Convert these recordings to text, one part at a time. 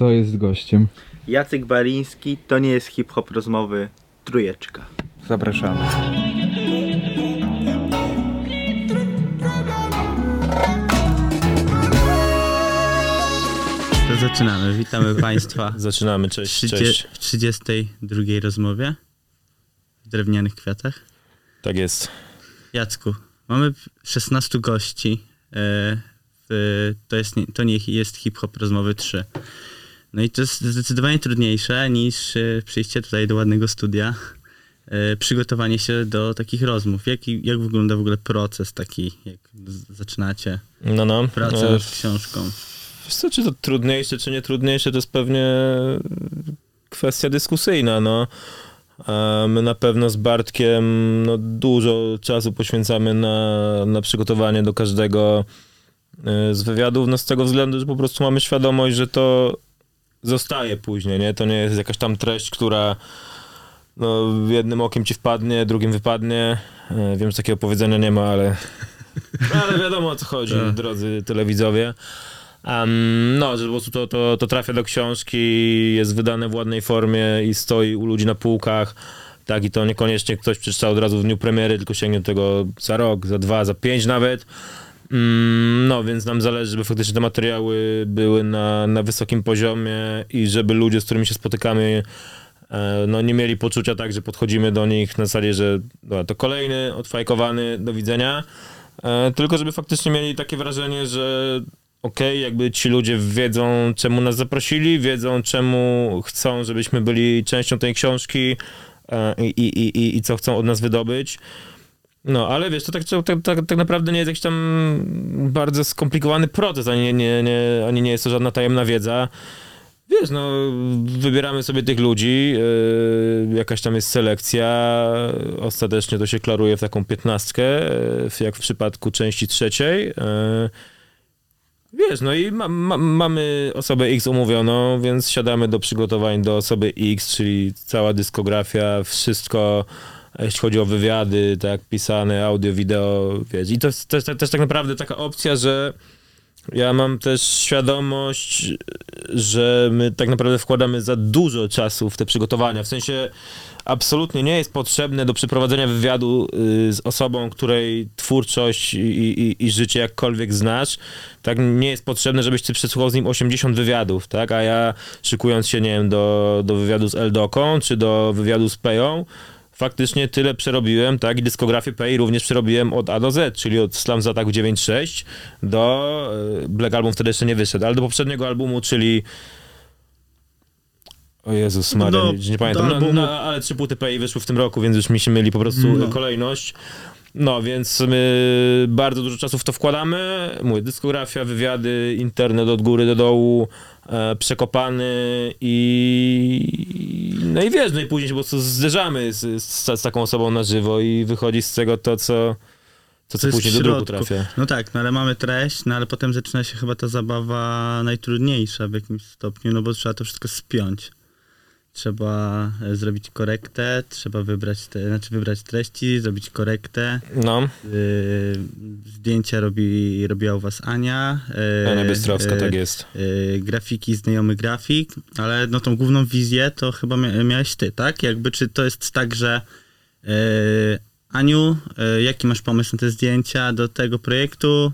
To jest gościem. Jacek Bariński, to nie jest hip-hop rozmowy, trójeczka. Zapraszamy. To zaczynamy. Witamy Państwa Zaczynamy, w, cześć, trzydzie- cześć. w 32 rozmowie w drewnianych kwiatach. Tak jest. Jacku, mamy 16 gości. E, w, to, jest, nie- to nie jest hip-hop rozmowy 3. No i to jest zdecydowanie trudniejsze niż e, przyjście tutaj do ładnego studia. E, przygotowanie się do takich rozmów. Jak, jak wygląda w ogóle proces taki, jak zaczynacie No, no. pracę E, nad książką? Wiesz co, czy to trudniejsze, czy nie trudniejsze, to jest pewnie kwestia dyskusyjna, no. My na pewno z Bartkiem no, dużo czasu poświęcamy na, na przygotowanie do każdego e, z wywiadów, no z tego względu, że po prostu mamy świadomość, że to zostaje później, nie? To nie jest jakaś tam treść, która no, jednym okiem ci wpadnie, drugim wypadnie. E, Wiem, że takiego powiedzenia nie ma, ale, ale wiadomo o co chodzi, Tak. drodzy telewidzowie. Em, no, że po prostu to, to, to trafia do książki, jest wydane w ładnej formie i stoi u ludzi na półkach. Tak, i to niekoniecznie ktoś przeczytał od razu w dniu premiery, tylko sięgnie do tego za rok, za dwa, za pięć nawet. Mm, No, więc nam zależy, żeby faktycznie te materiały były na, na wysokim poziomie i żeby ludzie, z którymi się spotykamy, e, no nie mieli poczucia tak, że podchodzimy do nich na zasadzie, że dobra, to kolejny, odfajkowany, do widzenia, e, tylko żeby faktycznie mieli takie wrażenie, że okej, jakby ci ludzie wiedzą, czemu nas zaprosili, wiedzą, czemu chcą, żebyśmy byli częścią tej książki e, i, i, i, i co chcą od nas wydobyć. No, ale wiesz, to tak, tak, tak, tak naprawdę nie jest jakiś tam bardzo skomplikowany proces, ani nie, nie, nie, ani nie jest to żadna tajemna wiedza. Wiesz, no, wybieramy sobie tych ludzi, yy, jakaś tam jest selekcja, ostatecznie to się klaruje w taką piętnastkę, yy, jak w przypadku części trzeciej. Yy, Wiesz, no i ma, ma, mamy osobę X umówioną, więc siadamy do przygotowań do osoby X, czyli cała dyskografia, wszystko, jeśli chodzi o wywiady, tak, pisane, audio, wideo, wiesz. I to jest też, też tak naprawdę taka opcja, że ja mam też świadomość, że my tak naprawdę wkładamy za dużo czasu w te przygotowania. W sensie absolutnie nie jest potrzebne do przeprowadzenia wywiadu y, z osobą, której twórczość i, i, i życie jakkolwiek znasz. Tak nie jest potrzebne, żebyś ty przesłuchał z nim 80 wywiadów, tak? A ja szykując się, nie wiem, do, do wywiadu z Eldoką, czy do wywiadu z Peją, faktycznie tyle przerobiłem, tak? I dyskografię Pei również przerobiłem od A do Z, czyli od Slams Attack 9.6 do y, Black Album wtedy jeszcze nie wyszedł, ale do poprzedniego albumu, czyli o Jezus Maria, Do- nie, pamiętam, no, albumu- no, ale trzy płyty Pei wyszły w tym roku, więc już mi się myli po prostu No. kolejność. No, więc my bardzo dużo czasu w to wkładamy. Mówię, dyskografia, wywiady, internet od góry do dołu, e, przekopany i no i wiesz, no i później się po prostu zderzamy z, z, z taką osobą na żywo i wychodzi z tego to, co, to, co jest później do druku trafia. No tak, no ale mamy treść, no ale potem zaczyna się chyba ta zabawa najtrudniejsza w jakimś stopniu, no bo trzeba to wszystko spiąć. Trzeba e, zrobić korektę, trzeba wybrać, te, znaczy wybrać treści, zrobić korektę. No, Yy, zdjęcia robi, robiła u was Ania. Yy, Ania Bystrowska, yy, tak jest. grafiki, znajomy grafik, ale no tą główną wizję to chyba mia- miałeś ty, tak? Jakby czy to jest tak, że Aniu, jaki masz pomysł na te zdjęcia do tego projektu?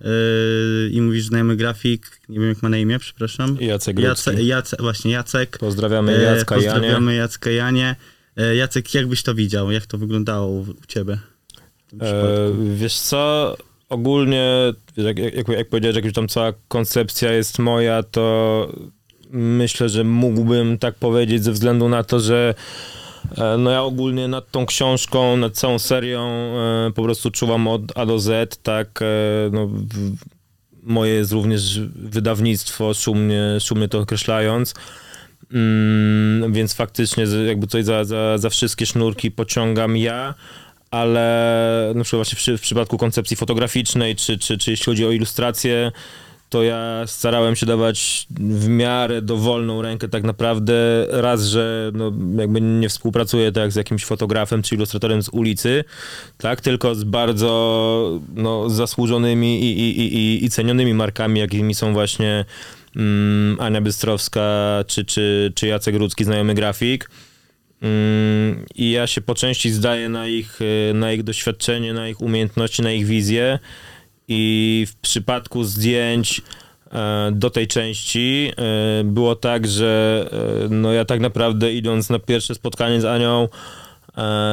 Yy, I mówisz znajomy grafik, nie wiem jak ma na imię, przepraszam. Jacek. Jace, Jace, właśnie Jacek. Pozdrawiamy E, Jacka i Janię. Pozdrawiamy Jacka i Janię. E, Jacek, jak byś to widział? Jak to wyglądało u, ciebie? E, wiesz co, ogólnie, jak, jak, jak powiedziałeś, jak już tam cała koncepcja jest moja, to myślę, że mógłbym tak powiedzieć ze względu na to, że no ja ogólnie nad tą książką, nad całą serią e, po prostu czuwam od A do Z, tak, e, no, moje jest również wydawnictwo, szumnie, szumnie to określając. Mm, więc faktycznie jakby tutaj za, za, za wszystkie sznurki pociągam ja, ale na przykład właśnie w, w przypadku koncepcji fotograficznej, czy, czy, czy jeśli chodzi o ilustrację, to ja starałem się dawać w miarę dowolną rękę tak naprawdę. Raz, że no, jakby nie współpracuję tak z jakimś fotografem czy ilustratorem z ulicy, tak, tylko z bardzo no, zasłużonymi i, i, i, i- cenionymi markami, jakimi są właśnie mm, Ania Bystrowska czy, czy, czy Jacek Rudzki, znajomy grafik. Mm, I ja się po części zdaję na ich, na ich doświadczenie, na ich umiejętności, na ich wizję. I w przypadku zdjęć e, do tej części e, było tak, że e, no ja tak naprawdę idąc na pierwsze spotkanie z Anią,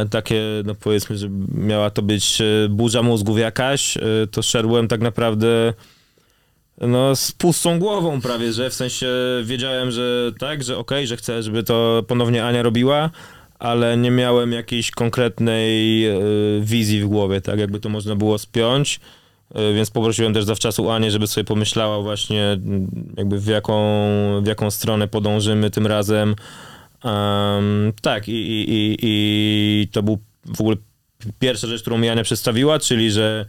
takie, no powiedzmy, że miała to być burza mózgów jakaś, to szedłem tak naprawdę no z pustą głową prawie, że w sensie wiedziałem, że tak, że okej, że chcę, żeby to ponownie Ania robiła, ale nie miałem jakiejś konkretnej wizji w głowie, tak jakby to można było spiąć. E, Więc poprosiłem też zawczasu Anię, żeby sobie pomyślała właśnie m, jakby w jaką, w jaką stronę podążymy tym razem. Em, tak, i, i, i, i to był w ogóle pierwsza rzecz, którą mi Ania przedstawiła, czyli że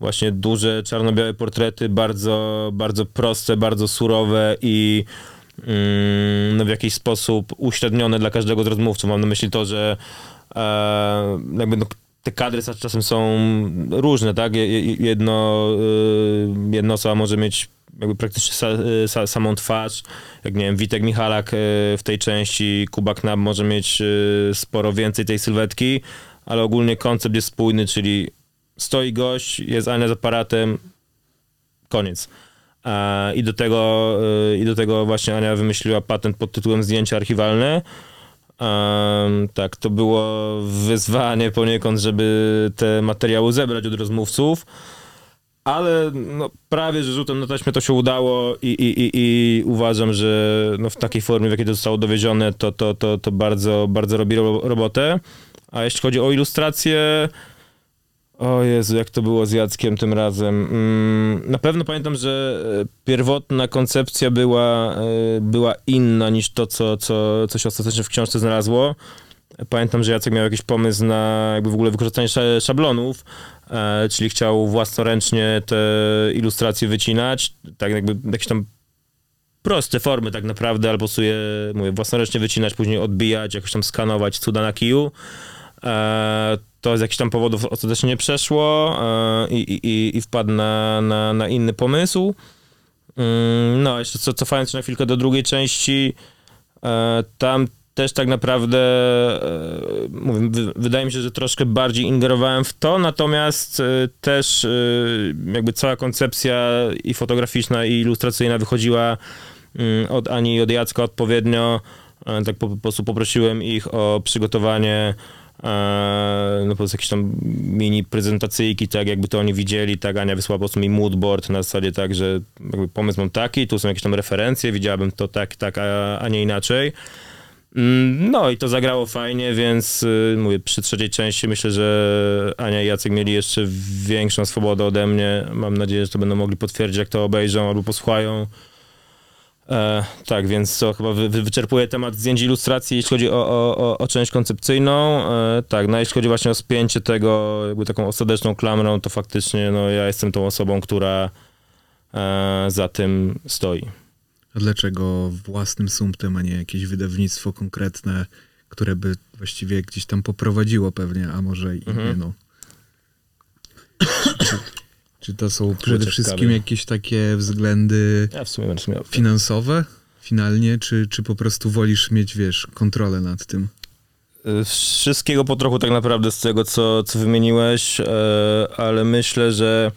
właśnie duże czarno-białe portrety, bardzo, bardzo proste, bardzo surowe i mm, no w jakiś sposób uśrednione dla każdego z rozmówców. Mam na myśli to, że e, jakby no, te kadry czas- czasem są różne, tak? Je- je- Jedno, y, jedna osoba może mieć jakby praktycznie sa, y, sa, samą twarz, jak nie wiem, Witek Michalak y, w tej części, Kuba Knab może mieć sporo więcej tej sylwetki, ale ogólnie koncept jest spójny, czyli stoi gość, jest Ania z aparatem, koniec. I do tego, i do tego właśnie Ania wymyśliła patent pod tytułem zdjęcia archiwalne. Em, tak, to było wyzwanie poniekąd, żeby te materiały zebrać od rozmówców, ale no, prawie, że rzutem na taśmę to się udało i, i, i, i uważam, że no, w takiej formie, w jakiej to zostało dowiezione, to, to, to, to bardzo, bardzo robi ro- robotę. A jeśli chodzi o ilustrację, o Jezu, jak to było z Jackiem tym razem. Mm, na pewno pamiętam, że e, pierwotna koncepcja była, e, była inna niż to, co, co, co się ostatecznie w książce znalazło. Pamiętam, że Jacek miał jakiś pomysł na jakby w ogóle wykorzystanie sz- szablonów, e, czyli chciał własnoręcznie te ilustracje wycinać, tak jakby jakieś tam proste formy tak naprawdę, albo sobie, mówię, własnoręcznie wycinać, później odbijać, jakoś tam skanować cuda na kiju. To z jakichś tam powodów ostatecznie nie przeszło e, i, i, i- wpadł na, na, na inny pomysł. Mm, No, jeszcze co, cofając się na chwilkę do drugiej części, e, tam też tak naprawdę, e, mówię, wy, wydaje mi się, że troszkę bardziej ingerowałem w to, natomiast też jakby cała koncepcja i fotograficzna, i ilustracyjna wychodziła mm, od Ani i od Jacka odpowiednio. Tak po, po prostu poprosiłem ich o przygotowanie no po jakieś tam mini prezentacyjki, tak jakby to oni widzieli, tak Ania wysłała po prostu mi moodboard na zasadzie tak, że jakby pomysł mam taki, tu są jakieś tam referencje, widziałabym to tak, tak, a, a nie inaczej. Mm, No i to zagrało fajnie, więc y, mówię, przy trzeciej części myślę, że Ania i Jacek mieli jeszcze większą swobodę ode mnie. Mam nadzieję, że to będą mogli potwierdzić, jak to obejrzą albo posłuchają. E, tak, więc to chyba wy, wy, wyczerpuje temat zdjęć i ilustracji, jeśli chodzi o, o, o, o część koncepcyjną. E, tak, no jeśli chodzi właśnie o spięcie tego jakby taką ostateczną klamrą, to faktycznie no, ja jestem tą osobą, która e, za tym stoi. A dlaczego własnym sumptem, a nie jakieś wydawnictwo konkretne, które by właściwie gdzieś tam poprowadziło pewnie, a może i Mhm. nie no. Czy, to są przede wszystkim jakieś takie względy Ja w sumie będę miał. finansowe finalnie, czy, czy po prostu wolisz mieć, wiesz, kontrolę nad tym? Y, Wszystkiego po trochu tak naprawdę z tego, co, co wymieniłeś, e, ale myślę, że...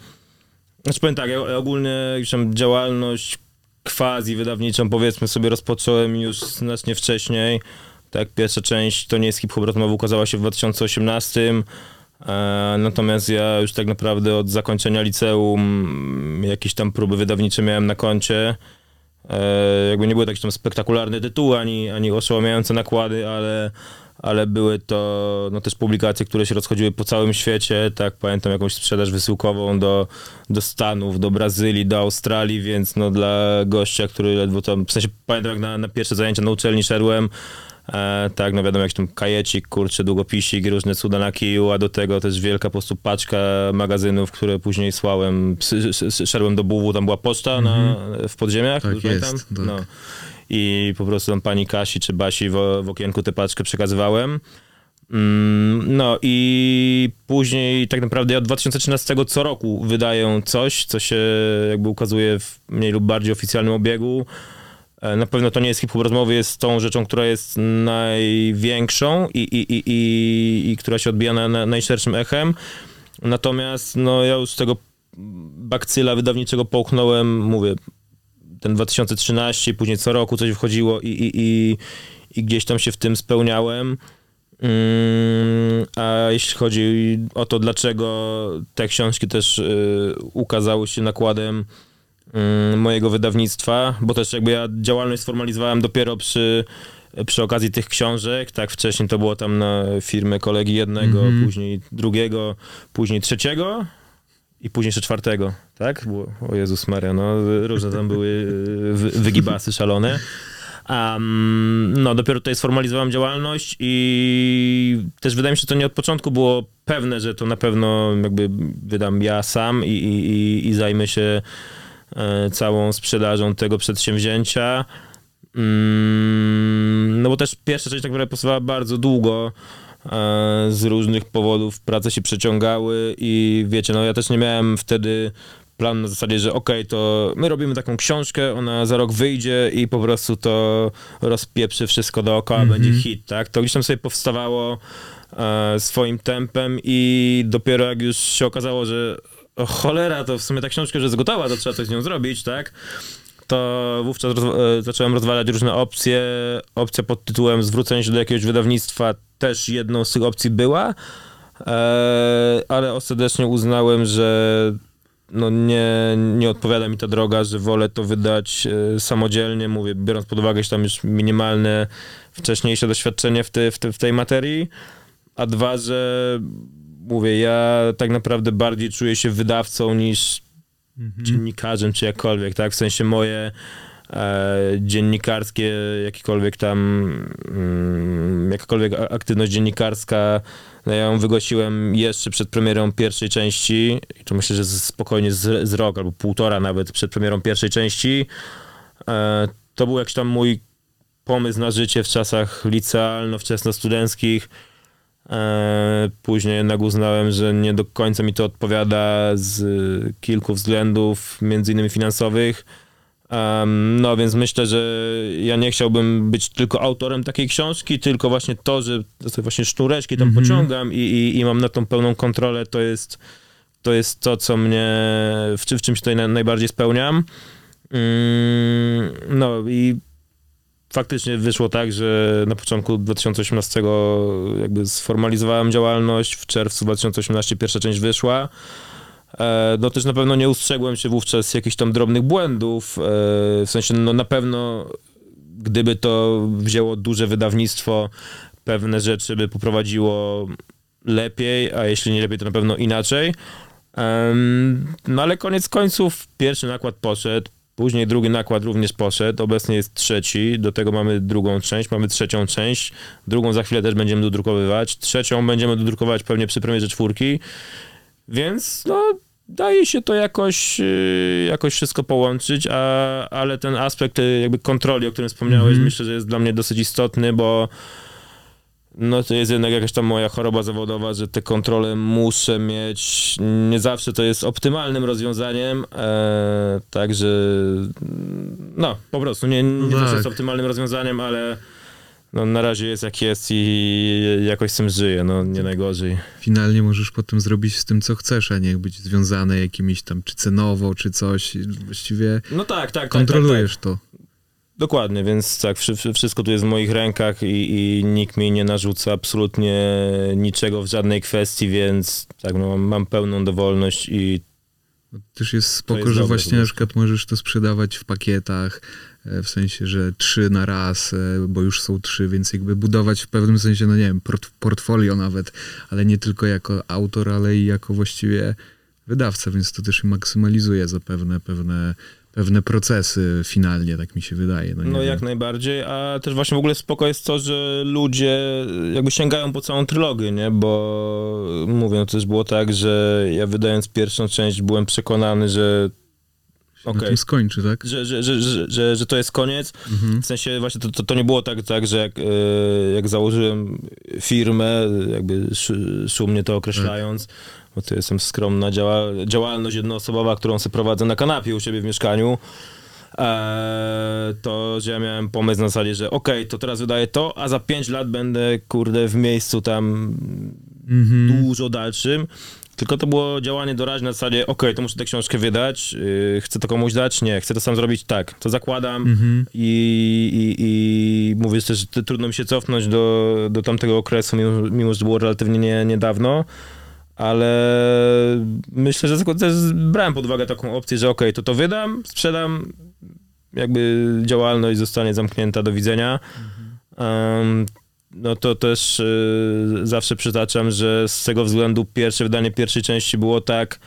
Znaczy powiem tak, ja ogólnie gdzieś tam działalność quasi wydawniczą powiedzmy sobie rozpocząłem już znacznie wcześniej. Tak, pierwsza część to nie jest hip-hop ukazała się w 2018. E, natomiast ja już tak naprawdę od zakończenia liceum jakieś tam próby wydawnicze miałem na koncie. E, jakby nie były jakieś tam spektakularne tytuły, ani, ani oszałamiające nakłady, ale, ale były to no, też publikacje, które się rozchodziły po całym świecie, tak, pamiętam jakąś sprzedaż wysyłkową do, do Stanów, do Brazylii, do Australii, więc no dla gościa, który ledwo tam, w sensie pamiętam jak na, na pierwsze zajęcia na uczelni szedłem, E, tak, no wiadomo, jakiś tam kajecik, kurczę, długopisik, różne cuda na kiju, a do tego też wielka po prostu paczka magazynów, które później słałem, szedłem do buwu, tam była poczta na, w podziemiach, Tak pamiętam? jest, tak. No. I po prostu tam pani Kasi czy Basi w, w okienku tę paczkę przekazywałem. Mm, No i później tak naprawdę ja od 2013 co roku wydaję coś, co się jakby ukazuje w mniej lub bardziej oficjalnym obiegu. E, Na pewno to nie jest hip-hop rozmowy, jest tą rzeczą, która jest największą i, i, i, i, i która się odbija na, na najszerszym echem. Natomiast no, ja już z tego bakcyla wydawniczego połknąłem, mówię, ten 2013, później co roku coś wchodziło i, i, i, i gdzieś tam się w tym spełniałem. Mm, A jeśli chodzi o to, dlaczego te książki też y, ukazały się nakładem mojego wydawnictwa, bo też jakby ja działalność sformalizowałem dopiero przy, przy okazji tych książek, tak wcześniej to było tam na firmę kolegi jednego, Mhm. później drugiego, później trzeciego i później jeszcze czwartego, tak? Było, o Jezus Maria, no różne tam były wy, wygibasy szalone. Um, no, dopiero tutaj sformalizowałem działalność i też wydaje mi się, że to nie od początku było pewne, że to na pewno jakby wydam ja sam i, i, i, zajmę się e, całą sprzedażą tego przedsięwzięcia. Mm, no bo też pierwsza część tak naprawdę powstawała bardzo długo. e, Z różnych powodów prace się przeciągały i wiecie, no ja też nie miałem wtedy plan na zasadzie, że okej, to my robimy taką książkę, ona za rok wyjdzie i po prostu to rozpieprzy wszystko dookoła, Mhm. będzie hit, tak? To gdzieś tam sobie powstawało e, swoim tempem i dopiero jak już się okazało, że o cholera, to w sumie ta książka już jest gotowa, to trzeba coś z nią zrobić, tak? To wówczas roz, e, zacząłem rozwalać różne opcje. Opcja pod tytułem zwrócenie się do jakiegoś wydawnictwa też jedną z tych opcji była, e, ale ostatecznie uznałem, że no nie, nie odpowiada mi ta droga, że wolę to wydać e, samodzielnie, mówię, biorąc pod uwagę że tam już minimalne wcześniejsze doświadczenie w, te, w, te, w tej materii, a dwa, że mówię, ja tak naprawdę bardziej czuję się wydawcą niż dziennikarzem, czy jakkolwiek, tak? W sensie moje e, dziennikarskie, jakiekolwiek tam, mm, jakakolwiek aktywność dziennikarska, no ja ją wygłosiłem jeszcze przed premierą pierwszej części, i to myślę, że spokojnie z, z rok albo półtora nawet przed premierą pierwszej części. E, to był jakiś tam mój pomysł na życie w czasach licealno-wczesnostudenckich. E, Później jednak uznałem, że nie do końca mi to odpowiada z kilku względów, między innymi finansowych. No więc myślę, że ja nie chciałbym być tylko autorem takiej książki, tylko właśnie to, że te właśnie sznureczki tam Mhm. pociągam i, i, i mam na tą pełną kontrolę, to jest to, jest to co mnie, w, w czym się tutaj na, najbardziej spełniam. Mm, no i faktycznie wyszło tak, że na początku 2018 jakby sformalizowałem działalność, w czerwcu 2018 pierwsza część wyszła. E, No też na pewno nie ustrzegłem się wówczas jakichś tam drobnych błędów, e, w sensie no na pewno gdyby to wzięło duże wydawnictwo, pewne rzeczy by poprowadziło lepiej, a jeśli nie lepiej, to na pewno inaczej. No ale koniec końców pierwszy nakład poszedł, później drugi nakład również poszedł, obecnie jest trzeci, do tego mamy drugą część, mamy trzecią część, drugą za chwilę też będziemy dodrukowywać, trzecią będziemy dodrukować pewnie przy premierze czwórki, więc no daje się to jakoś, yy, jakoś wszystko połączyć, a, ale ten aspekt yy, jakby kontroli, o którym wspomniałeś, Mhm. myślę, że jest dla mnie dosyć istotny, bo no to jest jednak jakaś tam moja choroba zawodowa, że te kontrole muszę mieć. Nie zawsze to jest optymalnym rozwiązaniem, e, także no po prostu nie, nie No zawsze tak. jest optymalnym rozwiązaniem, ale no, na razie jest jak jest i jakoś z tym żyję, no nie najgorzej. Finalnie możesz potem zrobić z tym, co chcesz, a nie być związany jakimiś tam, czy cenowo, czy coś. Właściwie No tak, tak, tak. tak, kontrolujesz tak. to. Dokładnie, więc tak, wszy- wszy- wszystko tu jest w moich rękach i, i nikt mi nie narzuca absolutnie niczego w żadnej kwestii, więc tak, no, mam, pełną dowolność i Też jest spoko, jest że dobre właśnie na przykład możesz to sprzedawać w pakietach, e, w sensie, że trzy na raz, e, bo już są trzy, więc jakby budować w pewnym sensie, no nie wiem, port portfolio nawet, ale nie tylko jako autor, ale i jako właściwie wydawca, więc to też maksymalizuje zapewne pewne pewne procesy finalnie, tak mi się wydaje. No, No jak najbardziej, a też właśnie w ogóle spoko jest to, że ludzie jakby sięgają po całą trylogię, nie? Bo mówię, no to też było tak, że ja wydając pierwszą część byłem przekonany, że Na okej, tym skończy, tak? że, że, że, że, że, to jest koniec. Mhm. W sensie właśnie to, to, to nie było tak, tak że jak, e, jak założyłem firmę, jakby sz- szumnie to określając, bo to jestem skromna działa, działalność jednoosobowa, którą sobie prowadzę na kanapie u siebie w mieszkaniu, e, to że ja miałem pomysł na zasadzie, że okej, to teraz wydaję to, a za 5 lat będę, kurde, w miejscu tam Mhm. dużo dalszym. Tylko to było działanie doraźne na zasadzie, okej, to muszę tę książkę wydać, yy, chcę to komuś dać? Nie, chcę to sam zrobić? Tak, to zakładam Mhm. i, i, i mówię też, że trudno mi się cofnąć do, do tamtego okresu, mimo, mimo że było relatywnie nie, niedawno, ale myślę, że też brałem pod uwagę taką opcję, że okej, to to wydam, sprzedam, jakby działalność zostanie zamknięta, do widzenia. Em, no to też y, zawsze przytaczam, że z tego względu pierwsze wydanie pierwszej części było tak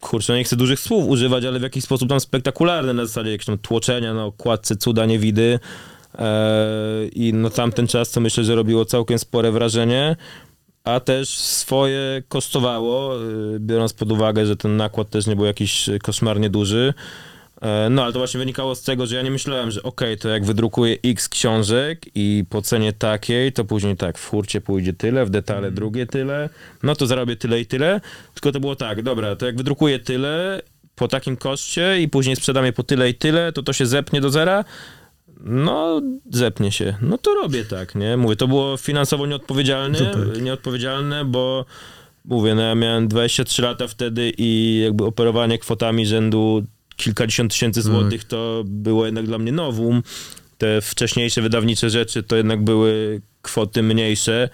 kurczę, nie chcę dużych słów używać, ale w jakiś sposób tam spektakularne na zasadzie jakieś tam tłoczenia na okładce cuda niewidy e, i no tamten czas to myślę, że robiło całkiem spore wrażenie a też swoje kosztowało, y, biorąc pod uwagę, że ten nakład też nie był jakiś koszmarnie duży. E, No, ale to właśnie wynikało z tego, że ja nie myślałem, że okej, to jak wydrukuję x książek i po cenie takiej, to później tak, w hurcie pójdzie tyle, w detale drugie tyle, no to zarobię tyle i tyle. Tylko to było tak, dobra, to jak wydrukuję tyle po takim koszcie i później sprzedam je po tyle i tyle, to to się zepnie do zera. No, zepnie się. No to robię tak, nie? Mówię, to było finansowo nieodpowiedzialne, To tak. nieodpowiedzialne, bo mówię, no ja miałem 23 lata wtedy i jakby operowanie kwotami rzędu kilkadziesiąt tysięcy Tak. złotych to było jednak dla mnie nowum. Te wcześniejsze wydawnicze rzeczy to jednak były kwoty mniejsze,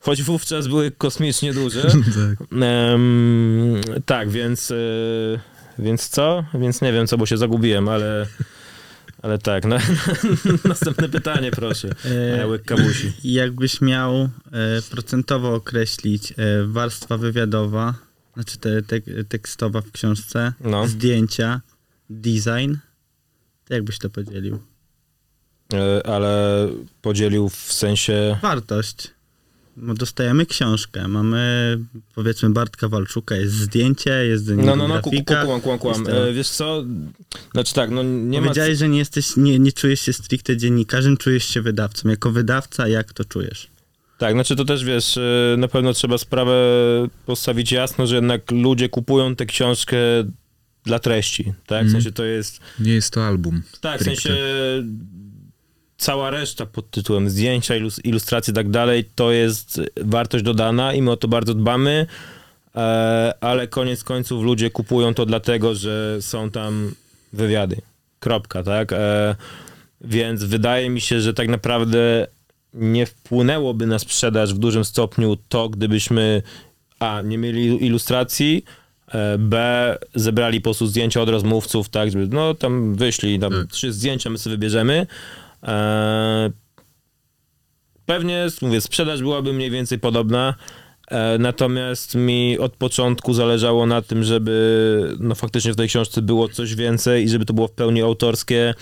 choć wówczas były kosmicznie duże. tak. Em, tak, więc, e, więc co? Więc nie wiem co, bo się zagubiłem, ale, ale tak. No, następne pytanie, proszę. E, Łyk kabusi. Jakbyś miał e, procentowo określić warstwa wywiadowa, znaczy te, te, tekstowa w książce, No. zdjęcia, design, to jakbyś to podzielił? E, ale podzielił w sensie... Wartość. Dostajemy książkę, mamy powiedzmy Bartka Walczuka, jest zdjęcie, jest No, no, no, grafika. kłam, kłam, kłam. E, wiesz co? Znaczy tak, no nie ma... Powiedziałeś, że nie jesteś, nie, nie czujesz się stricte dziennikarzem, czujesz się wydawcą. Jako wydawca, jak to czujesz? Tak, znaczy to też wiesz, e, na pewno trzeba sprawę postawić jasno, że jednak ludzie kupują tę książkę dla treści, tak? W Mhm. sensie to jest... Nie jest to album. Tak, w stricte. sensie cała reszta pod tytułem zdjęcia, ilus- ilustracje i tak dalej, to jest wartość dodana i my o to bardzo dbamy, e, ale koniec końców ludzie kupują to dlatego, że są tam wywiady. Kropka, tak? E, więc wydaje mi się, że tak naprawdę nie wpłynęłoby na sprzedaż w dużym stopniu to, gdybyśmy a, nie mieli ilustracji, e, B, zebrali po prostu zdjęcia od rozmówców, tak, żeby, no tam wyślij tam Tak. trzy zdjęcia, my sobie wybierzemy. E, pewnie, mówię, sprzedaż byłaby mniej więcej podobna, e, natomiast mi od początku zależało na tym, żeby no faktycznie w tej książce było coś więcej i żeby to było w pełni autorskie,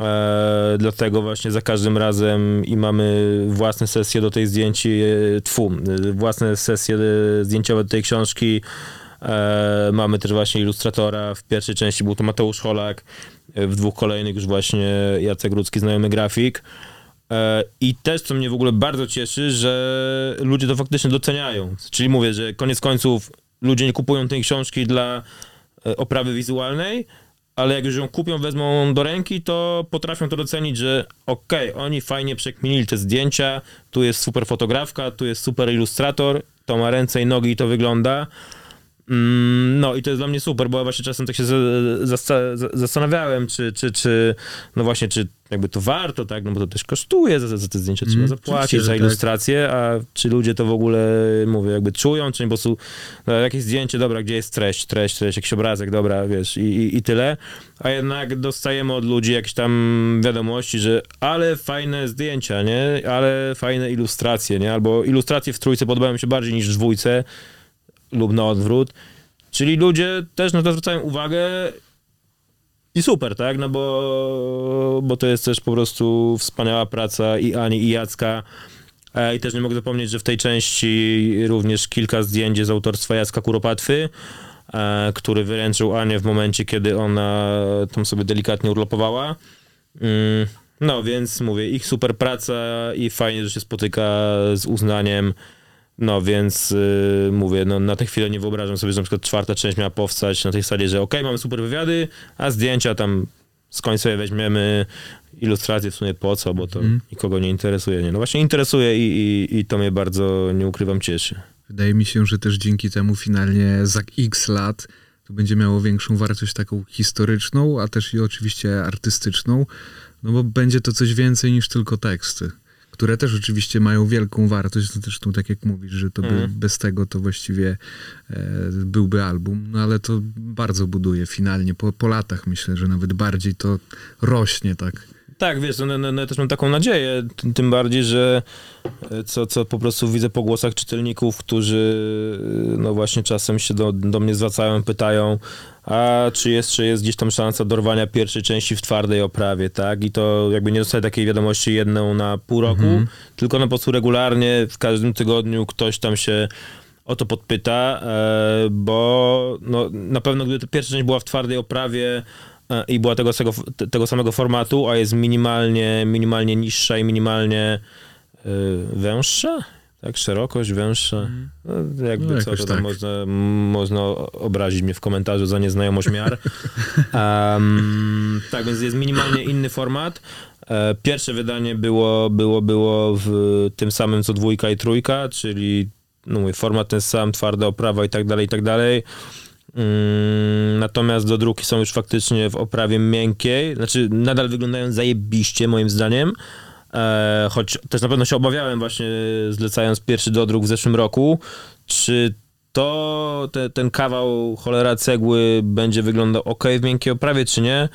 E, dlatego właśnie za każdym razem i mamy własne sesje do tej zdjęci, e, tfu, e, własne sesje zdjęciowe do tej książki. Mamy też właśnie ilustratora. W pierwszej części był to Mateusz Holak, w dwóch kolejnych już właśnie Jacek Rudzki, znajomy grafik. I też, co mnie w ogóle bardzo cieszy, że ludzie to faktycznie doceniają. Czyli mówię, że koniec końców ludzie nie kupują tej książki dla oprawy wizualnej, ale jak już ją kupią, wezmą do ręki, to potrafią to docenić, że okej, oni fajnie przekminili te zdjęcia, tu jest super fotografka, tu jest super ilustrator, to ma ręce i nogi i to wygląda. Mm, No i to jest dla mnie super, bo ja właśnie czasem tak się za- zasta- za- zastanawiałem, czy, czy, czy, no właśnie, czy jakby to warto, tak, no bo to też kosztuje, za, za te zdjęcia trzeba Mm, zapłacić, za że tak. ilustrację, a czy ludzie to w ogóle, mówię, jakby czują, czy po prostu no, jakieś zdjęcie, dobra, gdzie jest treść, treść, treść, jakiś obrazek, dobra, wiesz, i, i, i tyle, a jednak dostajemy od ludzi jakieś tam wiadomości, że ale fajne zdjęcia, nie, ale fajne ilustracje, nie, albo ilustracje w trójce podobają mi się bardziej niż w dwójce, lub na odwrót. Czyli ludzie też na to zwracają uwagę I super, tak? No bo, bo to jest też po prostu wspaniała praca i Ani, i Jacka. E, I też nie mogę zapomnieć, że w tej części również kilka zdjęć z autorstwa Jacka Kuropatwy, e, który wyręczył Anię w momencie, kiedy ona tam sobie delikatnie urlopowała. Mm, No, więc mówię, ich super praca i fajnie, że się spotyka z uznaniem. No, więc y, mówię, no, na tę chwilę nie wyobrażam sobie, że na przykład czwarta część miała powstać na tej zasadzie, że okej, mamy super wywiady, a zdjęcia tam skąd sobie weźmiemy, ilustracje w sumie po co, bo to Mhm. nikogo nie interesuje. Nie? No właśnie interesuje i, i, i to mnie bardzo, nie ukrywam, cieszy. Wydaje mi się, że też dzięki temu finalnie za x lat to będzie miało większą wartość taką historyczną, a też i oczywiście artystyczną, no bo będzie to coś więcej niż tylko teksty, które też oczywiście mają wielką wartość, to zresztą tak jak mówisz, że to by, Mhm. bez tego to właściwie e, byłby album, no ale to bardzo buduje finalnie, po, po latach myślę, że nawet bardziej to rośnie tak. Tak, wiesz, no, no, no, ja też mam taką nadzieję, tym, bardziej, że e, co, co po prostu widzę po głosach czytelników, którzy e, no właśnie czasem się do, do mnie zwracają, pytają, a czy jeszcze jest gdzieś tam szansa dorwania pierwszej części w twardej oprawie, tak? I to jakby nie dostaję takiej wiadomości jedną na pół roku, Mhm. tylko no po prostu regularnie w każdym tygodniu ktoś tam się o to podpyta, e, bo no, na pewno gdyby ta pierwsza część była w twardej oprawie i była tego, tego, tego samego formatu, a jest minimalnie, minimalnie niższa i minimalnie e, węższa, tak, szerokość węższa, no, jakby No, co, to tak. można, można obrazić mnie w komentarzu za nieznajomość miar. Em, tak, więc jest minimalnie inny format. E, Pierwsze wydanie było, było, było w tym samym co dwójka i trójka, czyli no mówię, format ten sam, twarda oprawa i tak dalej, i tak dalej. Mm, Natomiast do druki są już faktycznie w oprawie miękkiej, znaczy nadal wyglądają zajebiście moim zdaniem, e, choć też na pewno się obawiałem właśnie zlecając pierwszy dodruk w zeszłym roku, czy to te, ten kawał cholera cegły będzie wyglądał ok w miękkiej oprawie, czy nie.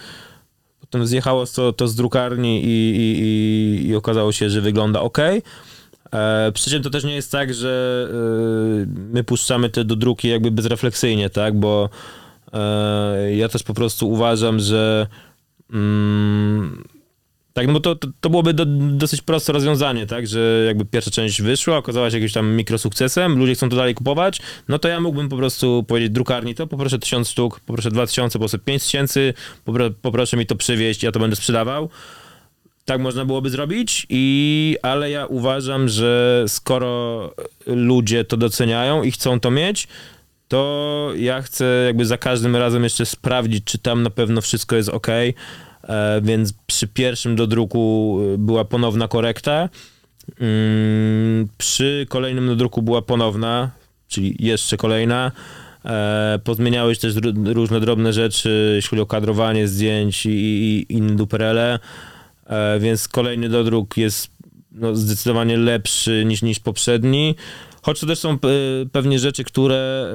Potem zjechało to, to z drukarni i, i, i, i okazało się, że wygląda ok. E, przy czym to też nie jest tak, że e, my puszczamy te do druki jakby bezrefleksyjnie, tak, bo e, ja też po prostu uważam, że mm, tak, no to, to, to byłoby do, dosyć proste rozwiązanie, tak, że jakby pierwsza część wyszła, okazała się jakimś tam mikrosukcesem, ludzie chcą to dalej kupować, no to ja mógłbym po prostu powiedzieć drukarni to, poproszę tysiąc sztuk, poproszę dwa tysiące, poproszę pięć tysięcy, popro, poproszę mi to przywieźć, ja to będę sprzedawał. Tak można byłoby zrobić, i, ale ja uważam, że skoro ludzie to doceniają i chcą to mieć, to ja chcę jakby za każdym razem jeszcze sprawdzić, czy tam na pewno wszystko jest ok. E, więc przy pierwszym dodruku e, była ponowna korekta. Mm, przy kolejnym dodruku była ponowna, czyli jeszcze kolejna. E, pozmieniały się też różne drobne rzeczy, jeśli chodzi o kadrowanie zdjęć i, i, i inne duperele. E, więc kolejny dodruk jest no, zdecydowanie lepszy niż, niż poprzedni. Choć to też są e, pewnie rzeczy, które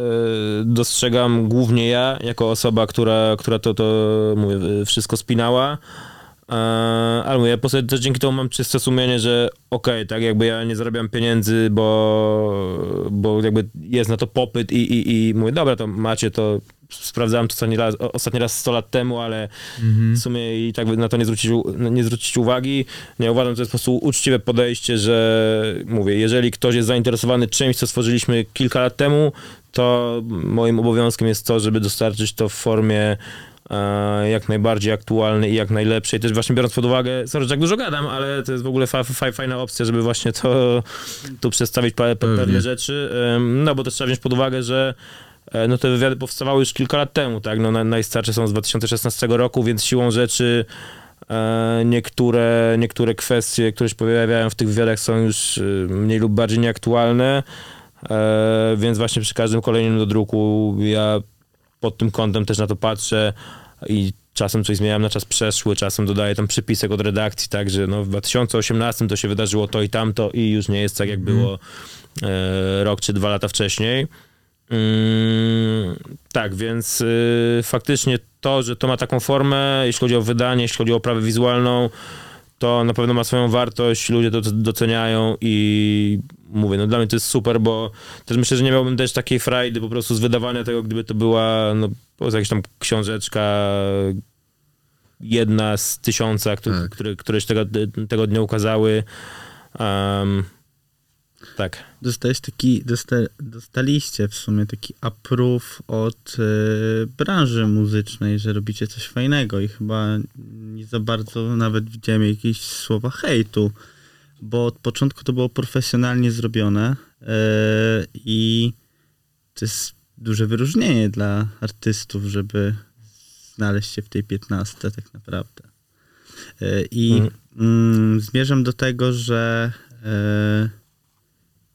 e, dostrzegam głównie ja, jako osoba, która, która to, to mówię, wszystko spinała. Ale mówię, ja po prostu też dzięki temu mam czyste sumienie, że okej, tak jakby ja nie zarabiam pieniędzy, bo, bo jakby jest na to popyt i, i, i mówię, dobra, to macie to, sprawdzałem to ostatni raz, ostatni raz 100 lat temu, ale w sumie i tak na to nie zwrócić, nie zwrócić uwagi. Ja uważam, że to jest po prostu uczciwe podejście, że mówię, jeżeli ktoś jest zainteresowany czymś, co stworzyliśmy kilka lat temu, to moim obowiązkiem jest to, żeby dostarczyć to w formie e, jak najbardziej aktualnej i jak najlepszej. Też właśnie biorąc pod uwagę, sorry, że tak dużo gadam, ale to jest w ogóle fa, fa, fajna opcja, żeby właśnie to tu przedstawić pewne rzeczy. No bo też trzeba wziąć pod uwagę, że no te wywiady powstawały już kilka lat temu, tak? No, na- najstarsze są z 2016 roku, więc siłą rzeczy e, niektóre, niektóre kwestie, które się pojawiają w tych wywiadach są już e, mniej lub bardziej nieaktualne, e, więc właśnie przy każdym kolejnym dodruku ja pod tym kątem też na to patrzę i czasem coś zmieniam na czas przeszły, czasem dodaję tam przypisek od redakcji, także no w 2018 to się wydarzyło to i tamto i już nie jest tak jak było e, rok czy dwa lata wcześniej. Mm, tak, więc y, faktycznie to, że to ma taką formę, jeśli chodzi o wydanie, jeśli chodzi o oprawę wizualną, to na pewno ma swoją wartość, ludzie to doceniają i mówię, no dla mnie to jest super, bo też myślę, że nie miałbym też takiej frajdy po prostu z wydawania tego, gdyby to była, no, po prostu jakaś tam książeczka jedna z tysiąca, które, Tak. które, które się tego, tego dnia ukazały. Um, tak. Dostałeś taki, dosta, dostaliście w sumie taki approve od e, branży muzycznej, że robicie coś fajnego i chyba nie za bardzo nawet widziałem jakieś słowa hejtu, bo od początku to było profesjonalnie zrobione e, i to jest duże wyróżnienie dla artystów, żeby znaleźć się w tej 15 tak naprawdę. E, I Mhm. mm, zmierzam do tego, że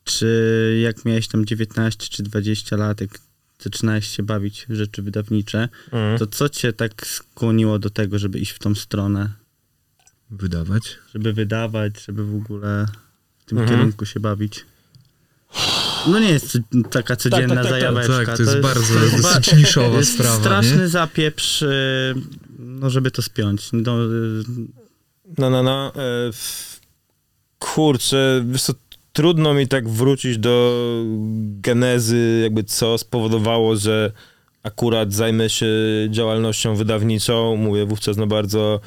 czy jak miałeś tam 19 czy 20 lat, jak zaczynałeś się bawić w rzeczy wydawnicze, Mm. to co cię tak skłoniło do tego, żeby iść w tą stronę? Wydawać. Żeby wydawać, żeby w ogóle w tym Mhm. kierunku się bawić? No nie jest taka codzienna tak, tak, tak. zajaweczka. Tak, to jest bardzo dosyć ba- niszowa jest sprawa, straszny nie? zapieprz, y, no żeby to spiąć. No, y, No, no, no. W- kurczę, wiesz co, trudno mi tak wrócić do genezy, jakby co spowodowało, że akurat zajmę się działalnością wydawniczą. Mówię wówczas na bardzo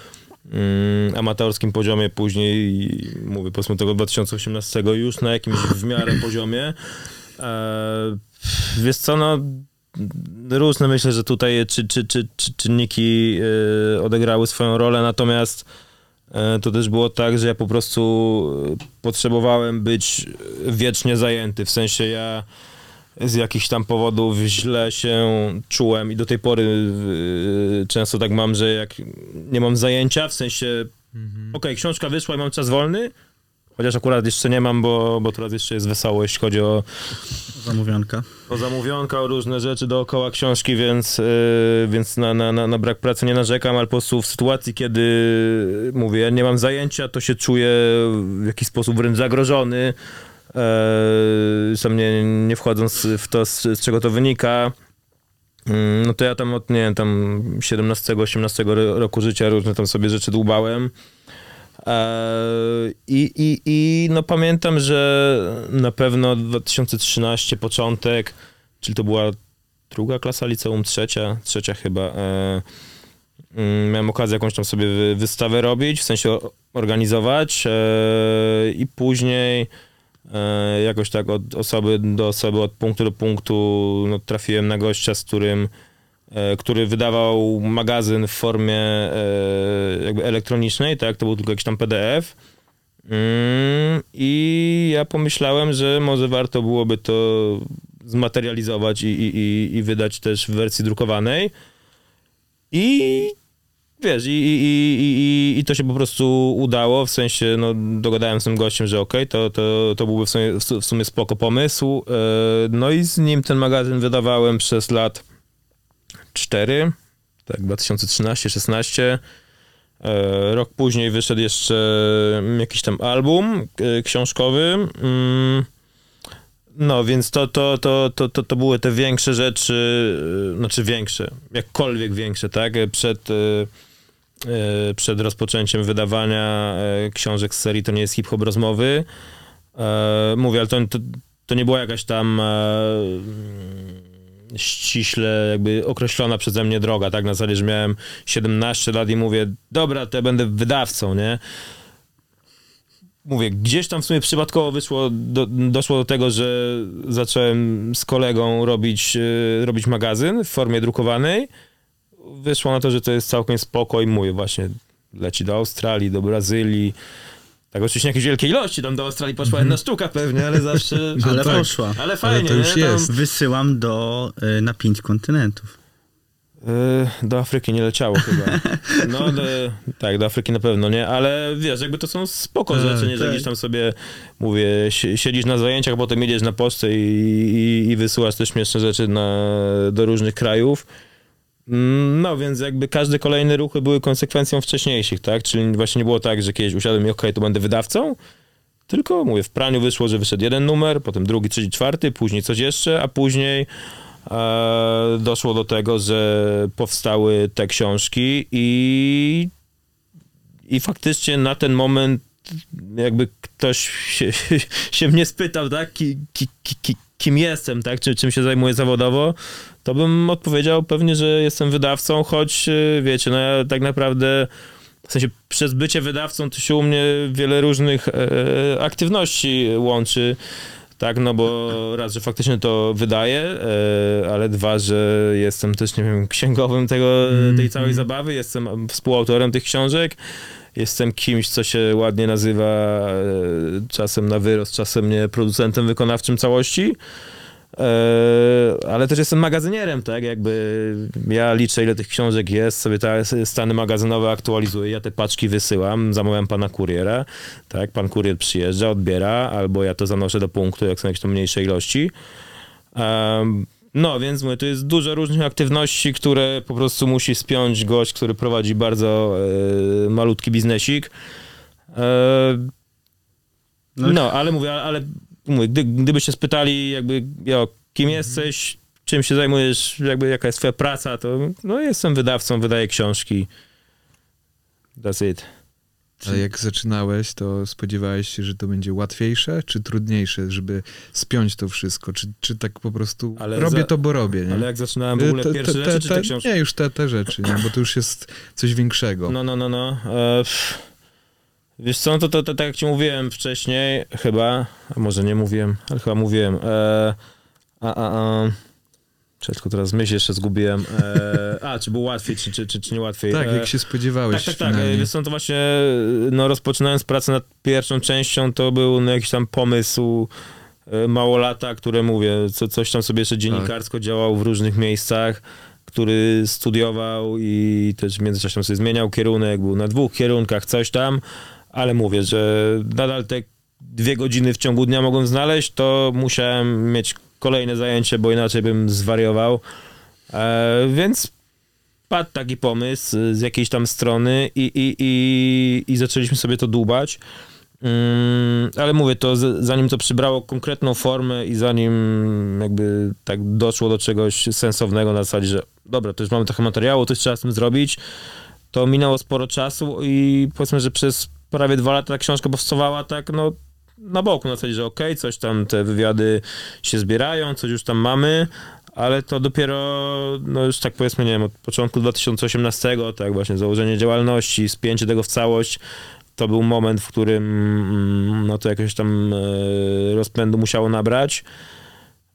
mm, amatorskim poziomie, później mówię powiedzmy tego 2018 już na jakimś w miarę poziomie. E, wiesz co, no różne myślę, że tutaj czy, czy, czy, czy czynniki e, odegrały swoją rolę, natomiast to też było tak, że ja po prostu e, potrzebowałem być wiecznie zajęty, w sensie ja z jakichś tam powodów źle się czułem i do tej pory e, często tak mam, że jak nie mam zajęcia, w sensie okej, książka wyszła i mam czas wolny, chociaż akurat jeszcze nie mam, bo, bo teraz jeszcze jest wesoło, jeśli chodzi o zamówionka. o zamówionka, o różne rzeczy dookoła książki, więc, yy, więc na, na, na, na brak pracy nie narzekam, ale po prostu w sytuacji, kiedy mówię, ja nie mam zajęcia, to się czuję w jakiś sposób wręcz zagrożony. Yy, sam nie, nie wchodząc w to, z, z czego to wynika. Mm, No to ja tam od, nie wiem, tam 17-18 ro- roku życia różne tam sobie rzeczy dłubałem. Eee, I, i, I no pamiętam, że na pewno 2013 początek, czyli to była druga klasa liceum, trzecia, trzecia chyba. e, mm, miałem okazję jakąś tam sobie wy- wystawę robić, w sensie organizować e, i później e, jakoś tak od osoby do osoby, od punktu do punktu no, trafiłem na gościa, z którym e, który wydawał magazyn w formie e, jakby elektronicznej, tak, to był tylko jakiś tam PDF. Mm, I ja pomyślałem, że może warto byłoby to zmaterializować i, i, i, wydać też w wersji drukowanej. I wiesz, i, i, i, i, i to się po prostu udało, w sensie no, dogadałem z tym gościem, że okej, to, to, to byłby w sumie, w sumie spoko pomysł. E, No i z nim ten magazyn wydawałem przez lat 4, tak, 2013-16. E, Rok później wyszedł jeszcze jakiś tam album e, książkowy. Mm, No, więc to, to, to, to, to, to były te większe rzeczy, e, znaczy większe, jakkolwiek większe, tak? Przed, przed rozpoczęciem wydawania książek z serii To nie jest hip-hop rozmowy. Mówię, ale to, to, to nie była jakaś tam ściśle jakby określona przeze mnie droga, tak? Na zasadzie, że miałem 17 lat i mówię, dobra, to ja będę wydawcą, nie? Mówię, gdzieś tam w sumie przypadkowo wyszło, do, doszło do tego, że zacząłem z kolegą robić, e, robić magazyn w formie drukowanej. Wyszło na to, że to jest całkiem spoko i mówię, właśnie leci do Australii, do Brazylii. Tak oczywiście jakieś wielkiej ilości, tam do Australii poszła jedna sztuka pewnie, ale zawsze... Ale tak. poszła. Ale fajnie, to już nie? Tam- jest. Wysyłam do, y, na pięć kontynentów. Yy, Do Afryki nie leciało chyba. No, do, tak, do Afryki na pewno nie, ale wiesz, jakby to są spoko Tak, rzeczy, nie, że tak. gdzieś tam sobie, mówię, si- siedzisz na zajęciach, potem jedziesz na pocztę i, i, i wysyłasz te śmieszne rzeczy na, do różnych krajów. Mm, No, więc jakby każde kolejne ruchy były konsekwencją wcześniejszych, tak? Czyli właśnie nie było tak, że kiedyś usiadłem i okej, to będę wydawcą, tylko mówię, w praniu wyszło, że wyszedł jeden numer, potem drugi, trzeci, czwarty, później coś jeszcze, a później e, doszło do tego, że powstały te książki i, i faktycznie na ten moment jakby ktoś się, się mnie spytał, tak, ki, ki, ki, kim jestem, tak, czy, czym się zajmuję zawodowo, to bym odpowiedział pewnie, że jestem wydawcą, choć y, wiecie, no ja tak naprawdę w sensie przez bycie wydawcą to się u mnie wiele różnych e, aktywności łączy. Tak, no bo raz, że faktycznie to wydaję, e, ale dwa, że jestem też, nie wiem, księgowym tego, tej całej zabawy, jestem współautorem tych książek, jestem kimś, co się ładnie nazywa e, czasem na wyrost, czasem nie producentem wykonawczym całości. E, ale też jestem magazynierem, tak? Jakby ja liczę, ile tych książek jest, sobie te stany magazynowe aktualizuję, ja te paczki wysyłam, zamawiam pana kuriera, tak? Pan kurier przyjeżdża, odbiera, albo ja to zanoszę do punktu, jak są jakieś tam mniejsze ilości. Um, no, więc mówię, to jest dużo różnych aktywności, które po prostu musi spiąć gość, który prowadzi bardzo e, malutki biznesik. No no, ale mówię, ale mówię, gdy, gdybyście spytali jakby, jo, kim jesteś, czym się zajmujesz, jakby jaka jest twoja praca, to no jestem wydawcą, wydaję książki. That's it. A jak zaczynałeś, to spodziewałeś się, że to będzie łatwiejsze, czy trudniejsze, żeby spiąć to wszystko? Czy, czy tak po prostu Ale robię za- to, bo robię, nie? Ale jak zaczynałem w ogóle Te- pierwsze te- rzeczy, te- czy te te- książki? Nie, już te, te rzeczy, nie? bo to już jest coś większego. No, no, no, no. E, pff. Wiesz co, no to, to, to tak jak ci mówiłem wcześniej, chyba, a może nie mówiłem, ale chyba mówiłem. E, a, a, a. Czy tylko teraz myśl jeszcze zgubiłem. E, a, czy było łatwiej, czy, czy, czy, czy nie łatwiej? tak, E, jak się spodziewałeś Tak, tak, tak. finalnie. Wiesz co, to właśnie, no rozpoczynając pracę nad pierwszą częścią, to był no, jakiś tam pomysł e, małolata, które mówię, co, coś tam sobie jeszcze dziennikarsko działał w różnych miejscach, który studiował i też w międzyczasie tam sobie zmieniał kierunek, był na dwóch kierunkach, coś tam, ale mówię, że nadal te dwie godziny w ciągu dnia mogłem znaleźć, to musiałem mieć kolejne zajęcie, bo inaczej bym zwariował. E, więc padł taki pomysł z jakiejś tam strony i, i, i, i zaczęliśmy sobie to dłubać. Mm, ale mówię, to z, zanim to przybrało konkretną formę i zanim jakby tak doszło do czegoś sensownego na zasadzie, że dobra, to już mamy trochę materiału, to trzeba z tym zrobić, to minęło sporo czasu i powiedzmy, że przez prawie dwa lata ta książka powstawała tak, no na boku, na zasadzie, że okej, coś tam te wywiady się zbierają, coś już tam mamy, ale to dopiero, no już tak powiedzmy, nie wiem, od początku 2018, tak właśnie założenie działalności, spięcie tego w całość, to był moment, w którym mm, no to jakiegoś tam e, rozpędu musiało nabrać.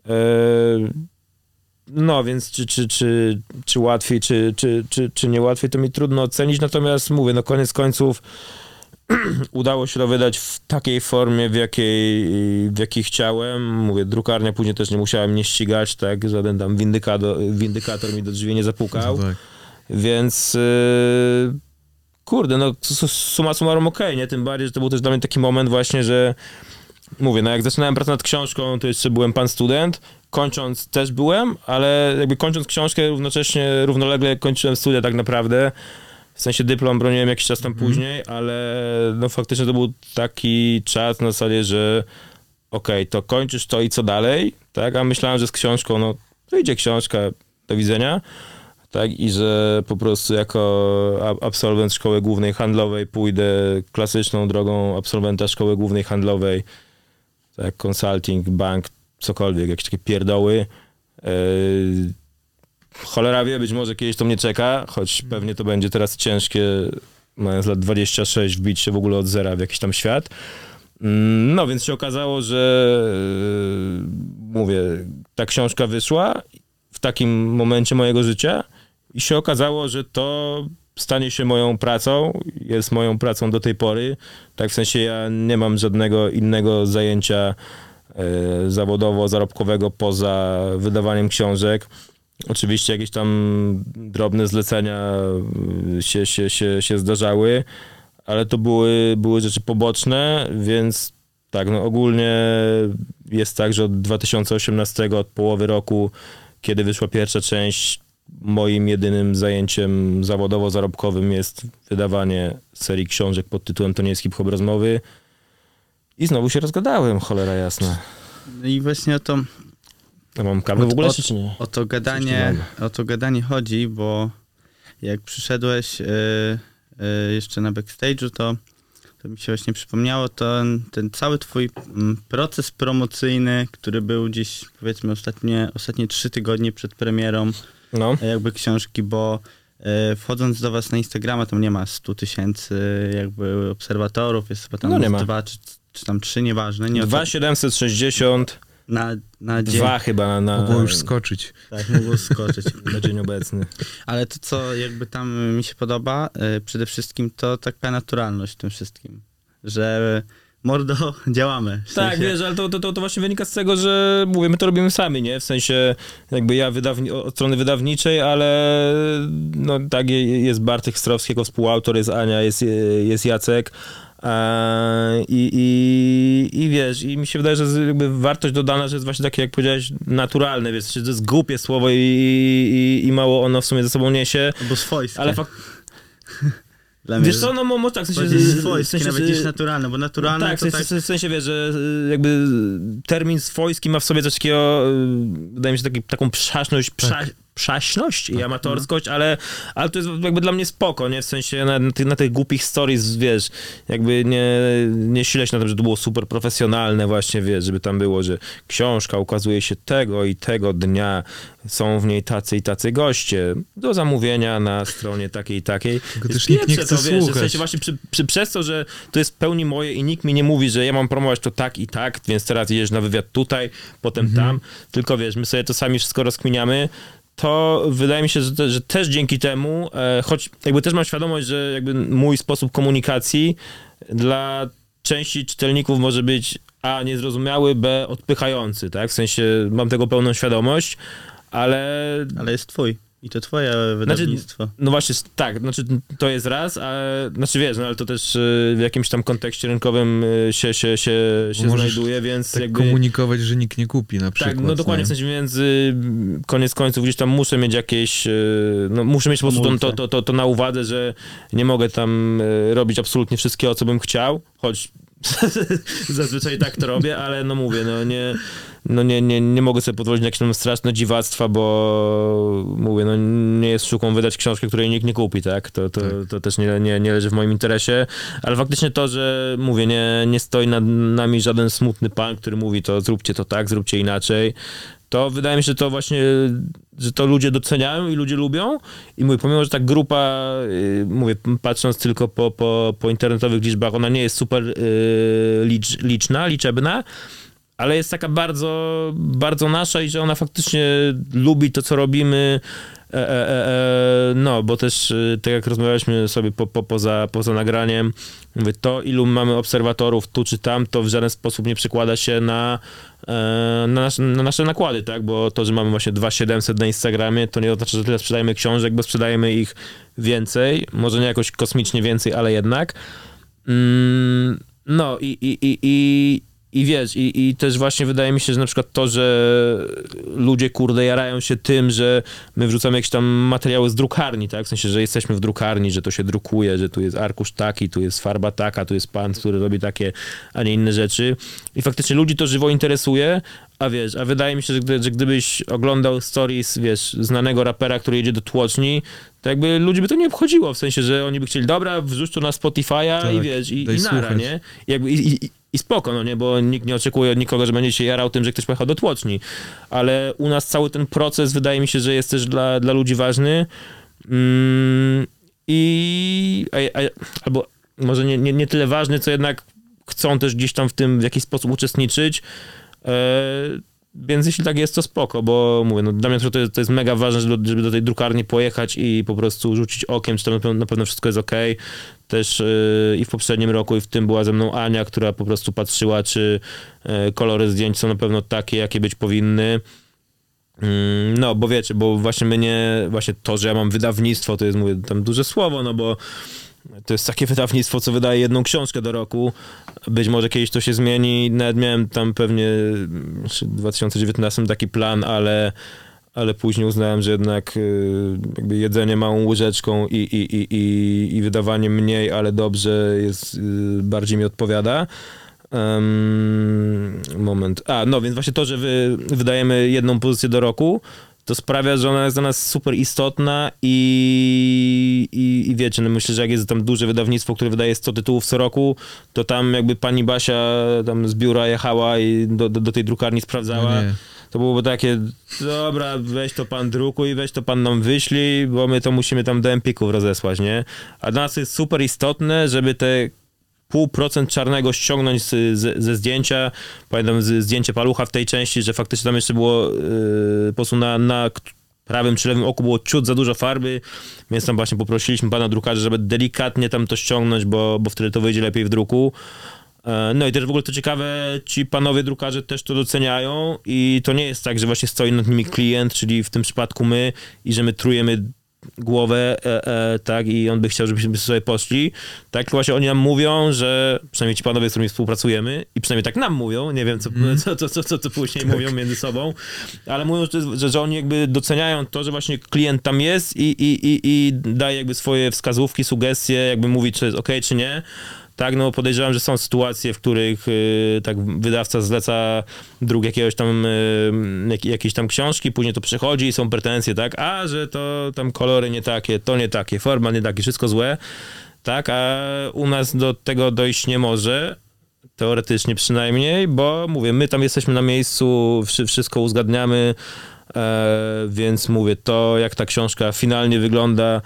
E, no, więc czy, czy, czy, czy łatwiej, czy, czy, czy, czy nie łatwiej, to mi trudno ocenić, natomiast mówię, no koniec końców udało się to wydać w takiej formie, w jakiej, w jakiej chciałem. Mówię, drukarnia później też nie musiała mnie ścigać, tak, żaden tam windykator, windykator mi do drzwi nie zapukał. No tak. Więc yy, kurde, no su- summa summarum okej, nie? Tym bardziej, że to był też dla mnie taki moment właśnie, że mówię, no jak zaczynałem pracę nad książką, to jeszcze byłem pan student, kończąc też byłem, ale jakby kończąc książkę równocześnie, równolegle kończyłem studia tak naprawdę. W sensie dyplom broniłem jakiś czas tam później, ale no faktycznie to był taki czas na zasadzie, że okej, to kończysz to i co dalej, tak? A myślałem, że z książką, no wyjdzie książka, do widzenia tak, i że po prostu jako absolwent szkoły głównej handlowej pójdę klasyczną drogą absolwenta szkoły głównej handlowej, tak, consulting, bank, cokolwiek, jakieś takie pierdoły. Yy, cholera wie, być może kiedyś to mnie czeka, choć pewnie to będzie teraz ciężkie, mając lat 26, wbić się w ogóle od zera w jakiś tam świat. Mm, No, więc się okazało, że yy, mówię, ta książka wyszła w takim momencie mojego życia i się okazało, że to stanie się moją pracą, jest moją pracą do tej pory. Tak w sensie ja nie mam żadnego innego zajęcia e, zawodowo-zarobkowego poza wydawaniem książek. Oczywiście jakieś tam drobne zlecenia y, się, się, się, się zdarzały, ale to były, były rzeczy poboczne, więc tak, no ogólnie jest tak, że od 2018, od połowy roku, kiedy wyszła pierwsza część, moim jedynym zajęciem zawodowo-zarobkowym jest wydawanie serii książek pod tytułem To nie jest hip-hop rozmowy. I znowu się rozgadałem, cholera jasna. No i właśnie o to, A mam kawę w ogóle, od- czy nie? o to gadanie, o to gadanie chodzi, bo jak przyszedłeś y, y, jeszcze na backstage'u, to, to mi się właśnie przypomniało, to ten, ten cały twój mm, proces promocyjny, który był gdzieś powiedzmy ostatnie, ostatnie trzy tygodnie przed premierą No. e, jakby książki, bo e, wchodząc do was na Instagrama, tam nie ma 100 tysięcy jakby obserwatorów, jest chyba tam No nie ma. dwa czy, czy tam trzy, nieważne. Nie, o to- 2760, na, na dzień. dwa chyba na, Mogło już skoczyć. Tak, mogło skoczyć. na dzień obecny. Ale to, co jakby tam mi się podoba, e, przede wszystkim to taka naturalność w tym wszystkim. Że mordo, działamy. W Tak, sensie- wiesz, ale to, to, to, to właśnie wynika z tego, że mówię, my to robimy sami, nie? W sensie jakby ja wydawni, od strony wydawniczej, ale no tak, je- jest Bartek Strowski jako współautor, jest Ania, jest, jest Jacek. E, I, i, I wiesz, i mi się wydaje, że jakby wartość dodana, że jest właśnie takie, jak powiedziałeś, naturalne, wiesz, to jest głupie słowo i, i, i mało ono w sumie ze sobą niesie, Albo swojskie. ale fakt, Dla wiesz co, no mo- może tak, w sensie, bardziej w sensie, nawet niż naturalne, bo naturalne tak, to w tak... sensie, w sensie wiesz, że y, jakby termin swojski ma w sobie coś takiego, y, wydaje mi się, taki, taką przaśność, prza, przaśność i amatorskość, ale, ale to jest jakby dla mnie spoko, nie? W sensie na, na, tych, na tych głupich stories, wiesz, jakby nie, nie się na tym, że to było super profesjonalne właśnie, wiesz, żeby tam było, że książka ukazuje się tego i tego dnia, są w niej tacy i tacy goście, do zamówienia na stronie takiej i takiej. Tylko też nikt nie chce to, wiesz, że w słuchać. sensie właśnie przy, przy, przez to, że to jest w pełni moje i nikt mi nie mówi, że ja mam promować to tak i tak, więc teraz jedziesz na wywiad tutaj, potem Mhm. tam, tylko wiesz, my sobie to sami wszystko rozkminiamy, to wydaje mi się, że, te, że też dzięki temu, e, choć jakby też mam świadomość, że jakby mój sposób komunikacji dla części czytelników może być a niezrozumiały, b odpychający, tak? W sensie mam tego pełną świadomość, ale Ale jest twój. I to twoje wydawnictwo. no właśnie, tak, znaczy to jest raz, a znaczy wiesz, no ale to też y, w jakimś tam kontekście rynkowym y, się, się, się, się znajduje, więc Tak jakby... komunikować, że nikt nie kupi na przykład. Tak, no dokładnie, nie? w sensie między koniec końców gdzieś tam muszę mieć jakieś, y, no muszę mieć po prostu to, to, to, to, na uwadze, że nie mogę tam robić absolutnie wszystkiego, co bym chciał, choć zazwyczaj tak to robię, ale no mówię, no nie, no nie, nie, nie mogę sobie pozwolić na jakieś tam straszne dziwactwa, bo mówię, no nie jest sztuką wydać książkę, której nikt nie kupi, tak? To, to, to też nie, nie, nie leży w moim interesie, ale faktycznie to, że mówię, nie, nie stoi nad nami żaden smutny pan, który mówi to zróbcie to tak, zróbcie inaczej, to wydaje mi się, że to właśnie, że to ludzie doceniają i ludzie lubią. I mówię, pomimo, że ta grupa, y, mówię, patrząc tylko po, po, po internetowych liczbach, ona nie jest super y, licz, liczna, liczebna, ale jest taka bardzo, bardzo nasza i że ona faktycznie lubi to, co robimy. E, e, e, e, no, bo też y, tak jak rozmawialiśmy sobie po, po, poza, poza nagraniem, mówię, to ilu mamy obserwatorów tu czy tam, to w żaden sposób nie przekłada się na, e, na, nasze, na nasze nakłady, tak? Bo to, że mamy właśnie 2700 na Instagramie, to nie oznacza, że tyle sprzedajemy książek, bo sprzedajemy ich więcej, może nie jakoś kosmicznie więcej, ale jednak. Mm, no i, i, i, i, i wiesz, i, i też właśnie wydaje mi się, że na przykład to, że ludzie kurde jarają się tym, że my wrzucamy jakieś tam materiały z drukarni, tak? W sensie, że jesteśmy w drukarni, że to się drukuje, że tu jest arkusz taki, tu jest farba taka, tu jest pan, który robi takie, a nie inne rzeczy. I faktycznie ludzi to żywo interesuje, a wiesz, a wydaje mi się, że, gdy, że gdybyś oglądał stories, wiesz, znanego rapera, który jedzie do tłoczni, to jakby ludzi by to nie obchodziło, w sensie, że oni by chcieli, dobra, wrzuć to na Spotify'a i Tak, wiesz, i, i nara, słuchać. nie? I, jakby, i, i, I spoko, no nie, bo nikt nie oczekuje od nikogo, że będzie się jarał tym, że ktoś pojechał do tłoczni, ale u nas cały ten proces wydaje mi się, że jest też dla, dla ludzi ważny mm, i a, a, albo może nie, nie, nie tyle ważny, co jednak chcą też gdzieś tam w tym w jakiś sposób uczestniczyć, więc jeśli tak jest, to spoko, bo mówię, no dla mnie to jest, to jest mega ważne, żeby, żeby do tej drukarni pojechać i po prostu rzucić okiem, czy tam na pewno, wszystko jest ok. Też yy, i w poprzednim roku, i w tym była ze mną Ania, która po prostu patrzyła, czy yy, kolory zdjęć są na pewno takie, jakie być powinny. Mm, No, bo wiecie, bo właśnie my nie, właśnie to, że ja mam wydawnictwo, to jest, mówię, tam duże słowo, no bo to jest takie wydawnictwo, co wydaje jedną książkę do roku. Być może kiedyś to się zmieni. Nawet miałem tam pewnie w 2019 taki plan, ale, ale później uznałem, że jednak y, jakby jedzenie małą łyżeczką i, i, i, i, i wydawanie mniej, ale dobrze jest, y, bardziej mi odpowiada. Em, moment. A, no więc właśnie to, że wy, wydajemy jedną pozycję do roku, to sprawia, że ona jest dla nas super istotna i, i, i wiecie, no myślę, że jak jest tam duże wydawnictwo, które wydaje 100 tytułów co roku, to tam jakby pani Basia tam z biura jechała i do, do, do tej drukarni sprawdzała. No. To byłoby takie, dobra, weź to pan drukuj, weź to pan nam wyślij, bo my to musimy tam do Empików rozesłać, nie? A dla nas jest super istotne, żeby te pół procent czarnego ściągnąć z, z, ze zdjęcia. Pamiętam z, zdjęcie palucha w tej części, że faktycznie tam jeszcze było yy, po prostu na, na prawym czy lewym oku było ciut za dużo farby, więc tam właśnie poprosiliśmy pana drukarza, żeby delikatnie tam to ściągnąć, bo, bo wtedy to wyjdzie lepiej w druku. E, No i też w ogóle to ciekawe, ci panowie drukarze też to doceniają i to nie jest tak, że właśnie stoi nad nimi klient, czyli w tym przypadku my i że my trujemy głowę, e, e, tak, i on by chciał, żebyśmy sobie poszli, tak, właśnie oni nam mówią, że, przynajmniej ci panowie, z którymi współpracujemy i przynajmniej tak nam mówią, nie wiem, co, co, co, co, co, co później mówią między sobą, ale mówią, że, że, że oni jakby doceniają to, że właśnie klient tam jest i, i, i, i daje jakby swoje wskazówki, sugestie, jakby mówi, czy jest ok, czy nie, tak, no podejrzewam, że są sytuacje, w których y, tak wydawca zleca druk jakiegoś tam, y, jak, jakiejś tam książki, później to przechodzi i są pretensje, tak, a że to tam kolory nie takie, to nie takie, forma nie takie, wszystko złe, tak, a u nas do tego dojść nie może, teoretycznie przynajmniej, bo mówię, my tam jesteśmy na miejscu, wszy- wszystko uzgadniamy, e, więc mówię, to jak ta książka finalnie wygląda,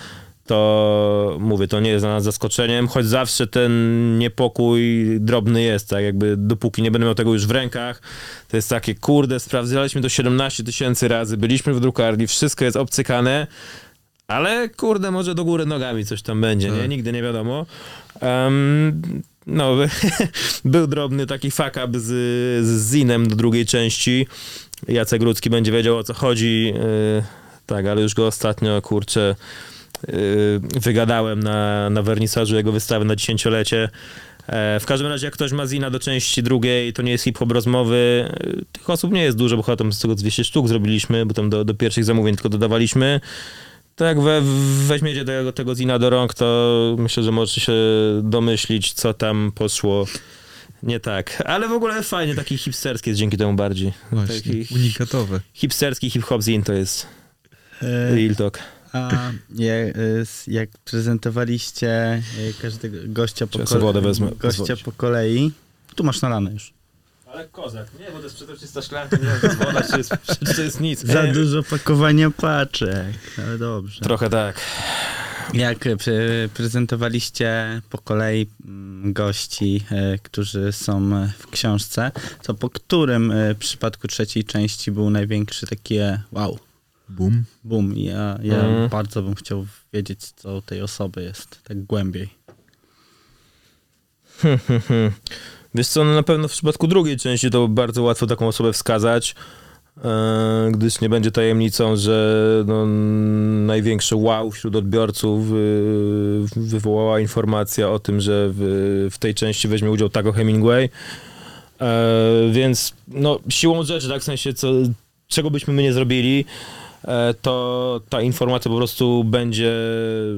to mówię, to nie jest dla nas zaskoczeniem, choć zawsze ten niepokój drobny jest, tak jakby dopóki nie będę miał tego już w rękach, to jest takie, kurde, sprawdzaliśmy to 17 tysięcy razy, byliśmy w drukarni, wszystko jest obcykane, ale kurde, może do góry nogami coś tam będzie, nie? Tak. Nigdy nie wiadomo. Em, no, był drobny taki fuck up z, z Zinem do drugiej części. Jacek Rudzki będzie wiedział o co chodzi. Yy, tak, ale już go ostatnio, kurczę, wygadałem na, na wernisażu jego wystawy na dziesięciolecie. E, W każdym razie, jak ktoś ma Zina do części drugiej, to nie jest hip-hop rozmowy. E, Tych osób nie jest dużo, bo chyba tam z tego 200 sztuk zrobiliśmy, bo tam do, do pierwszych zamówień tylko dodawaliśmy. To jak we, weźmiecie tego, tego Zina do rąk, to myślę, że możecie się domyślić, co tam poszło nie tak. Ale w ogóle fajnie, taki hipsterski jest dzięki temu bardziej. Właśnie, Taki unikatowe. hipsterski hip-hop Zin to jest E, real talk. A ja, s- jak prezentowaliście e, każdego gościa po, gościa po kolei, tu masz nalane już. Ale kozak, nie, bo to jest przezroczysta szklanka, nie woda, czy jest, czy to jest nic. Za E, dużo pakowania paczek, ale dobrze. Trochę tak. Jak e, pre- prezentowaliście po kolei mm, gości, e, którzy są w książce, to po którym e, w przypadku trzeciej części był największy taki wow, Boom. boom. Ja, ja Mhm. bardzo bym chciał wiedzieć, co u tej osoby jest, tak głębiej. Wiesz co, no na pewno w przypadku drugiej części to bardzo łatwo taką osobę wskazać, e, gdyż nie będzie tajemnicą, że no, największe wow wśród odbiorców y, wywołała informacja o tym, że w, w tej części weźmie udział Taco Hemingway. E, więc no, siłą rzeczy, tak w sensie, co, czego byśmy my nie zrobili, to ta informacja po prostu będzie,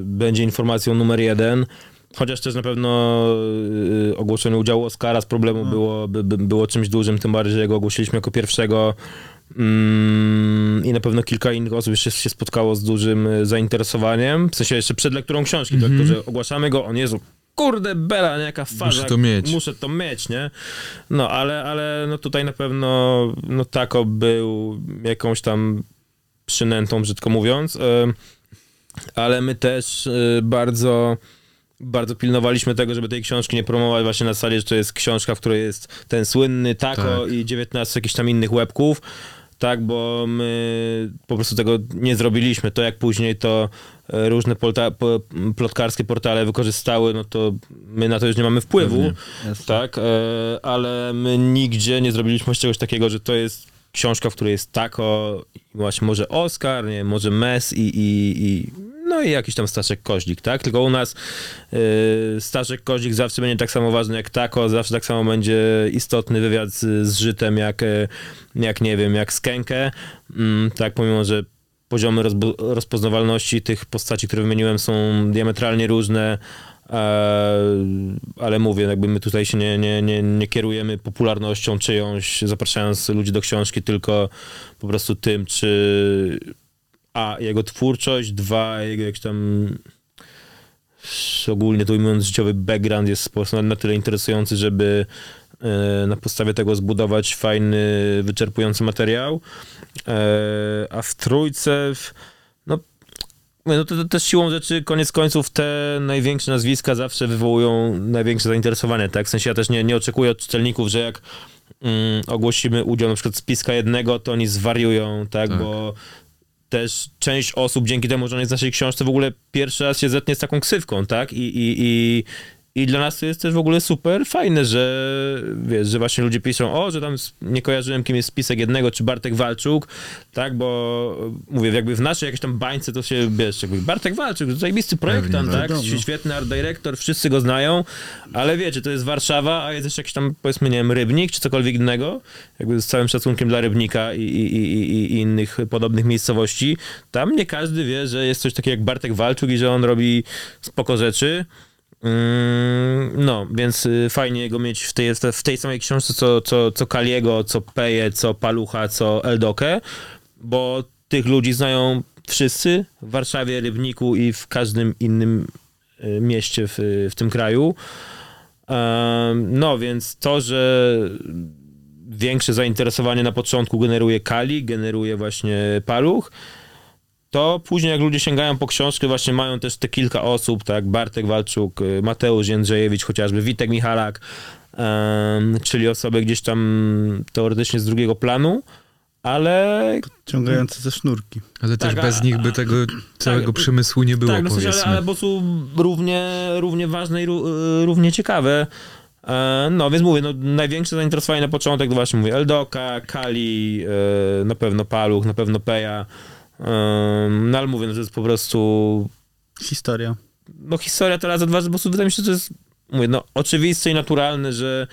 będzie informacją numer jeden. Chociaż też na pewno y, ogłoszenie udziału Oscara z problemu było, by, by, było czymś dużym, tym bardziej, że go ogłosiliśmy jako pierwszego. Mm, I na pewno kilka innych osób jeszcze się spotkało z dużym y, zainteresowaniem. W sensie jeszcze przed lekturą książki, mm tak, to, że ogłaszamy go, on jest kurde bela, nie, jaka faza. to mieć. Muszę to mieć, nie? No, ale, ale no tutaj na pewno no Tako był jakąś tam przynętą, brzydko mówiąc. Ym, ale my też y, bardzo bardzo pilnowaliśmy tego, żeby tej książki nie promować właśnie na zasadzie, że to jest książka, w której jest ten słynny Tako Tak. i 19 jakichś tam innych łebków, tak, bo my po prostu tego nie zrobiliśmy. To jak później to e, różne polta, po, plotkarskie portale wykorzystały, no to my na to już nie mamy wpływu, tak, e, ale my nigdzie nie zrobiliśmy czegoś takiego, że to jest książka, w której jest Tako, właśnie może Oscar, nie, może Mes i, i, i no i jakiś tam Staszek Koźlik, tak? Tylko u nas y, Staszek Koźlik zawsze będzie tak samo ważny jak Tako, zawsze tak samo będzie istotny wywiad z, z Żytem jak, y, jak nie wiem, jak Skenkę, mm, tak, pomimo, że poziomy rozpoznawalności tych postaci, które wymieniłem są diametralnie różne, ale mówię, jakby my tutaj się nie, nie, nie, nie kierujemy popularnością czyjąś, zapraszając ludzi do książki, tylko po prostu tym, czy a, jego twórczość, dwa, jego jakiś tam ogólnie to ujmując życiowy background jest na tyle interesujący, żeby e, na podstawie tego zbudować fajny, wyczerpujący materiał. E, a w trójce, no, to, to też siłą rzeczy, koniec końców, te największe nazwiska zawsze wywołują największe zainteresowanie, tak? W sensie ja też nie, nie oczekuję od czytelników, że jak mm, ogłosimy udział na przykład spiska jednego, to oni zwariują, tak? Tak. Bo też część osób dzięki temu, że on jest w naszej książce w ogóle pierwszy raz się zetnie z taką ksywką, tak? I, i, i, i dla nas to jest też w ogóle super fajne, że wiesz, że właśnie ludzie piszą, o, że tam nie kojarzyłem, kim jest spisek jednego, czy Bartek Walczuk, tak, bo mówię, jakby w naszej jakiejś tam bańce to się, wiesz, jakby Bartek Walczuk, zajebisty projektant, Pewnie, tak, wiadomo. świetny art director, wszyscy go znają, ale wiecie, to jest Warszawa, a jest jeszcze jakiś tam, powiedzmy, nie wiem, Rybnik, czy cokolwiek innego, jakby z całym szacunkiem dla Rybnika i, i, i, i- innych podobnych miejscowości, tam nie każdy wie, że jest coś takiego jak Bartek Walczuk i że on robi spoko rzeczy, No, więc y, fajnie go mieć w tej, w tej samej książce, co, co, co Kaliego, co Peje, co Palucha, co Eldokę, bo tych ludzi znają wszyscy w Warszawie, Rybniku i w każdym innym y, mieście w, w tym kraju. No, więc to, że większe zainteresowanie na początku generuje Kali, generuje właśnie Paluch, to później jak ludzie sięgają po książkę, właśnie mają też te kilka osób, tak, Bartek Walczuk, y, Mateusz Jędrzejewicz chociażby, Witek Michalak, em, czyli osoby gdzieś tam teoretycznie z drugiego planu, ale Ciągające ze sznurki. Ale też Tak, a- bez nich by tego całego tak, przemysłu nie było, tak, no powiedzmy. ale, ale po prostu równie, równie ważne i y, równie ciekawe. E, No, więc mówię, no, największe zainteresowanie na początek to właśnie mówię Eldoka, Kali, e, na pewno Paluch, na pewno Peja. No ale mówię, no, to jest po prostu Historia. no historia teraz dwa, po prostu wydaje mi się, że to jest mówię, no, oczywiste i naturalne, że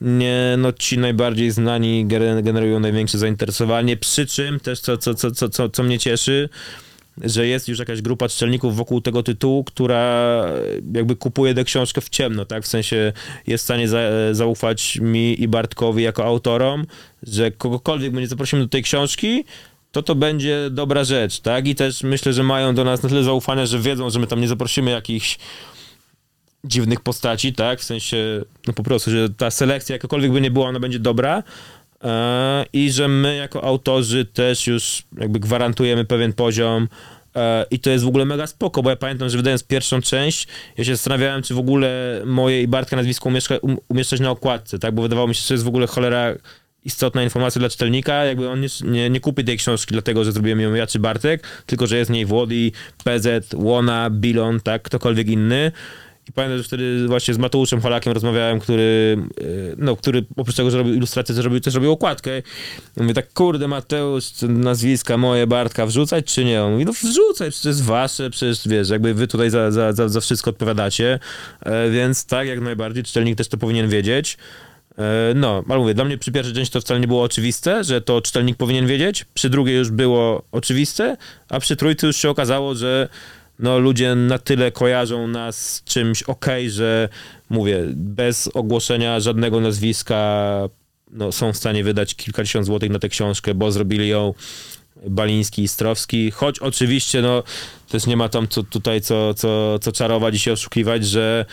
nie, no ci najbardziej znani gener- generują największe zainteresowanie, przy czym też co, co, co, co, co, co mnie cieszy, że jest już jakaś grupa czytelników wokół tego tytułu, która jakby kupuje tę książkę w ciemno, tak? W sensie jest w stanie za, zaufać mi i Bartkowi jako autorom, że kogokolwiek będzie zaprosimy do tej książki, to to będzie dobra rzecz, tak? I też myślę, że mają do nas na tyle zaufania, że wiedzą, że my tam nie zaprosimy jakichś dziwnych postaci, tak? W sensie, no po prostu, że ta selekcja, jakakolwiek by nie była, ona będzie dobra e, i że my jako autorzy też już jakby gwarantujemy pewien poziom e, i to jest w ogóle mega spoko, bo ja pamiętam, że wydając pierwszą część, ja się zastanawiałem, czy w ogóle moje i Bartka nazwisko um, umieszczać na okładce, tak? Bo wydawało mi się, że to jest w ogóle cholera istotna informacja dla czytelnika, jakby on nie, nie, nie kupi tej książki dlatego, że zrobiłem ją ja czy Bartek, tylko że jest w niej Włody, PZ, Łona, Bilon, tak, ktokolwiek inny. I pamiętam, że wtedy właśnie z Mateuszem Holakiem rozmawiałem, który, yy, no, który oprócz tego, że robił ilustrację, to też robił okładkę. I mówię tak, kurde Mateusz, nazwiska moje Bartka wrzucać czy nie? On mówi, no wrzucaj, przecież to jest wasze, przecież wiesz, jakby wy tutaj za, za, za, za wszystko odpowiadacie, e, więc tak, jak najbardziej, czytelnik też to powinien wiedzieć. E, No, ale mówię, dla mnie przy pierwszej części to wcale nie było oczywiste, że to czytelnik powinien wiedzieć, przy drugiej już było oczywiste, a przy trójce już się okazało, że no, ludzie na tyle kojarzą nas z czymś okej, że mówię, bez ogłoszenia żadnego nazwiska no, są w stanie wydać kilkadziesiąt złotych na tę książkę, bo zrobili ją Baliński i Strowski, choć oczywiście no, też nie ma tam co, tutaj co, co, co czarować i się oszukiwać, że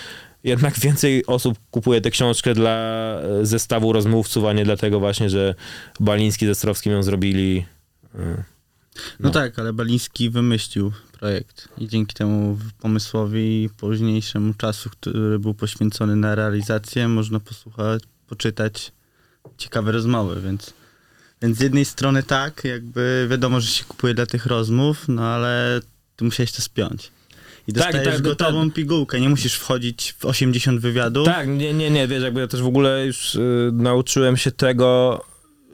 jednak więcej osób kupuje tę książkę dla e, zestawu rozmówców, a nie dlatego właśnie, że Baliński ze Strowskim ją zrobili. No, No. tak, ale Baliński wymyślił projekt i dzięki temu pomysłowi późniejszemu czasu, który był poświęcony na realizację, można posłuchać, poczytać ciekawe rozmowy, więc, więc z jednej strony tak, jakby wiadomo, że się kupuje dla tych rozmów, no ale ty musiałeś to spiąć. I Tak, dostajesz tak, gotową pigułkę, nie musisz wchodzić w 80 wywiadów. Tak, nie, nie, nie, wiesz, jakby ja też w ogóle już y, nauczyłem się tego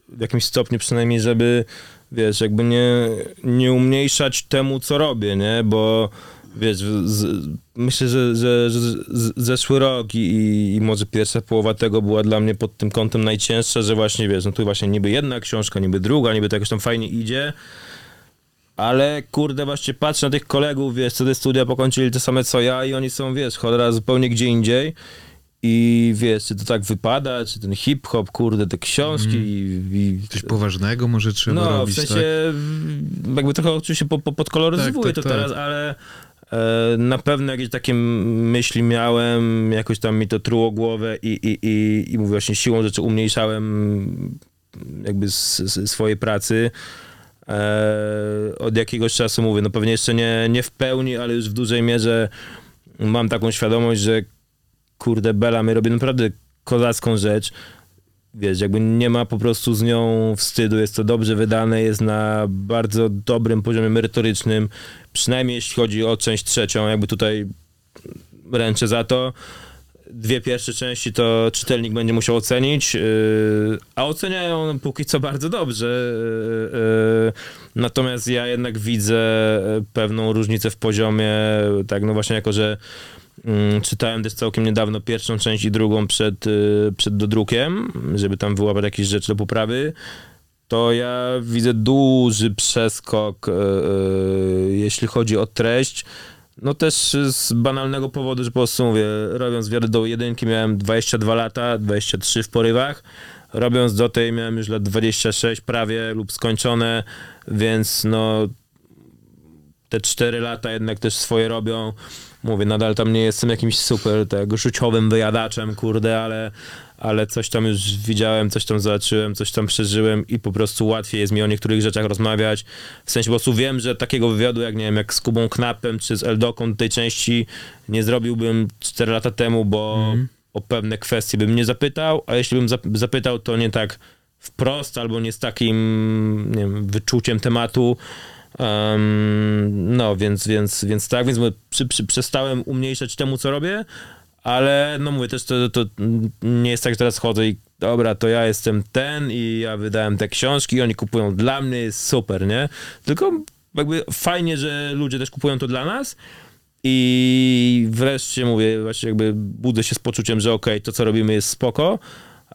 w jakimś stopniu przynajmniej, żeby wiesz, jakby nie, nie umniejszać temu, co robię, nie, bo wiesz, z, myślę, że, że, że z, zeszły rok i, i może pierwsza połowa tego była dla mnie pod tym kątem najcięższa, że właśnie, wiesz, no tu właśnie niby jedna książka, niby druga, niby to jakoś tam fajnie idzie, ale kurde, właśnie patrzę na tych kolegów, wiesz, co te studia pokończyli te same co ja i oni są, wiesz, cholera zupełnie gdzie indziej. I wiesz, czy to tak wypada, czy ten hip-hop, kurde, te książki i, i Coś poważnego może trzeba no, robić, w sensie tak? jakby trochę oczywiście po, po, podkoloryzowuję Tak, tak, to tak. teraz, ale e, na pewno jakieś takie myśli miałem, jakoś tam mi to truło głowę i, i, i, i mówię właśnie siłą rzeczy umniejszałem jakby z swojej pracy. E, od jakiegoś czasu mówię, no pewnie jeszcze nie, nie w pełni, ale już w dużej mierze mam taką świadomość, że kurde, Bela, my robimy naprawdę kozacką rzecz. Wiesz, jakby nie ma po prostu z nią wstydu, jest to dobrze wydane, jest na bardzo dobrym poziomie merytorycznym, przynajmniej jeśli chodzi o część trzecią, jakby tutaj ręczę za to. Dwie pierwsze części to czytelnik będzie musiał ocenić, yy, a oceniają póki co bardzo dobrze. Yy, yy, natomiast ja jednak widzę pewną różnicę w poziomie, tak no właśnie jako, że Mm, Czytałem też całkiem niedawno pierwszą część i drugą przed, y, przed dodrukiem, żeby tam wyłapać jakieś rzeczy do poprawy. To ja widzę duży przeskok, y, y, jeśli chodzi o treść. No też z banalnego powodu, że po prostu mówię, robiąc wiarę do jedynki miałem 22 lata, 23 w porywach. Robiąc do tej miałem już lat 26 prawie lub skończone, więc no te 4 lata jednak też swoje robią. Mówię, nadal tam nie jestem jakimś super tak, życiowym wyjadaczem, kurde, ale, ale coś tam już widziałem, coś tam zobaczyłem, coś tam przeżyłem i po prostu łatwiej jest mi o niektórych rzeczach rozmawiać. W sensie po prostu wiem, że takiego wywiadu jak, nie wiem, jak z Kubą Knapem czy z Eldoką tej części nie zrobiłbym 4 lata temu, bo o pewne kwestie bym nie zapytał, a jeśli bym zap- zapytał, to nie tak wprost albo nie z takim nie wiem, wyczuciem tematu. Em, no, więc, więc, więc tak, więc przy, przy, przestałem umniejszać temu, co robię, ale no mówię, też to, to nie jest tak, że teraz chodzę i dobra, to ja jestem ten i ja wydałem te książki i oni kupują dla mnie, jest super, nie? Tylko jakby fajnie, że ludzie też kupują to dla nas i wreszcie mówię, właśnie jakby budzę się z poczuciem, że okej, to co robimy jest spoko,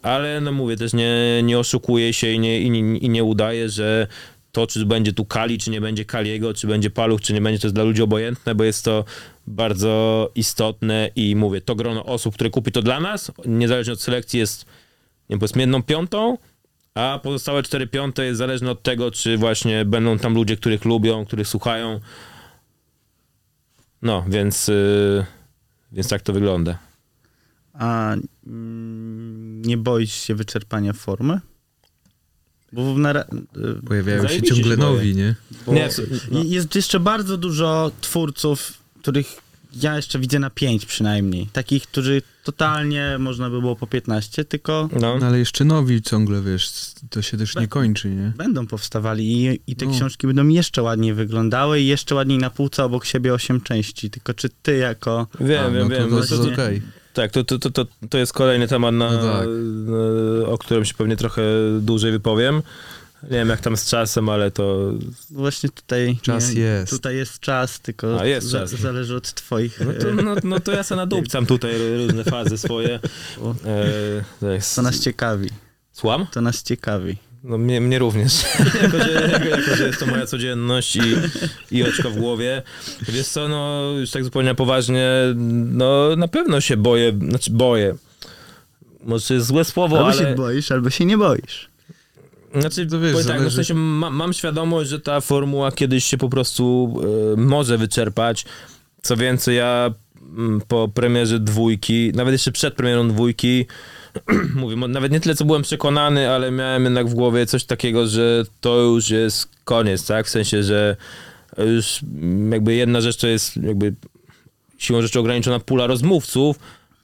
ale no mówię, też nie, nie oszukuję się i nie, i, nie, i nie udaję, że to, czy będzie tu Kali, czy nie będzie Kaliego, czy będzie Paluch, czy nie będzie, to jest dla ludzi obojętne, bo jest to bardzo istotne i mówię, to grono osób, które kupi to dla nas, niezależnie od selekcji jest, nie powiedzmy jedną piątą, a pozostałe cztery piąte jest zależne od tego, czy właśnie będą tam ludzie, których lubią, których słuchają. No, więc, yy, więc tak to wygląda. A mm, nie boisz się wyczerpania formy? Bo, na, y, Pojawiają się ciągle nowi, nie? bo Nie, no. jest jeszcze bardzo dużo twórców, których ja jeszcze widzę na pięć przynajmniej. Takich, którzy totalnie można by było po 15, tylko No. No ale jeszcze nowi ciągle, wiesz, to się też nie kończy, nie? będą powstawali i, i te No. książki będą jeszcze ładniej wyglądały i jeszcze ładniej na półce obok siebie osiem części. Tylko czy ty jako... Wiem, A, wiem, no wiem. to, to, to, to- jest okej. Tak, to, to, to, to, to jest kolejny temat, na, No tak. na- o którym się pewnie trochę dłużej wypowiem. Nie wiem jak tam z czasem, ale to Właśnie tutaj... Czas jest. Tutaj jest czas, tylko A, jest za, czas. zależy od twoich... No to, no, no to ja sobie nadupcam tutaj różne fazy swoje. O. E, to jest, To nas ciekawi. Słucham? To nas ciekawi. No mnie, mnie również. jako, że, jako, jako, że jest to moja codzienność i, i oczko w głowie. Wiesz co, no już tak zupełnie na poważnie, no na pewno się boję, znaczy boję. Może to jest złe słowo, Albo ale... się boisz, albo się nie boisz. Znaczy, To wiesz, tak, no w sensie ma, mam świadomość, że ta formuła kiedyś się po prostu e, może wyczerpać. Co więcej, ja mm, po premierze dwójki, nawet jeszcze przed premierą dwójki, mówię, nawet nie tyle, co byłem przekonany, ale miałem jednak w głowie coś takiego, że to już jest koniec, tak? W sensie, że już jakby jedna rzecz to jest jakby siłą rzeczy ograniczona pula rozmówców,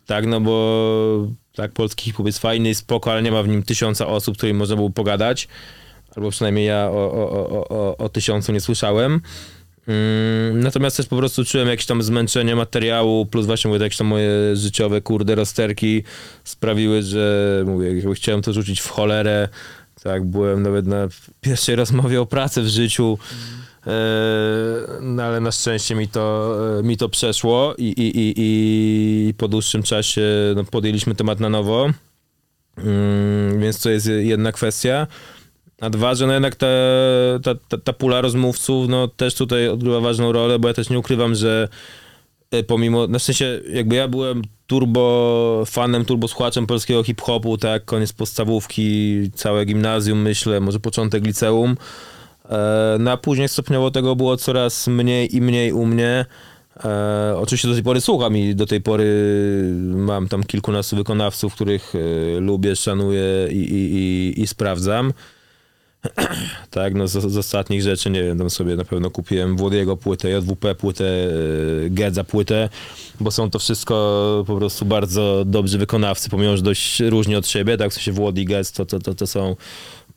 tak, no bo tak, polski hip-hop jest fajny, spoko, ale nie ma w nim tysiąca osób, którymi można było pogadać, albo przynajmniej ja o, o, o, o, o tysiącu nie słyszałem. Mm, natomiast też po prostu czułem jakieś tam zmęczenie materiału, plus właśnie mówię, jakieś tam moje życiowe, kurde, rozterki sprawiły, że mówię, chciałem to rzucić w cholerę, tak, byłem nawet na pierwszej rozmowie o pracy w życiu, e, no ale na szczęście mi to, e, mi to przeszło i, i, i, i po dłuższym czasie no, podjęliśmy temat na nowo, Mm, więc to jest jedna kwestia. A dwa, że no jednak ta, ta, ta, ta pula rozmówców no też tutaj odgrywa ważną rolę, bo ja też nie ukrywam, że e, pomimo, na sensie jakby ja byłem turbo fanem, turbo słuchaczem polskiego hip-hopu, tak, koniec podstawówki, całe gimnazjum myślę, może początek liceum, e, no a później stopniowo tego było coraz mniej i mniej u mnie. E, oczywiście do tej pory słucham i do tej pory mam tam kilkunastu wykonawców, których e, lubię, szanuję i, i, i, i sprawdzam. tak, no z, z ostatnich rzeczy, nie wiem, tam sobie na pewno kupiłem Włodiego płytę, JWP płytę, e, Gedza płytę, bo są to wszystko po prostu bardzo dobrzy wykonawcy, pomimo, że dość różni od siebie, tak, w sensie Włody i Gedz to, to, to, to są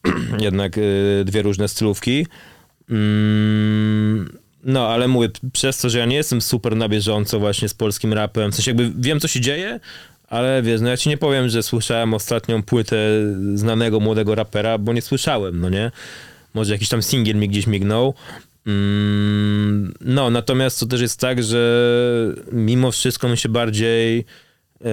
jednak e, dwie różne stylówki. Mm, no, ale mówię, przez to, że ja nie jestem super na bieżąco właśnie z polskim rapem, w sensie jakby wiem, co się dzieje, ale wiesz, no ja ci nie powiem, że słyszałem ostatnią płytę znanego młodego rapera, bo nie słyszałem, no nie? Może jakiś tam singiel mi gdzieś mignął. Mm, no, natomiast to też jest tak, że mimo wszystko my się bardziej e,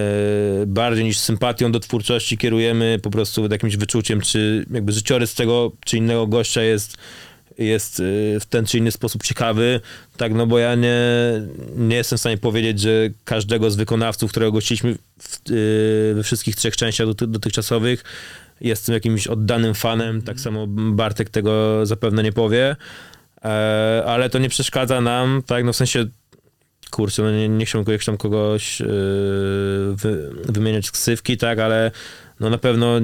bardziej niż sympatią do twórczości kierujemy po prostu jakimś wyczuciem, czy jakby życiorys tego czy innego gościa jest jest y, w ten czy inny sposób ciekawy, tak, no bo ja nie, nie jestem w stanie powiedzieć, że każdego z wykonawców, którego gościliśmy w, y, we wszystkich trzech częściach doty, dotychczasowych, jestem jakimś oddanym fanem, tak samo Bartek tego zapewne nie powie, e, ale to nie przeszkadza nam, tak, no w sensie kurczę, no nie, nie chciałbym jakoś tam kogoś yy, wy, wymieniać z ksywki, tak, ale no na pewno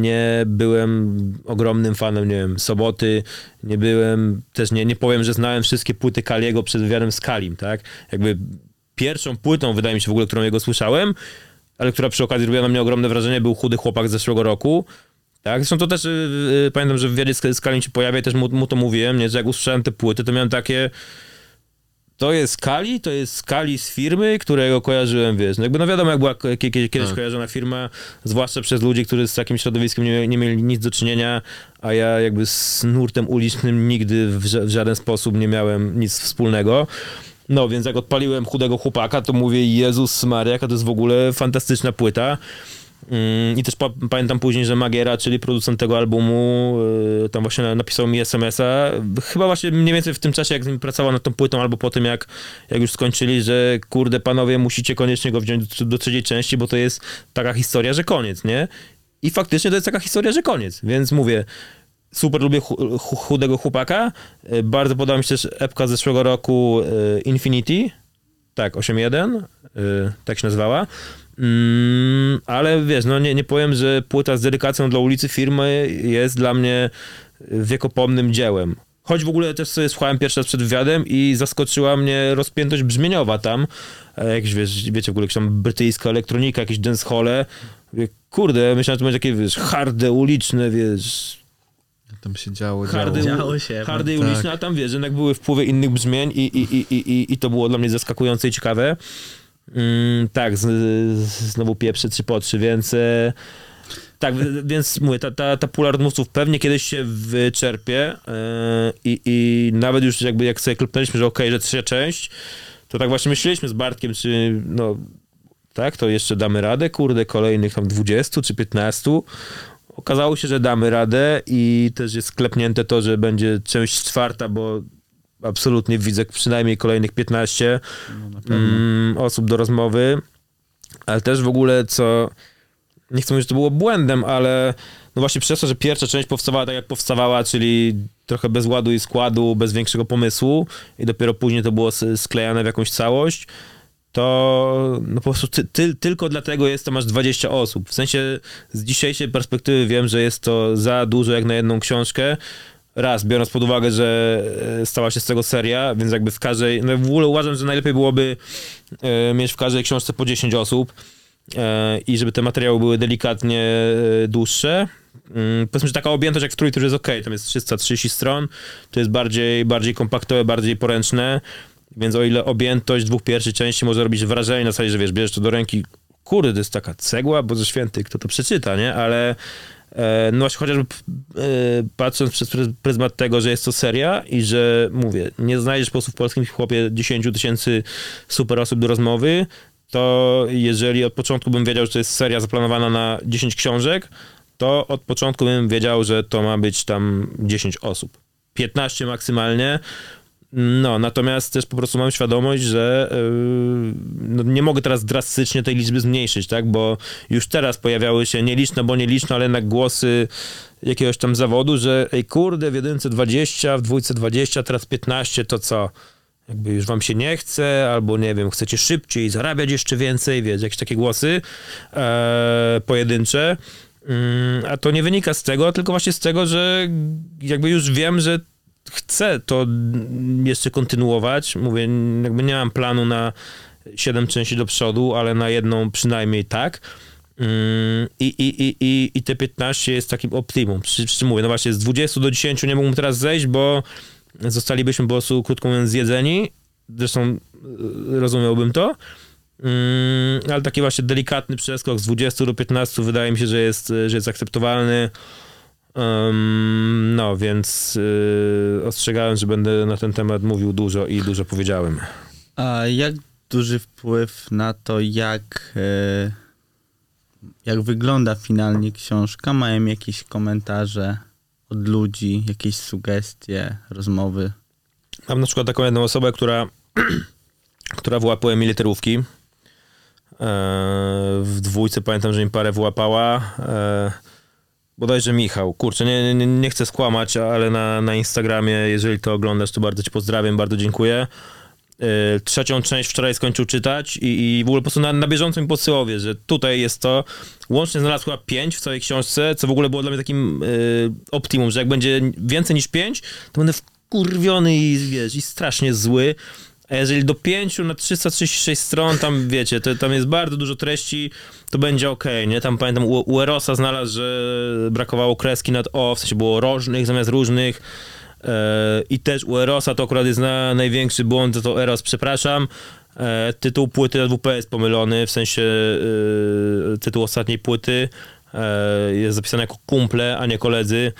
nie byłem ogromnym fanem, nie wiem, Soboty, nie byłem, też nie, nie powiem, że znałem wszystkie płyty Kaliego przed wywiadem z Kalim, tak? Jakby pierwszą płytą, wydaje mi się w ogóle, którą jego słyszałem, ale która przy okazji robiła na mnie ogromne wrażenie, był Chudy Chłopak z zeszłego roku, tak, zresztą to też yy, pamiętam, że w wywiadzie z, z Kalim się pojawia i też mu, mu to mówiłem, nie, że jak usłyszałem te płyty, to miałem takie to jest Kali, to jest Kali z firmy, którego kojarzyłem, wiesz, no jakby no wiadomo, jak była kiedyś tak. kojarzona firma, zwłaszcza przez ludzi, którzy z takim środowiskiem nie, nie mieli nic do czynienia, a ja jakby z nurtem ulicznym nigdy w, w żaden sposób nie miałem nic wspólnego. No, więc jak odpaliłem Chudego Chłopaka, to mówię, Jezus Maria, to jest w ogóle fantastyczna płyta. Mm, I też pa pamiętam później, że Magiera, czyli producent tego albumu, yy, tam właśnie napisał mi SMS-a, chyba właśnie mniej więcej w tym czasie, jak z nim pracował nad tą płytą, albo po tym, jak, jak już skończyli, że kurde, panowie, musicie koniecznie go wziąć do, do trzeciej części, bo to jest taka historia, że koniec, nie? I faktycznie to jest taka historia, że koniec, więc mówię, super lubię ch chudego chłopaka, yy, bardzo podoba mi się też epka z zeszłego roku yy, Infinity, tak, 8.1, yy, tak się nazywała. Mm, ale wiesz, no nie, nie powiem, że płyta z dedykacją dla ulicy firmy jest dla mnie wiekopomnym dziełem. Choć w ogóle też sobie słuchałem pierwszy raz przed wywiadem i zaskoczyła mnie rozpiętość brzmieniowa tam. E, jakieś, wiesz, wiecie, w ogóle jakieś tam brytyjska elektronika, jakieś dancehole. Kurde, myślałem, że to będzie takie, wiesz, harde, uliczne, wiesz, tam się działo, hardy, działo. się. Hardy tak. uliczne, a tam wiesz, jednak były wpływy innych brzmień i, i, i, i, i to było dla mnie zaskakujące i ciekawe. Mm, tak, z, znowu pieprzy trzy po trzy, więc... E, tak, więc mówię, ta, ta, ta pula rozmówców pewnie kiedyś się wyczerpie e, i, i nawet już jakby jak sobie klupnęliśmy, że okej, okay, że trzecia część, to tak właśnie myśleliśmy z Bartkiem, czy no tak, to jeszcze damy radę, kurde, kolejnych tam 20 czy 15. Okazało się, że damy radę i też jest sklepnięte to, że będzie część czwarta, bo absolutnie widzę przynajmniej kolejnych 15 no, mm, osób do rozmowy, ale też w ogóle co, nie chcę mówić, że to było błędem, ale no właśnie przez to, że pierwsza część powstawała tak jak powstawała, czyli trochę bez ładu i składu, bez większego pomysłu i dopiero później to było sklejane w jakąś całość, to no po prostu ty, ty, tylko dlatego jest tam aż 20 osób. W sensie z dzisiejszej perspektywy wiem, że jest to za dużo jak na jedną książkę, raz, biorąc pod uwagę, że e, stała się z tego seria, więc jakby w każdej, no w ogóle uważam, że najlepiej byłoby e, mieć w każdej książce po 10 osób e, i żeby te materiały były delikatnie dłuższe. Mm, powiedzmy, że taka objętość jak w trójce jest ok, tam jest 330 stron, to jest bardziej, bardziej kompaktowe, bardziej poręczne, więc o ile objętość dwóch pierwszych części może robić wrażenie na zasadzie, że wiesz, bierzesz to do ręki, kurde, to jest taka cegła, bo ze święty, kto to przeczyta, nie? Ale E, no właśnie chociażby e, patrząc przez pryzmat tego, że jest to seria i że, mówię, nie znajdziesz po prostu w polskim chłopie 10 tysięcy super osób do rozmowy, to jeżeli od początku bym wiedział, że to jest seria zaplanowana na 10 książek, to od początku bym wiedział, że to ma być tam 10 osób. 15 maksymalnie. No, natomiast też po prostu mam świadomość, że yy, no nie mogę teraz drastycznie tej liczby zmniejszyć, tak? Bo już teraz pojawiały się nieliczne, bo nieliczne, ale jednak głosy jakiegoś tam zawodu, że ej kurde, w jedynce 20, w dwójce 20, teraz 15, to co? Jakby już wam się nie chce, albo nie wiem, chcecie szybciej zarabiać jeszcze więcej, wiesz, jakieś takie głosy e, pojedyncze. Mm, a to nie wynika z tego, tylko właśnie z tego, że jakby już wiem, że chcę to jeszcze kontynuować. Mówię, jakby nie mam planu na 7 części do przodu, ale na jedną przynajmniej tak. Mm, I, i, i, i, I te 15 jest takim optimum. Przy czym mówię, no właśnie z 20 do 10 nie mógłbym teraz zejść, bo zostalibyśmy po prostu, krótko mówiąc, zjedzeni. Zresztą y, rozumiałbym to. Mm, ale taki właśnie delikatny przeskok z 20 do 15 wydaje mi się, że jest, że jest akceptowalny. Um, no, więc yy, ostrzegałem, że będę na ten temat mówił dużo i dużo powiedziałem. A jak duży wpływ na to, jak, e, jak wygląda finalnie książka? Mają jakieś komentarze od ludzi, jakieś sugestie, rozmowy? Mam na przykład taką jedną osobę, która, która wyłapuje mi literówki. E, w dwójce pamiętam, że mi parę wyłapała. Bodajże Michał. Kurczę, nie, nie, nie chcę skłamać, ale na, na Instagramie, jeżeli to oglądasz, to bardzo ci pozdrawiam, bardzo dziękuję. E, trzecią część wczoraj skończył czytać i, i w ogóle po prostu na, na bieżąco mi że tutaj jest to. Łącznie znalazł chyba pięć w całej książce, co w ogóle było dla mnie takim y, optimum, że jak będzie więcej niż pięć, to będę wkurwiony i, wiesz, i strasznie zły. A jeżeli do 5 na 336 stron, tam wiecie, to, tam jest bardzo dużo treści, to będzie ok, nie? Tam pamiętam, u, u Erosa znalazł, że brakowało kreski nad O, w sensie było różnych zamiast różnych. E, I też u Erosa to akurat jest na, największy błąd, to, to Eros, przepraszam. E, tytuł płyty WP jest pomylony, w sensie e, tytuł ostatniej płyty e, jest zapisany jako kumple, a nie koledzy.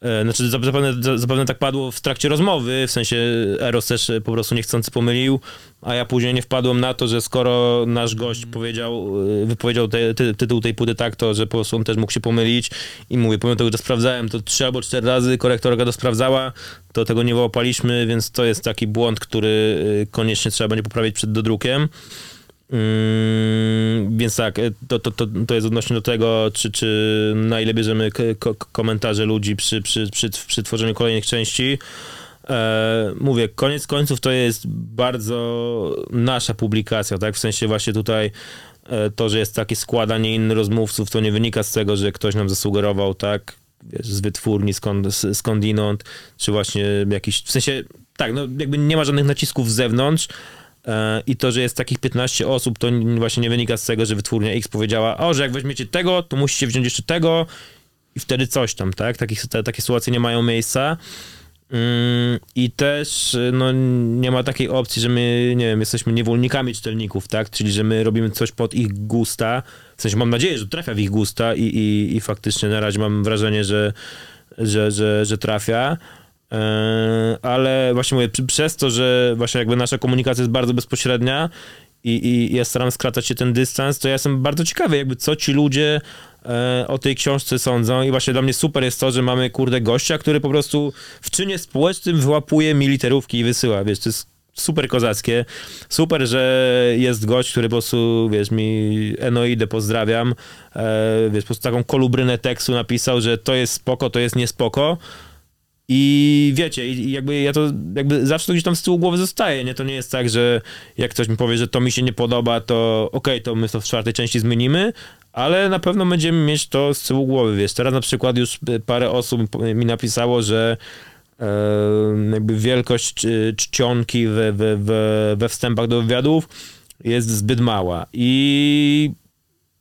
E, Znaczy, zapewne, zapewne tak padło w trakcie rozmowy, w sensie Eros też po prostu niechcący pomylił, a ja później nie wpadłem na to, że skoro nasz gość powiedział, e, wypowiedział te, ty, tytuł tej płyty tak, to że po prostu on też mógł się pomylić i mówię, pomimo tego, że sprawdzałem to trzy albo cztery razy, korektorka to sprawdzała, to tego nie wyłapaliśmy, więc to jest taki błąd, który e, koniecznie trzeba będzie poprawić przed dodrukiem. Mm, więc tak, to, to, to, to jest odnośnie do tego, czy, czy na ile bierzemy ko komentarze ludzi przy, przy, przy, przy tworzeniu kolejnych części. E, mówię, koniec końców to jest bardzo nasza publikacja, tak? W sensie właśnie tutaj e, to, że jest taki skład, a nie inny rozmówców, to nie wynika z tego, że ktoś nam zasugerował, tak? Wiesz, z wytwórni, skąd, skądinąd, czy właśnie jakiś, w sensie, tak, no jakby nie ma żadnych nacisków z zewnątrz, i to, że jest takich 15 osób, to właśnie nie wynika z tego, że wytwórnia X powiedziała, o, że jak weźmiecie tego, to musicie wziąć jeszcze tego i wtedy coś tam, tak? Takie, takie sytuacje nie mają miejsca. I też no, nie ma takiej opcji, że my, nie wiem, jesteśmy niewolnikami czytelników, tak? Czyli, że my robimy coś pod ich gusta. W sensie mam nadzieję, że trafia w ich gusta i, i, i faktycznie na razie mam wrażenie, że, że, że, że trafia. E, ale właśnie mówię, przez to, że właśnie jakby nasza komunikacja jest bardzo bezpośrednia i, i ja staram skracać się ten dystans, to ja jestem bardzo ciekawy, jakby co ci ludzie e, o tej książce sądzą i właśnie dla mnie super jest to, że mamy kurde gościa, który po prostu w czynie społecznym wyłapuje mi literówki i wysyła, wiesz, to jest super kozackie. Super, że jest gość, który po prostu, wiesz, mi Enoidę pozdrawiam, e, wiesz, po prostu taką kolubrynę tekstu napisał, że to jest spoko, to jest niespoko. I wiecie, i jakby ja to jakby zawsze gdzieś tam z tyłu głowy zostaje, nie? To nie jest tak, że jak ktoś mi powie, że to mi się nie podoba, to okej, okay, to my to w czwartej części zmienimy, ale na pewno będziemy mieć to z tyłu głowy, wiesz. Teraz na przykład już parę osób mi napisało, że e, jakby wielkość czcionki we, we, we, we wstępach do wywiadów jest zbyt mała i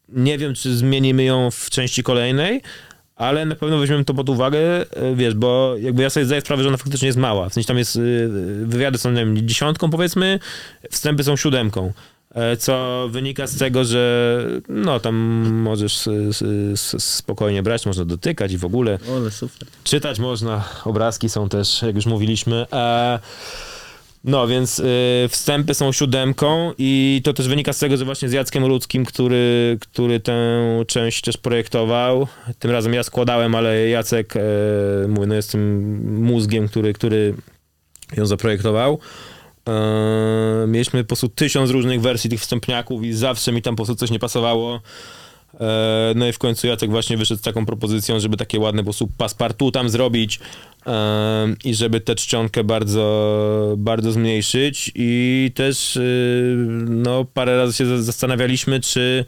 nie wiem, czy zmienimy ją w części kolejnej, ale na pewno weźmiemy to pod uwagę, e, wiesz, bo jakby ja sobie zdaję sprawę, że ona faktycznie jest mała. W sensie tam jest, e, wywiady są, nie wiem, dziesiątką powiedzmy, wstępy są siódemką. E, co wynika z tego, że no tam możesz spokojnie brać, można dotykać i w ogóle. Ole, super. Czytać można, obrazki są też, jak już mówiliśmy. No, więc y, wstępy są siódemką i to też wynika z tego, że właśnie z Jackiem Ludzkim, który, który tę część też projektował, tym razem ja składałem, ale Jacek, e, mówię, no jestem mózgiem, który, który ją zaprojektował. E, mieliśmy po prostu tysiąc różnych wersji tych wstępniaków i zawsze mi tam po prostu coś nie pasowało. E, No i w końcu Jacek właśnie wyszedł z taką propozycją, żeby takie ładne po prostu paspartu tam zrobić i żeby tę czcionkę bardzo, bardzo zmniejszyć i też y, no parę razy się za- zastanawialiśmy, czy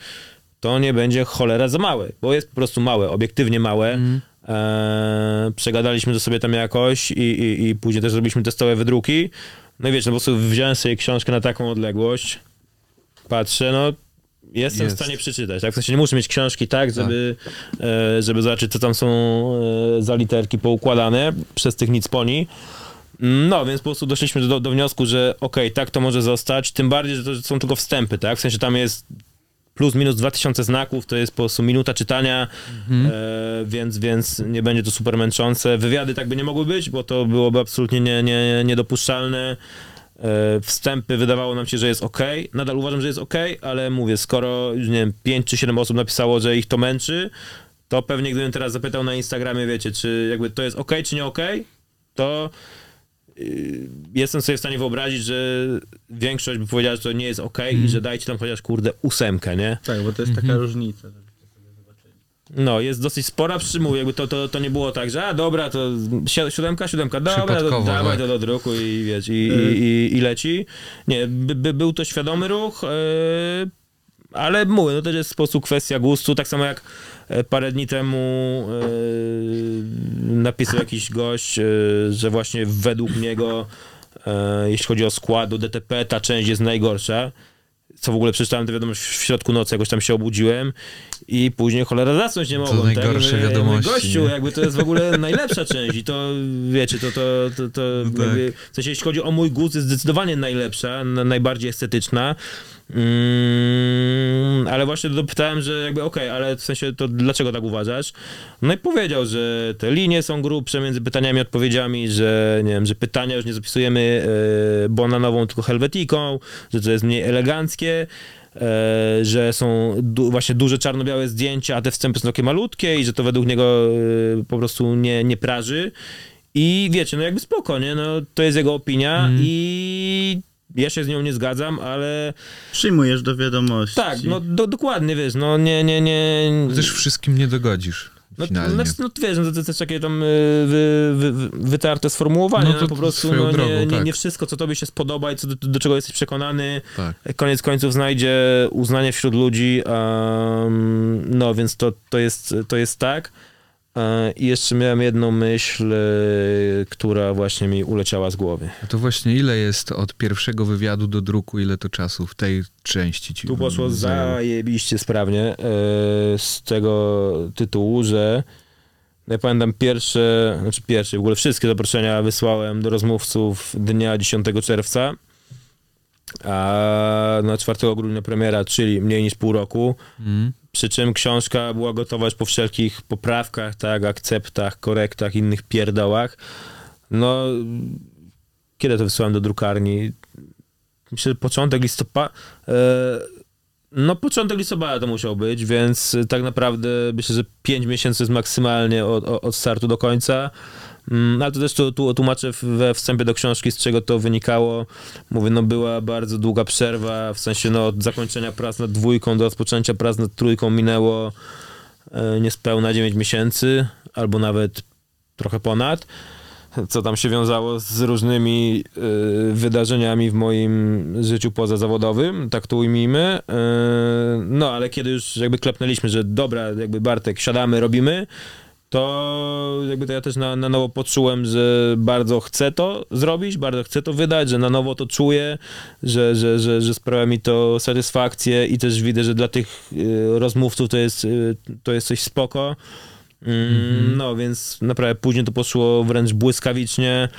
to nie będzie cholera za małe, bo jest po prostu małe, obiektywnie małe. E, przegadaliśmy to sobie tam jakoś i, i, i później też zrobiliśmy te stałe wydruki. No i wiecie, no po prostu wziąłem sobie książkę na taką odległość, patrzę, no jestem Jest. w stanie przeczytać, tak? W sensie nie muszę mieć książki tak, żeby, e, żeby zobaczyć, co tam są e, za literki poukładane przez tych nic poni. No, więc po prostu doszliśmy do, do wniosku, że okej, tak to może zostać, tym bardziej, że to są tylko wstępy, tak? W sensie tam jest plus minus 2000 znaków, to jest po prostu minuta czytania, e, więc, więc nie będzie to super męczące. Wywiady tak by nie mogły być, bo to byłoby absolutnie nie, nie, niedopuszczalne. E, wstępy wydawało nam się, że jest ok. Nadal uważam, że jest ok, ale mówię, skoro już nie wiem, 5 czy 7 osób napisało, że ich to męczy, to pewnie gdybym teraz zapytał na Instagramie, wiecie, czy jakby to jest ok, czy nie ok, to y, jestem sobie w stanie wyobrazić, że większość by powiedziała, że to nie jest ok i że dajcie tam chociaż kurde ósemkę, nie? Tak, bo to jest taka różnica. No, jest dosyć spora, przy czym mówię, jakby to, to, to nie było tak, że a dobra, to si- siódemka, siódemka, dobra, dawaj tak. to do druku i wiesz, i, i, i, i leci. Nie, by, by, był to świadomy ruch, yy, ale mówię, no to jest po prostu kwestia gustu, tak samo jak e, parę dni temu yy, napisał jakiś gość, yy, że właśnie według niego, jeśli chodzi o składu DTP, ta część jest najgorsza co w ogóle przeczytałem tę wiadomość w środku nocy, jakoś tam się obudziłem i później cholera zasnąć nie mogłem. najgorsze tak? Mówię, wiadomości, Gościu, nie? jakby to jest w ogóle najlepsza część i to wiecie, to, to, to, to No jakby, w sensie jeśli chodzi o mój gust, jest zdecydowanie najlepsza, na, najbardziej estetyczna. Mm, ale właśnie dopytałem, że jakby okej, ale w sensie to dlaczego tak uważasz? No i powiedział, że te linie są grubsze między pytaniami i odpowiedziami, że nie wiem, że pytania już nie zapisujemy e, bonanową, tylko helwetiką, że to jest mniej eleganckie, e, że są du- właśnie duże czarno-białe zdjęcia, a te wstępy są takie malutkie i że to według niego e, po prostu nie, nie praży. I wiecie, no jakby spoko, nie? No, to jest jego opinia i ja się z nią nie zgadzam, ale Przyjmujesz do wiadomości. tak, no do, dokładnie, wiesz, no nie, nie, nie... Też wszystkim nie dogodzisz No, no, no to wiesz, no, to, jest takie tam y, wy, wy, wy, wytarte sformułowanie, No no, to po prostu no, drogą, nie, nie, tak. nie wszystko, co tobie się spodoba i co, do, do czego jesteś przekonany, tak. koniec końców znajdzie uznanie wśród ludzi, um, no więc to, to, jest, to jest tak. E, I jeszcze miałem jedną myśl, e, która właśnie mi uleciała z głowy. A to właśnie ile jest od pierwszego wywiadu do druku, ile to czasu w tej części ci Tu poszło zajęło? zajebiście sprawnie e, z tego tytułu, że ja pamiętam pierwsze, znaczy pierwsze, w ogóle wszystkie zaproszenia wysłałem do rozmówców dnia 10 czerwca, a na 4 grudnia premiera, czyli mniej niż pół roku, Mm. Przy czym książka była gotowa już po wszelkich poprawkach, tak, akceptach, korektach, innych pierdołach. No, kiedy to wysłałem do drukarni? Myślę, że początek listopada. E, no, początek listopada to musiał być, więc tak naprawdę myślę, że 5 miesięcy jest maksymalnie od- od startu do końca. Mm, Ale to też tu, tu tłumaczę we wstępie do książki, z czego to wynikało. Mówię, no była bardzo długa przerwa, w sensie no od zakończenia prac nad dwójką do rozpoczęcia prac nad trójką minęło e, niespełna 9 miesięcy, albo nawet trochę ponad, co tam się wiązało z różnymi e, wydarzeniami w moim życiu pozazawodowym, tak to ujmijmy. E, no, ale kiedy już jakby klepnęliśmy, że dobra, jakby Bartek, siadamy, robimy, to jakby to ja też na, na nowo poczułem, że bardzo chcę to zrobić, bardzo chcę to wydać, że na nowo to czuję, że, że, że, że sprawia mi to satysfakcję i też widzę, że dla tych y, rozmówców to jest, y, to jest coś spoko. Mm, No, więc naprawdę później to poszło wręcz błyskawicznie,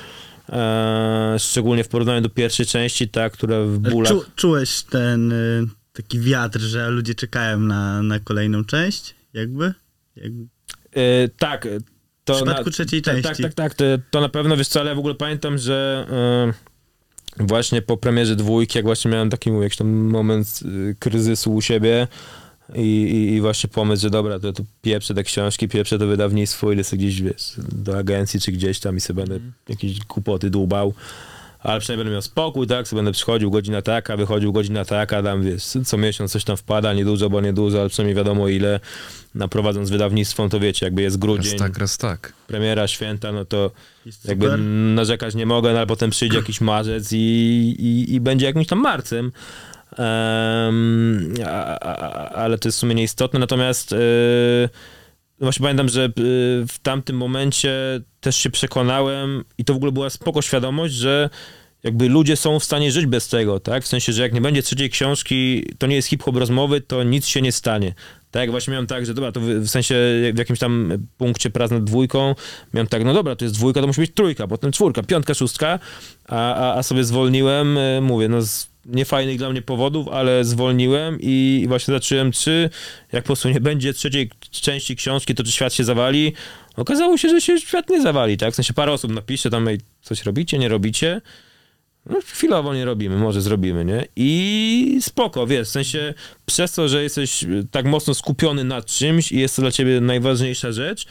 e, szczególnie w porównaniu do pierwszej części, ta, która w bólach... Czu, czułeś ten y, taki wiatr, że ludzie czekają na, na kolejną część? Jakby? Jak... E, tak. To W przypadku trzeciej tak, części. Tak, tak, tak. To, to na pewno, wiesz co, ale ja w ogóle pamiętam, że właśnie po premierze dwójki, jak właśnie miałem taki mówię, jakiś tam moment y, kryzysu u siebie i, i, właśnie pomysł, że dobra, to, to pieprzę te książki, pieprzę to wydawnictwo, ile sobie gdzieś, wiesz, do agencji czy gdzieś tam i sobie będę jakieś kłopoty dłubał. Ale przynajmniej będę miał spokój, tak? Sobie będę przychodził godzina taka, wychodził godzina taka, tam wiesz, co miesiąc coś tam wpada, niedużo, bo niedużo, ale przynajmniej wiadomo ile. Naprowadząc wydawnictwo, no to wiecie, jakby jest Raz grudzień, tak, raz tak. premiera, święta, no to jakby narzekać nie mogę, no ale potem przyjdzie jakiś marzec i, i, i będzie jakimś tam marcem. Em, a, a, ale to jest w sumie nieistotne. Natomiast no właśnie pamiętam, że e, w tamtym momencie też się przekonałem i to w ogóle była spoko świadomość, że jakby ludzie są w stanie żyć bez tego, tak? W sensie, że jak nie będzie trzeciej książki, to nie jest hip-hop rozmowy, to nic się nie stanie. Tak, właśnie miałem tak, że dobra, to w, sensie w jakimś tam punkcie prac nad dwójką miałem tak, no dobra, to jest dwójka, to musi być trójka, potem czwórka, piątka, szóstka, a, a, a sobie zwolniłem, e, mówię, no z niefajnych dla mnie powodów, ale zwolniłem i, właśnie zacząłem, czy jak po prostu nie będzie trzeciej części książki, to czy świat się zawali? Okazało się, że się świat nie zawali, tak? W sensie parę osób napisze tam, ej, coś robicie, nie robicie? No chwilowo nie robimy, może zrobimy, nie? I spoko, wiesz, w sensie przez to, że jesteś tak mocno skupiony nad czymś i jest to dla ciebie najważniejsza rzecz,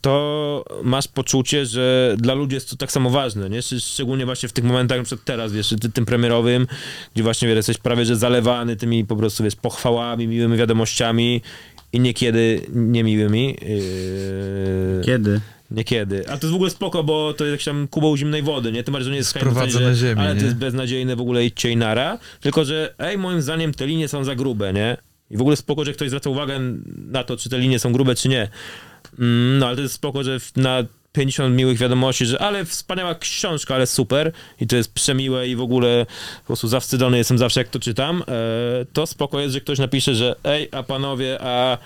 to masz poczucie, że dla ludzi jest to tak samo ważne, nie? Szcz- Szczególnie właśnie w tych momentach, przykład teraz, wiesz, ty- tym premierowym, gdzie właśnie, wiesz, jesteś prawie, że zalewany tymi po prostu, wiesz, pochwałami, miłymi wiadomościami i niekiedy niemiłymi. Yy... Kiedy? Niekiedy. A to jest w ogóle spoko, bo to jest jakiś tam kubeł zimnej wody, nie? Tym bardziej, że nie jest Sprowadza na ziemię, Ale nie? to jest beznadziejne, w ogóle idźcie i nara. Tylko, że ej, moim zdaniem te linie są za grube, nie? I w ogóle spoko, że ktoś zwraca uwagę na to, czy te linie są grube, czy nie. Mm, no, ale to jest spoko, że na 50 miłych wiadomości, że ale wspaniała książka, ale super i to jest przemiłe i w ogóle po prostu zawstydzony jestem zawsze, jak to czytam, e, to spoko jest, że ktoś napisze, że ej, a panowie, a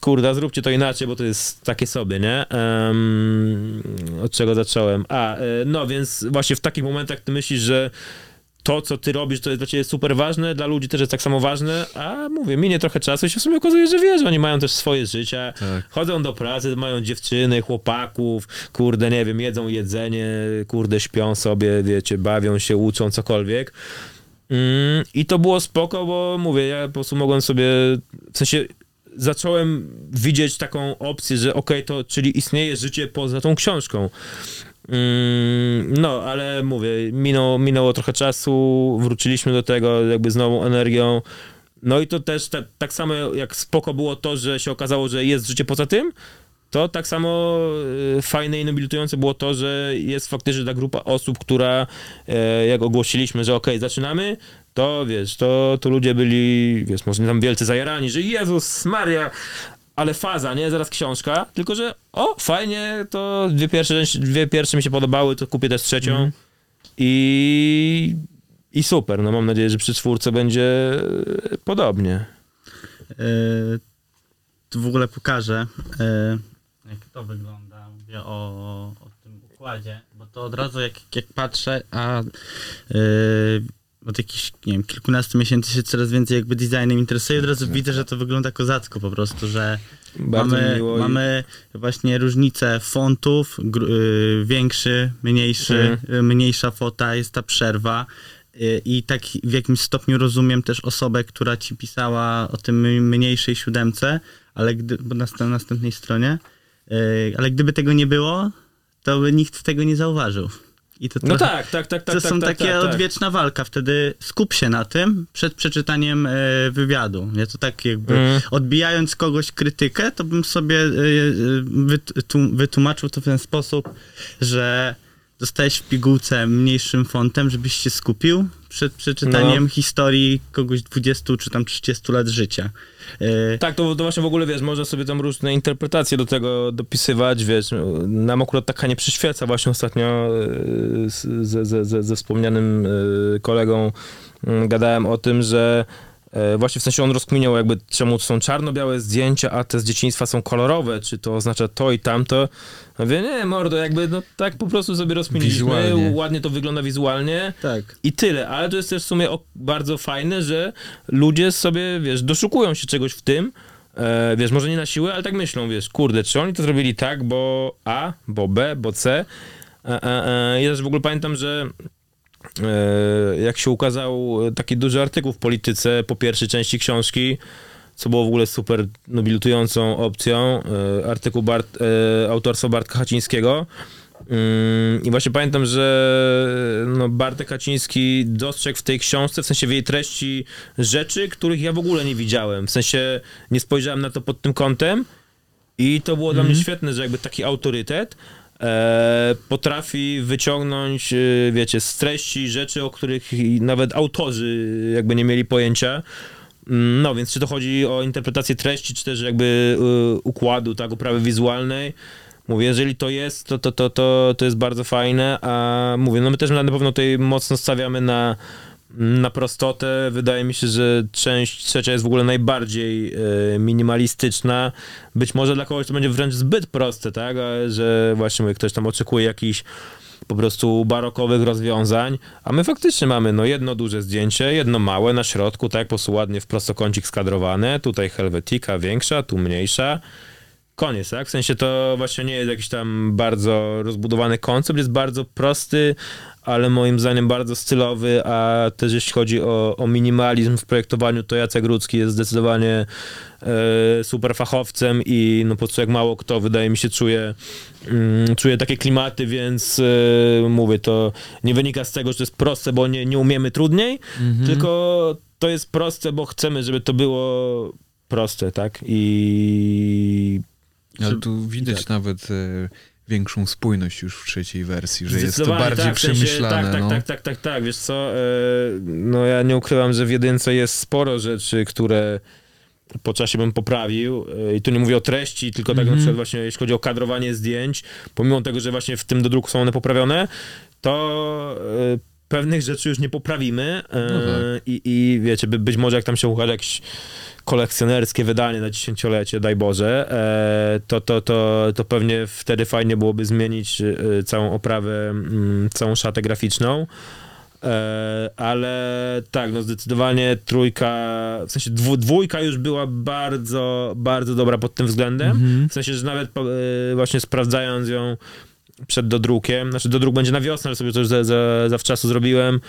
kurde, zróbcie to inaczej, bo to jest takie sobie, nie? Em, od czego zacząłem? A, e, no więc właśnie w takich momentach ty myślisz, że to, co ty robisz, to jest dla ciebie super ważne, dla ludzi też jest tak samo ważne, a mówię, minie trochę czasu i się w sumie okazuje, że wiesz, oni mają też swoje życia, Tak. chodzą do pracy, mają dziewczyny, chłopaków, kurde, nie wiem, jedzą jedzenie, kurde, śpią sobie, wiecie, bawią się, uczą, cokolwiek. Mm, I to było spoko, bo mówię, ja po prostu mogłem sobie, w sensie zacząłem widzieć taką opcję, że okej, to czyli istnieje życie poza tą książką. Mm, No, ale mówię, minął, minęło trochę czasu, wróciliśmy do tego jakby z nową energią. No i to też tak, tak samo jak spoko było to, że się okazało, że jest życie poza tym, to tak samo e, fajne i nobilitujące było to, że jest faktycznie ta grupa osób, która e, jak ogłosiliśmy, że okej, zaczynamy, to wiesz, to, to ludzie byli, wiesz, może tam wielcy zajarani, że Jezus Maria, ale faza, nie? Zaraz książka, tylko że o, fajnie, to dwie pierwsze, dwie pierwsze mi się podobały, to kupię też trzecią i, i super, no mam nadzieję, że przy czwórce będzie e, podobnie. E, tu w ogóle pokażę, e, jak to wygląda. Mówię o, o tym układzie, bo to od razu jak, jak patrzę, a od jakichś, nie wiem, kilkunastu miesięcy się coraz więcej jakby designem interesuję, od razu widzę, że to wygląda kozacko po prostu, że Bardzo mamy, miło i- mamy właśnie różnicę fontów, y, większy, mniejszy, Mhm. y, mniejsza fota, jest ta przerwa. Y, I tak w jakimś stopniu rozumiem też osobę, która ci pisała o tym mniejszej siódemce, ale gdy, bo na st- następnej stronie, y, ale gdyby tego nie było, to by nikt tego nie zauważył. I to No tak, tak, tak, tak. to tak, są tak, takie tak, tak. odwieczna walka. Wtedy skup się na tym przed przeczytaniem e, wywiadu. Ja to tak jakby Mm. odbijając kogoś krytykę, to bym sobie e, e, wytu- wytłumaczył to w ten sposób, że dostałeś w pigułce mniejszym fontem, żebyś się skupił przed przeczytaniem No. historii kogoś 20 czy tam 30 lat życia. E, Tak, to, to właśnie w ogóle, wiesz, można sobie tam różne interpretacje do tego dopisywać, wiesz, nam akurat taka nie przyświeca. Właśnie ostatnio ze, ze, ze, ze wspomnianym e, kolegą mm, gadałem o tym, że właśnie w sensie on rozkminiał jakby czemu to są czarno-białe zdjęcia, a te z dzieciństwa są kolorowe, czy to oznacza to i tamto. Ja Mówię, nie, mordo, jakby no tak po prostu sobie rozkminiliśmy, Wizualnie. ładnie to wygląda wizualnie. tak. I tyle, ale to jest też w sumie bardzo fajne, że ludzie sobie, wiesz, doszukują się czegoś w tym, e, wiesz, może nie na siłę, ale tak myślą, wiesz, kurde, czy oni to zrobili tak, bo A, bo B, bo C. E, e, e, ja też w ogóle pamiętam, że e, jak się ukazał taki duży artykuł w Polityce po pierwszej części książki, co było w ogóle super nobilitującą opcją, e, artykuł Bart, e, autorstwa Bartka Hacińskiego. Mm, I właśnie pamiętam, że no Bartek Kaciński dostrzegł w tej książce, w sensie w jej treści, rzeczy, których ja w ogóle nie widziałem. W sensie nie spojrzałem na to pod tym kątem. I to było dla mnie świetne, że jakby taki autorytet e, potrafi wyciągnąć, e, wiecie, z treści rzeczy, o których nawet autorzy jakby nie mieli pojęcia. Mm, No, więc czy to chodzi o interpretację treści, czy też jakby y, układu, tak, oprawy wizualnej. Mówię, jeżeli to jest, to, to, to, to, to jest bardzo fajne, a mówię, no my też na pewno tutaj mocno stawiamy na, na prostotę. Wydaje mi się, że część trzecia jest w ogóle najbardziej e, minimalistyczna. Być może dla kogoś to będzie wręcz zbyt proste, tak, że właśnie mówię, ktoś tam oczekuje jakichś po prostu barokowych rozwiązań, a my faktycznie mamy no jedno duże zdjęcie, jedno małe na środku, tak, po prostu ładnie w prostokącik skadrowane, tutaj Helvetica większa, tu mniejsza. Koniec, tak? W sensie to właśnie nie jest jakiś tam bardzo rozbudowany koncept, jest bardzo prosty, ale moim zdaniem bardzo stylowy, a też jeśli chodzi o, o minimalizm w projektowaniu, to Jacek Rudzki jest zdecydowanie e, super fachowcem i no po prostu jak mało kto, wydaje mi się, czuje, mm, czuje takie klimaty, więc e, mówię, to nie wynika z tego, że to jest proste, bo nie, nie umiemy trudniej, tylko to jest proste, bo chcemy, żeby to było proste, tak? I Ale tu widać nawet e, większą spójność już w trzeciej wersji, że jest to bardziej tak, w sensie- przemyślane. Tak, tak, no. tak, tak, tak, tak, wiesz co, e, no ja nie ukrywam, że w jedynce jest sporo rzeczy, które po czasie bym poprawił e, i tu nie mówię o treści, tylko tak Mhm. na przykład właśnie jeśli chodzi o kadrowanie zdjęć, pomimo tego, że właśnie w tym dodruku są one poprawione, to e, pewnych rzeczy już nie poprawimy e, No tak. i, i wiecie, by, być może jak tam się ukaże jakieś kolekcjonerskie wydanie na dziesięciolecie, daj Boże, e, to, to, to, to pewnie wtedy fajnie byłoby zmienić e, całą oprawę, mm, całą szatę graficzną. E, ale tak, no zdecydowanie trójka, w sensie dwójka już była bardzo, bardzo dobra pod tym względem. Mhm. W sensie, że nawet właśnie sprawdzając ją przed dodrukiem, znaczy dodruk będzie na wiosnę, ale sobie to już za, za, zawczasu zrobiłem,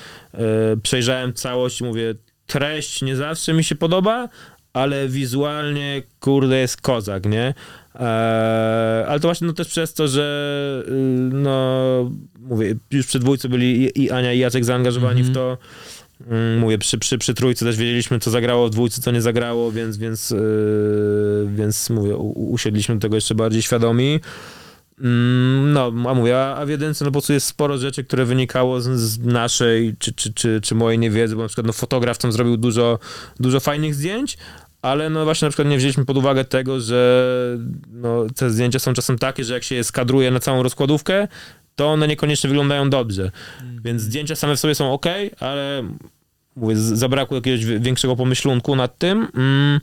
przejrzałem całość i mówię, treść nie zawsze mi się podoba, ale wizualnie, kurde, jest kozak, nie? E, ale to właśnie no też przez to, że y, no, mówię, już przy dwójce byli i, Ania i Jacek zaangażowani Mhm. w to. Mm, Mówię, przy, przy, przy trójce też wiedzieliśmy, co zagrało w dwójce, co nie zagrało, więc, więc, yy, więc mówię, u, usiedliśmy do tego jeszcze bardziej świadomi. Mm, No, a mówię, a a w jedynce no po prostu jest sporo rzeczy, które wynikało z, z naszej czy, czy, czy, czy mojej niewiedzy, bo na przykład no, fotograf tam zrobił dużo, dużo fajnych zdjęć, ale no właśnie na przykład nie wzięliśmy pod uwagę tego, że no, te zdjęcia są czasem takie, że jak się je skadruje na całą rozkładówkę, to one niekoniecznie wyglądają dobrze. Więc zdjęcia same w sobie są ok, ale mówię, zabrakło jakiegoś wi- większego pomyślunku nad tym. Mm,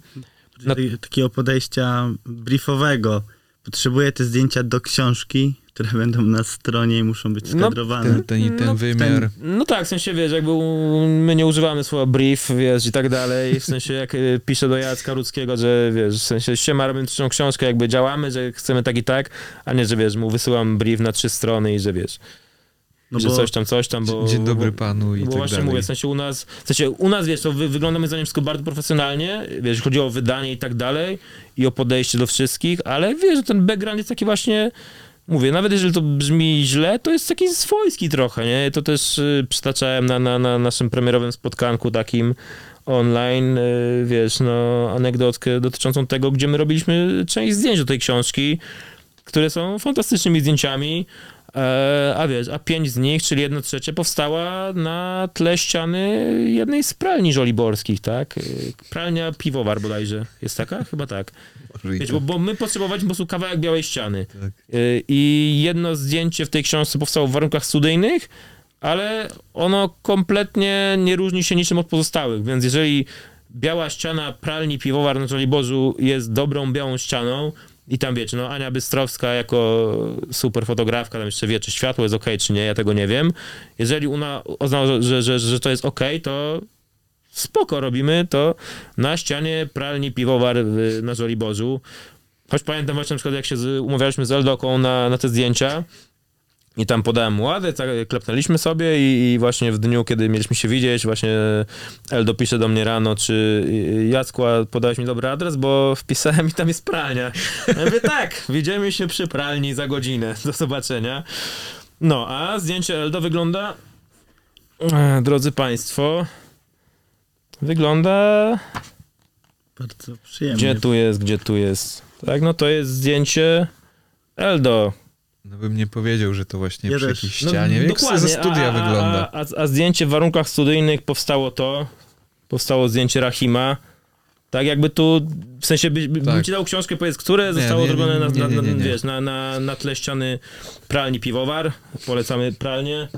Taki- Takiego podejścia briefowego. Potrzebuję te zdjęcia do książki, które będą na stronie i muszą być No, skadrowane. Ten, ten, i ten No, wymiar. No tak, w sensie, wiesz, jakby my nie używamy słowa brief, wiesz, i tak dalej, w sensie jak y, piszę do Jacka Rudzkiego, że wiesz, w sensie siema, robimy trzecią książkę, jakby działamy, że chcemy tak i tak, a nie, że wiesz, mu wysyłam brief na trzy strony i że wiesz, No że bo coś tam, coś tam, bo... Dzień dobry panu i bo tak właśnie dalej. mówię, w sensie u nas, w sensie u nas, wiesz, to wy, wygląda moim zdaniem wszystko bardzo profesjonalnie, wiesz, chodzi o wydanie i tak dalej i o podejście do wszystkich, ale wiesz, że ten background jest taki właśnie, mówię, nawet jeżeli to brzmi źle, to jest taki swojski trochę, nie? To też y, przytaczałem na, na, na naszym premierowym spotkanku takim online, y, wiesz, no, anegdotkę dotyczącą tego, gdzie my robiliśmy część zdjęć do tej książki, które są fantastycznymi zdjęciami, a wiesz, a pięć z nich, czyli jedno trzecie, powstała na tle ściany jednej z pralni żoliborskich, tak? Y, Pralnia Piwowar bodajże. Jest taka? Chyba tak. Wiecie, tak. bo, bo my potrzebowaliśmy po prostu kawałek białej ściany. Tak. Y, I jedno zdjęcie w tej książce powstało w warunkach studyjnych, ale ono kompletnie nie różni się niczym od pozostałych, więc jeżeli biała ściana pralni piwowar na Żoliborzu jest dobrą białą ścianą i tam wiecie, no Ania Bystrowska jako super fotografka, tam jeszcze wie, czy światło jest ok, czy nie, ja tego nie wiem. Jeżeli ona uznała, że, że, że, to jest ok, to spoko robimy to na ścianie pralni piwowar na Żoliborzu. Choć pamiętam właśnie na przykład, jak się umawialiśmy z Eldoką na, na te zdjęcia, I tam podałem ładę, tak, klepnęliśmy sobie i, i właśnie w dniu, kiedy mieliśmy się widzieć, właśnie Eldo pisze do mnie rano, czy y, Jacku, a podałeś mi dobry adres, bo wpisałem i tam jest pralnia. Ja mówię, tak, widzimy się przy pralni za godzinę, do zobaczenia. No, a zdjęcie Eldo wygląda, e, drodzy państwo, wygląda, Bardzo przyjemnie. gdzie tu jest, gdzie tu jest. Tak, no to jest zdjęcie Eldo. No bym nie powiedział, że to właśnie Ja przy też. jakiejś No, ścianie. Jak dokładnie, ze studia a, wygląda. A, a, a zdjęcie w warunkach studyjnych powstało to, powstało zdjęcie Rahima. Tak jakby tu, w sensie, by, by, bym Tak. ci dał książkę, powiedz, które zostało nie, zrobione na, na, na, na tle ściany pralni Piwowar. Polecamy pralnię.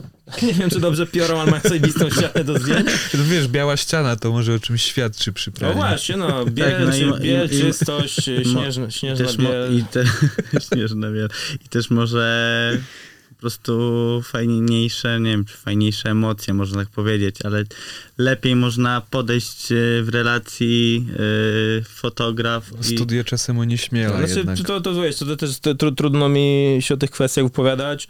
Nie wiem, czy dobrze piorą, ale mają zajebistą ścianę do zdjęć. No wiesz, biała ściana to może o czymś świadczy przy No pralni. właśnie, no, biel, no i- czy, biel i- i- czystość, śnieżna, śnieżna Też biel. i, te, śnieżna biel. I też może po prostu fajniejsze, nie wiem, czy fajniejsze emocje, można tak powiedzieć, ale lepiej można podejść e, w relacji e, fotograf i Studio czasem onieśmiela Znaczy, jednak. to, to, wiesz, to też to, tru, trudno mi się o tych kwestiach wypowiadać.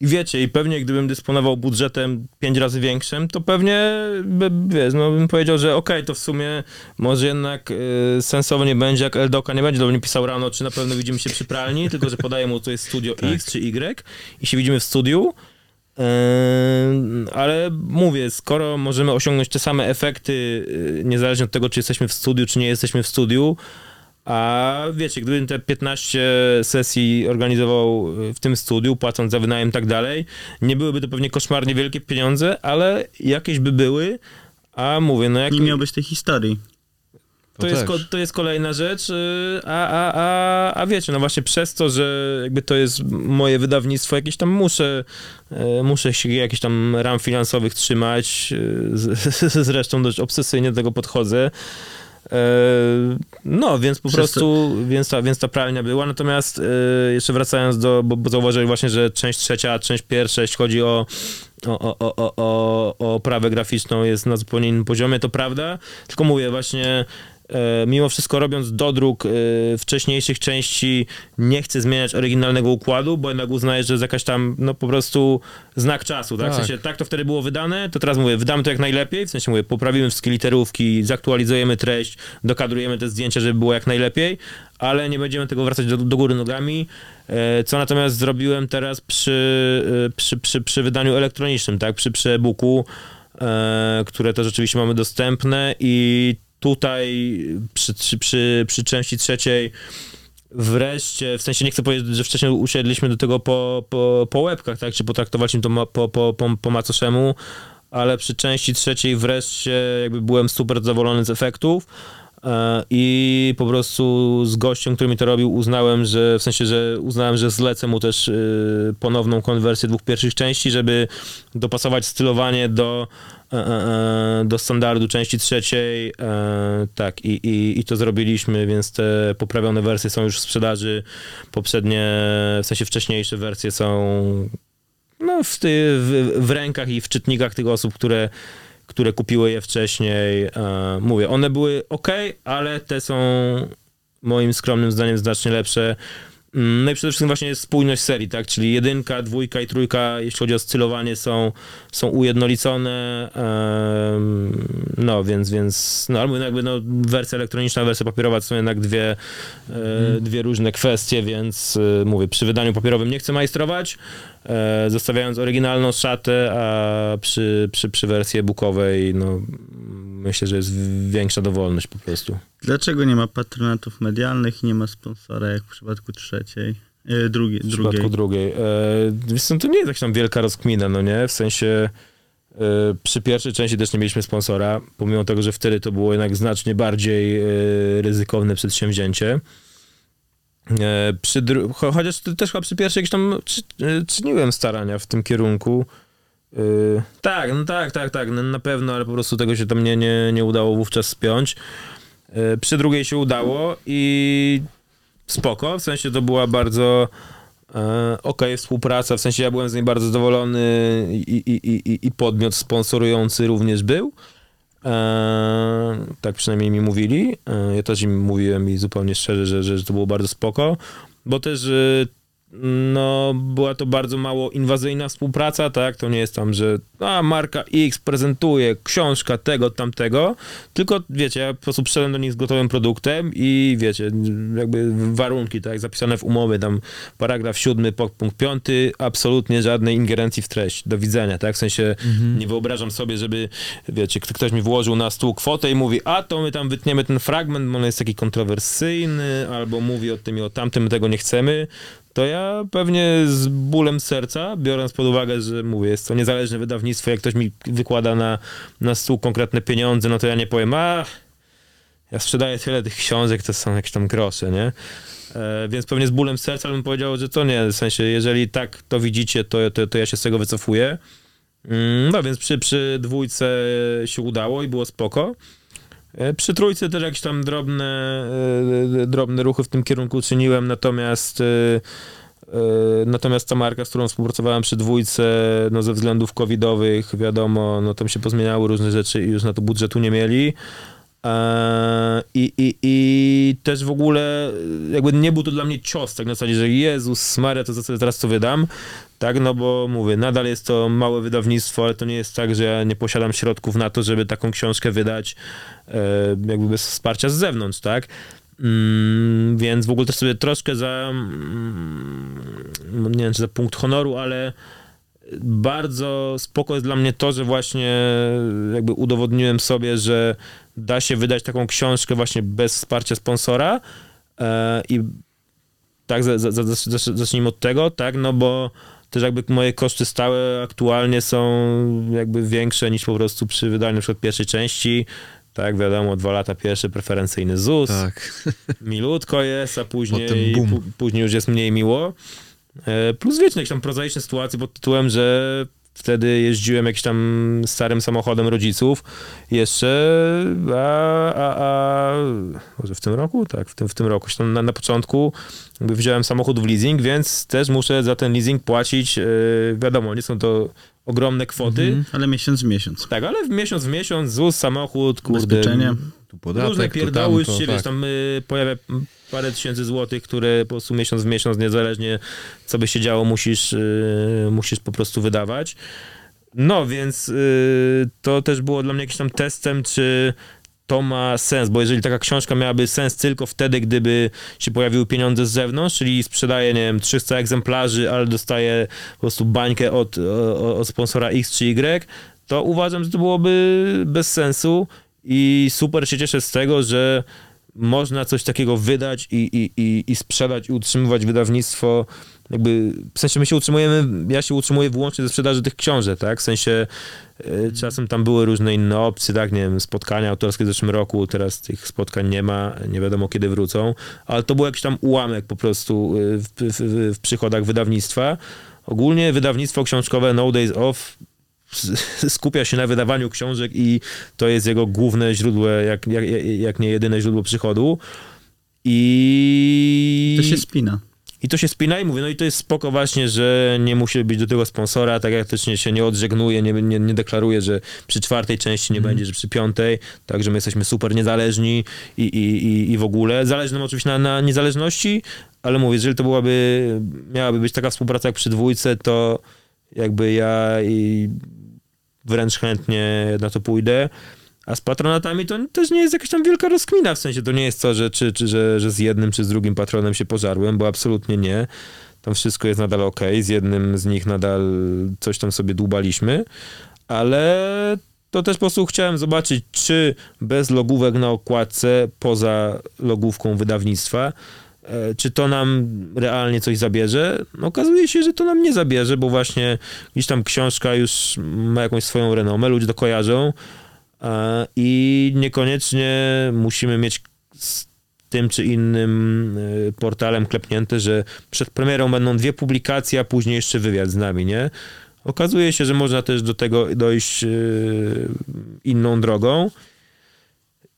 I wiecie, i pewnie gdybym dysponował budżetem pięć razy większym, to pewnie, by, wiesz, no bym powiedział, że okej, to w sumie może jednak y, sensownie będzie, jak Eldoka nie będzie do mnie pisał rano, czy na pewno widzimy się przy pralni, tylko że podaję mu, to jest studio X czy Y i się widzimy w studiu. Yy, ale mówię, skoro możemy osiągnąć te same efekty, yy, niezależnie od tego, czy jesteśmy w studiu, czy nie jesteśmy w studiu, a wiecie, gdybym te 15 sesji organizował w tym studiu, płacąc za wynajem i tak dalej, nie byłyby to pewnie koszmarnie wielkie pieniądze, ale jakieś by były, a mówię, no jak... nie miałbyś tej historii. To jest, ko- też. to jest kolejna rzecz, yy, a, a, a, a wiecie, no właśnie przez to, że jakby to jest moje wydawnictwo, jakieś tam muszę, yy, muszę się jakichś tam ram finansowych trzymać, z- zresztą dość obsesyjnie do tego podchodzę. Yy, No, więc po Przez prostu, więc ta, więc ta pralnia była, natomiast yy, jeszcze wracając do, bo, bo zauważyłem właśnie, że część trzecia, część pierwsza, jeśli chodzi o, o, o, o, o, o, oprawę graficzną jest na zupełnie innym poziomie, to prawda, tylko mówię właśnie, e, mimo wszystko robiąc dodruk e, wcześniejszych części, nie chcę zmieniać oryginalnego układu, bo jednak uznaję, że jest jakaś tam, no po prostu znak czasu, tak? W Tak. sensie, tak to wtedy było wydane, to teraz mówię, wydamy to jak najlepiej, w sensie mówię, poprawimy wszystkie literówki, zaktualizujemy treść, dokadrujemy te zdjęcia, żeby było jak najlepiej, ale nie będziemy tego wracać do, do góry nogami, E, Co natomiast zrobiłem teraz przy, e, przy, przy, przy wydaniu elektronicznym, tak, przy, przy e-booku, e, które też oczywiście mamy dostępne i tutaj przy, przy, przy, przy części trzeciej wreszcie, w sensie nie chcę powiedzieć, że wcześniej usiedliśmy do tego po, po, po łebkach, tak, czy potraktowaliśmy to ma, po, po, po, po macoszemu, ale przy części trzeciej wreszcie jakby byłem super zadowolony z efektów e, i po prostu z gościem, który mi to robił, uznałem, że w sensie, że uznałem, że zlecę mu też y, ponowną konwersję dwóch pierwszych części, żeby dopasować stylowanie do, e, e, e, do standardu części trzeciej. E, tak, i, i, i to zrobiliśmy, więc te poprawione wersje są już w sprzedaży. Poprzednie, w sensie wcześniejsze wersje są no, w, ty, w, w rękach i w czytnikach tych osób, które, które kupiły je wcześniej. E, mówię, one były ok, ale te są moim skromnym zdaniem znacznie lepsze. Mm, No i przede wszystkim właśnie jest spójność serii, tak? Czyli jedynka, dwójka i trójka, jeśli chodzi o stylowanie, są, są ujednolicone. no, więc, więc no, albo jakby no, wersja elektroniczna, wersja papierowa to są jednak dwie, e, dwie różne kwestie, więc e, mówię, przy wydaniu papierowym nie chcę majstrować, e, zostawiając oryginalną szatę, a przy, przy, przy wersji e-bookowej, no myślę, że jest większa dowolność po prostu. Dlaczego nie ma patronatów medialnych i nie ma sponsora, jak w przypadku trzeciej? E, drugiej, W drugiej. przypadku drugiej. E, wiesz co, to nie jest jakaś tam wielka rozkmina, no nie? W sensie e, przy pierwszej części też nie mieliśmy sponsora, pomimo tego, że wtedy to było jednak znacznie bardziej e, ryzykowne przedsięwzięcie. E, przy dru- cho- chociaż to też chyba przy pierwszej jakieś tam e, czyniłem starania w tym kierunku. E, tak, no tak, tak, tak, no, na pewno, ale po prostu tego się tam nie, nie, nie udało wówczas spiąć. E, Przy drugiej się udało i spoko, w sensie to była bardzo e, okej współpraca, w sensie ja byłem z niej bardzo zadowolony i, i, i, i- podmiot sponsorujący również był. E, tak przynajmniej mi mówili. E, ja też im mówiłem i zupełnie szczerze, że, że, że to było bardzo spoko, bo też no, była to bardzo mało inwazyjna współpraca, tak? To nie jest tam, że a, marka X prezentuje książka tego, tamtego, tylko, wiecie, ja po prostu przyszedłem do nich z gotowym produktem i, wiecie, jakby warunki, tak, zapisane w umowie, tam paragraf siódmy, punkt piąty, absolutnie żadnej ingerencji w treść, do widzenia, tak? W sensie nie wyobrażam sobie, żeby, wiecie, kto- ktoś mi włożył na stół kwotę i mówi, a to my tam wytniemy ten fragment, bo on jest taki kontrowersyjny, albo mówi o tym i o tamtym, my tego nie chcemy, to ja pewnie z bólem serca, biorąc pod uwagę, że mówię, jest to niezależne wydawnictwo, jak ktoś mi wykłada na, na stół konkretne pieniądze, no to ja nie powiem, a ja sprzedaję tyle tych książek, to są jakieś tam grosze, nie? E, więc pewnie z bólem serca bym powiedział, że to nie, w sensie, jeżeli tak to widzicie, to, to, to ja się z tego wycofuję. Mm, No więc przy, przy dwójce się udało i było spoko. E, Przy trójce też jakieś tam drobne, e, drobne ruchy w tym kierunku czyniłem, natomiast e, natomiast ta marka, z którą współpracowałem przy dwójce, no ze względów covidowych, wiadomo, no tam się pozmieniały różne rzeczy i już na to budżetu nie mieli. E, I, i, I też w ogóle jakby nie był to dla mnie cios, tak na zasadzie, że Jezus Maria, to co teraz to wydam, tak, no bo mówię, nadal jest to małe wydawnictwo, ale to nie jest tak, że ja nie posiadam środków na to, żeby taką książkę wydać e, jakby bez wsparcia z zewnątrz, tak. Mm, więc w ogóle też sobie troszkę za, mm, nie wiem, czy za punkt honoru, ale bardzo spoko jest dla mnie to, że właśnie jakby udowodniłem sobie, że da się wydać taką książkę właśnie bez wsparcia sponsora e, i tak, za, za, za, zacz- zacznijmy od tego, tak, no bo też jakby moje koszty stałe aktualnie są jakby większe niż po prostu przy wydaniu na przykład pierwszej części, tak, wiadomo, dwa lata pierwsze, preferencyjny ZUS, Tak. milutko jest, a później, później już jest mniej miło. E, Plus wiecie, jakieś tam prozaiczne sytuacje pod tytułem, że wtedy jeździłem jakimś tam starym samochodem rodziców jeszcze, a, a, a może w tym roku? Tak, w tym, w tym roku. Tam na, na początku wziąłem samochód w leasing, więc też muszę za ten leasing płacić, e, wiadomo, nie są to ogromne kwoty, Mhm, ale miesiąc w miesiąc. tak, ale w miesiąc w miesiąc ZUS, samochód, kurde, Ubezpieczenie. Tu podatek, Różne tu pierdoły, już tamto, się, wiesz, tak. tam y, pojawia parę tysięcy złotych, które po prostu miesiąc w miesiąc, niezależnie co by się działo, musisz, y, musisz po prostu wydawać. No, więc y, to też było dla mnie jakimś tam testem, czy to ma sens, bo jeżeli taka książka miałaby sens tylko wtedy, gdyby się pojawiły pieniądze z zewnątrz, czyli sprzedaje, nie wiem, 300 egzemplarzy, ale dostaje po prostu bańkę od, od sponsora X czy Y, to uważam, że to byłoby bez sensu i super się cieszę z tego, że można coś takiego wydać i, i, i, i sprzedać i utrzymywać wydawnictwo. Jakby, w sensie my się utrzymujemy, ja się utrzymuję wyłącznie ze sprzedaży tych książek, tak? W sensie e, czasem tam były różne inne opcje, tak? Nie wiem, spotkania autorskie w zeszłym roku, teraz tych spotkań nie ma, nie wiadomo kiedy wrócą, ale to był jakiś tam ułamek po prostu e, w, w, w, w przychodach wydawnictwa. Ogólnie wydawnictwo książkowe No Days Off skupia się na wydawaniu książek i to jest jego główne źródło, jak, jak, jak nie jedyne źródło przychodu. I To się spina. i to się spina i mówię, no i to jest spoko właśnie, że nie musi być do tego sponsora, tak jak też nie, się nie odżegnuje, nie, nie, nie deklaruje, że przy czwartej części nie będzie, że przy piątej, także my jesteśmy super niezależni i, i, i, i w ogóle. Zależy nam oczywiście na, na niezależności, ale mówię, jeżeli to byłaby, miałaby być taka współpraca jak przy dwójce, to jakby ja i wręcz chętnie na to pójdę. A z patronatami to też nie jest jakaś tam wielka rozkmina, w sensie to nie jest to, że, czy, czy, że, że z jednym czy z drugim patronem się pożarłem, bo absolutnie nie. Tam wszystko jest nadal ok, z jednym z nich nadal coś tam sobie dłubaliśmy, ale to też po prostu chciałem zobaczyć, czy bez logówek na okładce, poza logówką wydawnictwa, czy to nam realnie coś zabierze? No, okazuje się, że to nam nie zabierze, bo właśnie gdzieś tam książka już ma jakąś swoją renomę, ludzie to kojarzą e, i niekoniecznie musimy mieć z tym czy innym e, portalem klepnięte, że przed premierą będą dwie publikacje, a później jeszcze wywiad z nami, nie? Okazuje się, że można też do tego dojść e, inną drogą.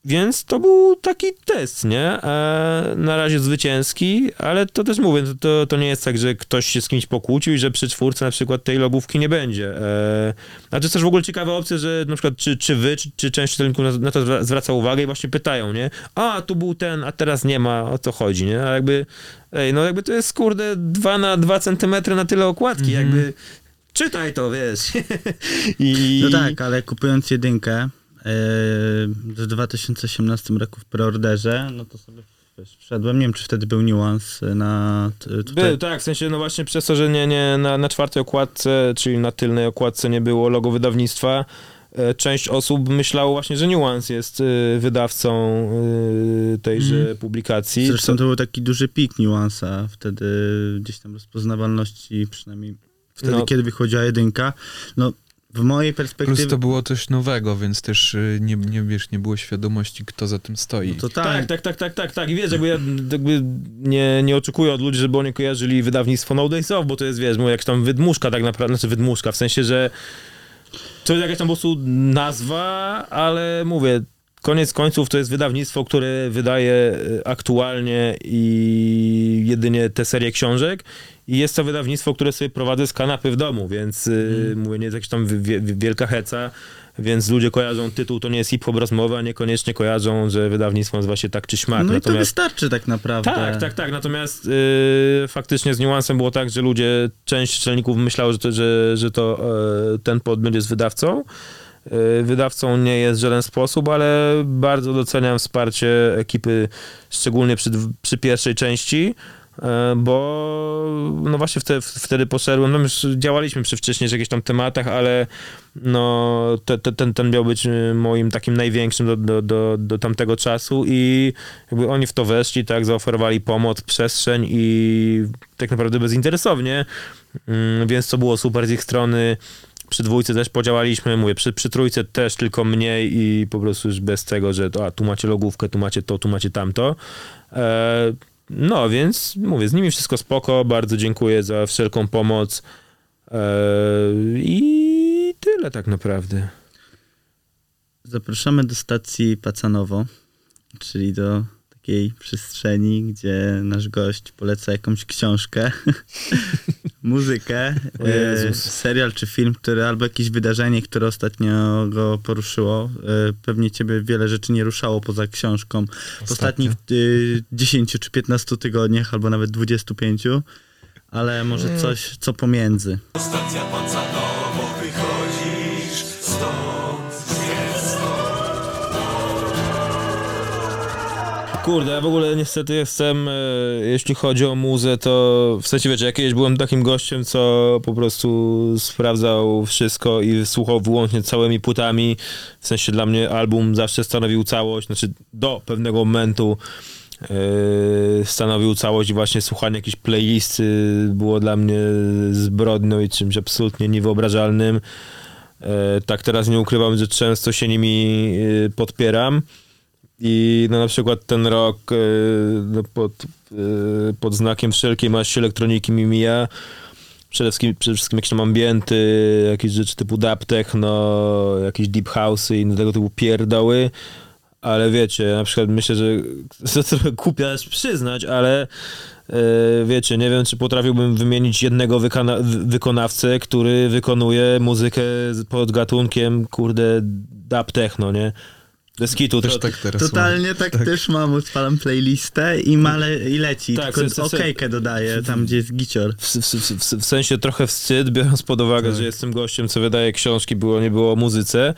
Więc to był taki test, nie? E, na razie zwycięski, ale to też mówię, to, to, to nie jest tak, że ktoś się z kimś pokłócił i że przy czwórce na przykład tej logówki nie będzie. E, a to jest też w ogóle ciekawa opcja, że na przykład czy, czy wy, czy, czy część czytelników na, na to zwra- zwraca uwagę i właśnie pytają, nie? A, tu był ten, a teraz nie ma, o co chodzi, nie? A jakby, ej, no jakby to jest, kurde, 2 na 2 centymetry na tyle okładki, jakby czytaj to, wiesz. I... No tak, ale kupując jedynkę w 2018 roku w preorderze, no to sobie wiesz, wszedłem, nie wiem czy wtedy był niuans na tutaj. Był, tak, w sensie, no właśnie przez to, że nie, nie na, na czwartej okładce, czyli na tylnej okładce nie było logo wydawnictwa, e, część osób myślało właśnie, że Nuance jest e, wydawcą e, tejże Mhm. publikacji. Zresztą to był taki duży pik niuansa wtedy gdzieś tam rozpoznawalności, przynajmniej wtedy, No. kiedy wychodziła jedynka. No, w mojej perspektywie... Plus to było coś nowego, więc też y, nie, nie, wiesz, nie było świadomości, kto za tym stoi. No to tak, Tak, tak, tak, tak, tak, tak. I wiesz, jakby ja jakby nie, nie oczekuję od ludzi, żeby oni kojarzyli wydawnictwo No Days Off, bo to jest, wiesz, mówię, jakaś tam wydmuszka tak naprawdę, znaczy wydmuszka, w sensie, że to jest jakaś tam po prostu nazwa, ale mówię, koniec końców to jest wydawnictwo, które wydaje e, aktualnie i jedynie te serie książek i jest to wydawnictwo, które sobie prowadzę z kanapy w domu, więc y, mówię, nie jest jakaś tam wi- wi- wielka heca, więc ludzie kojarzą tytuł, to nie jest hip-hop rozmowa, a niekoniecznie kojarzą, że wydawnictwo nazywa się tak czy śmak. No i to wystarczy tak naprawdę. tak, tak, tak. Natomiast y, faktycznie z niuansem było tak, że ludzie, część czytelników myślało, że to, że, że to e, ten podmiot jest wydawcą. Y, Wydawcą nie jest w żaden sposób, ale bardzo doceniam wsparcie ekipy, szczególnie przy, przy pierwszej części, e, bo no właśnie wtedy, wtedy poszedłem, no już działaliśmy przy wcześniejszych jakichś tam tematach, ale no te, te, ten, ten miał być y, moim takim największym do, do, do, do tamtego czasu i jakby oni w to weszli, tak, zaoferowali pomoc, przestrzeń i tak naprawdę bezinteresownie, więc to było super z ich strony. Przy dwójce też podziałaliśmy, mówię, przy, przy trójce też tylko mniej i po prostu już bez tego, że to, a tu macie logówkę, tu macie to, tu macie tamto. E, no, więc mówię, z nimi wszystko spoko, bardzo dziękuję za wszelką pomoc e, i tyle tak naprawdę. Zapraszamy do stacji Pacanowo, czyli do takiej przestrzeni, gdzie nasz gość poleca jakąś książkę, muzykę, e, serial czy film, który albo jakieś wydarzenie, które ostatnio go poruszyło. E, pewnie ciebie wiele rzeczy nie ruszało poza książką. W ostatnich y, 10 czy 15 tygodniach, albo nawet 25, ale może coś, co pomiędzy. Stacja Kurde, ja w ogóle niestety jestem, e, jeśli chodzi o muzę, to w sensie wiecie, ja kiedyś byłem takim gościem, co po prostu sprawdzał wszystko i słuchał wyłącznie całymi płytami. W sensie dla mnie album zawsze stanowił całość, znaczy do pewnego momentu e, stanowił całość i właśnie słuchanie jakiejś playlisty było dla mnie zbrodnią i czymś absolutnie niewyobrażalnym. E, tak teraz nie ukrywam, że często się nimi e, podpieram. I no na przykład ten rok e, no pod, e, pod znakiem wszelkiej maści elektroniki mi mija. Przede wszystkim, przede wszystkim jakieś tam ambienty, jakieś rzeczy typu dub techno, jakieś deep house i tego typu pierdoły. Ale wiecie, na przykład myślę, że to trochę aż przyznać, ale e, wiecie, nie wiem, czy potrafiłbym wymienić jednego wykona- wy- wykonawcę, który wykonuje muzykę pod gatunkiem, kurde, dub techno, nie? Bez kitu. Też to, tak teraz mam. Totalnie tak, też mam, odpalam playlistę i, male, i leci, Tak, tylko se- se- se- okejkę dodaję tam, gdzie jest gicior. w, w, w, w sensie trochę wstyd, biorąc pod uwagę, Tak. że jestem gościem, co wydaje książki, było, nie było o muzyce.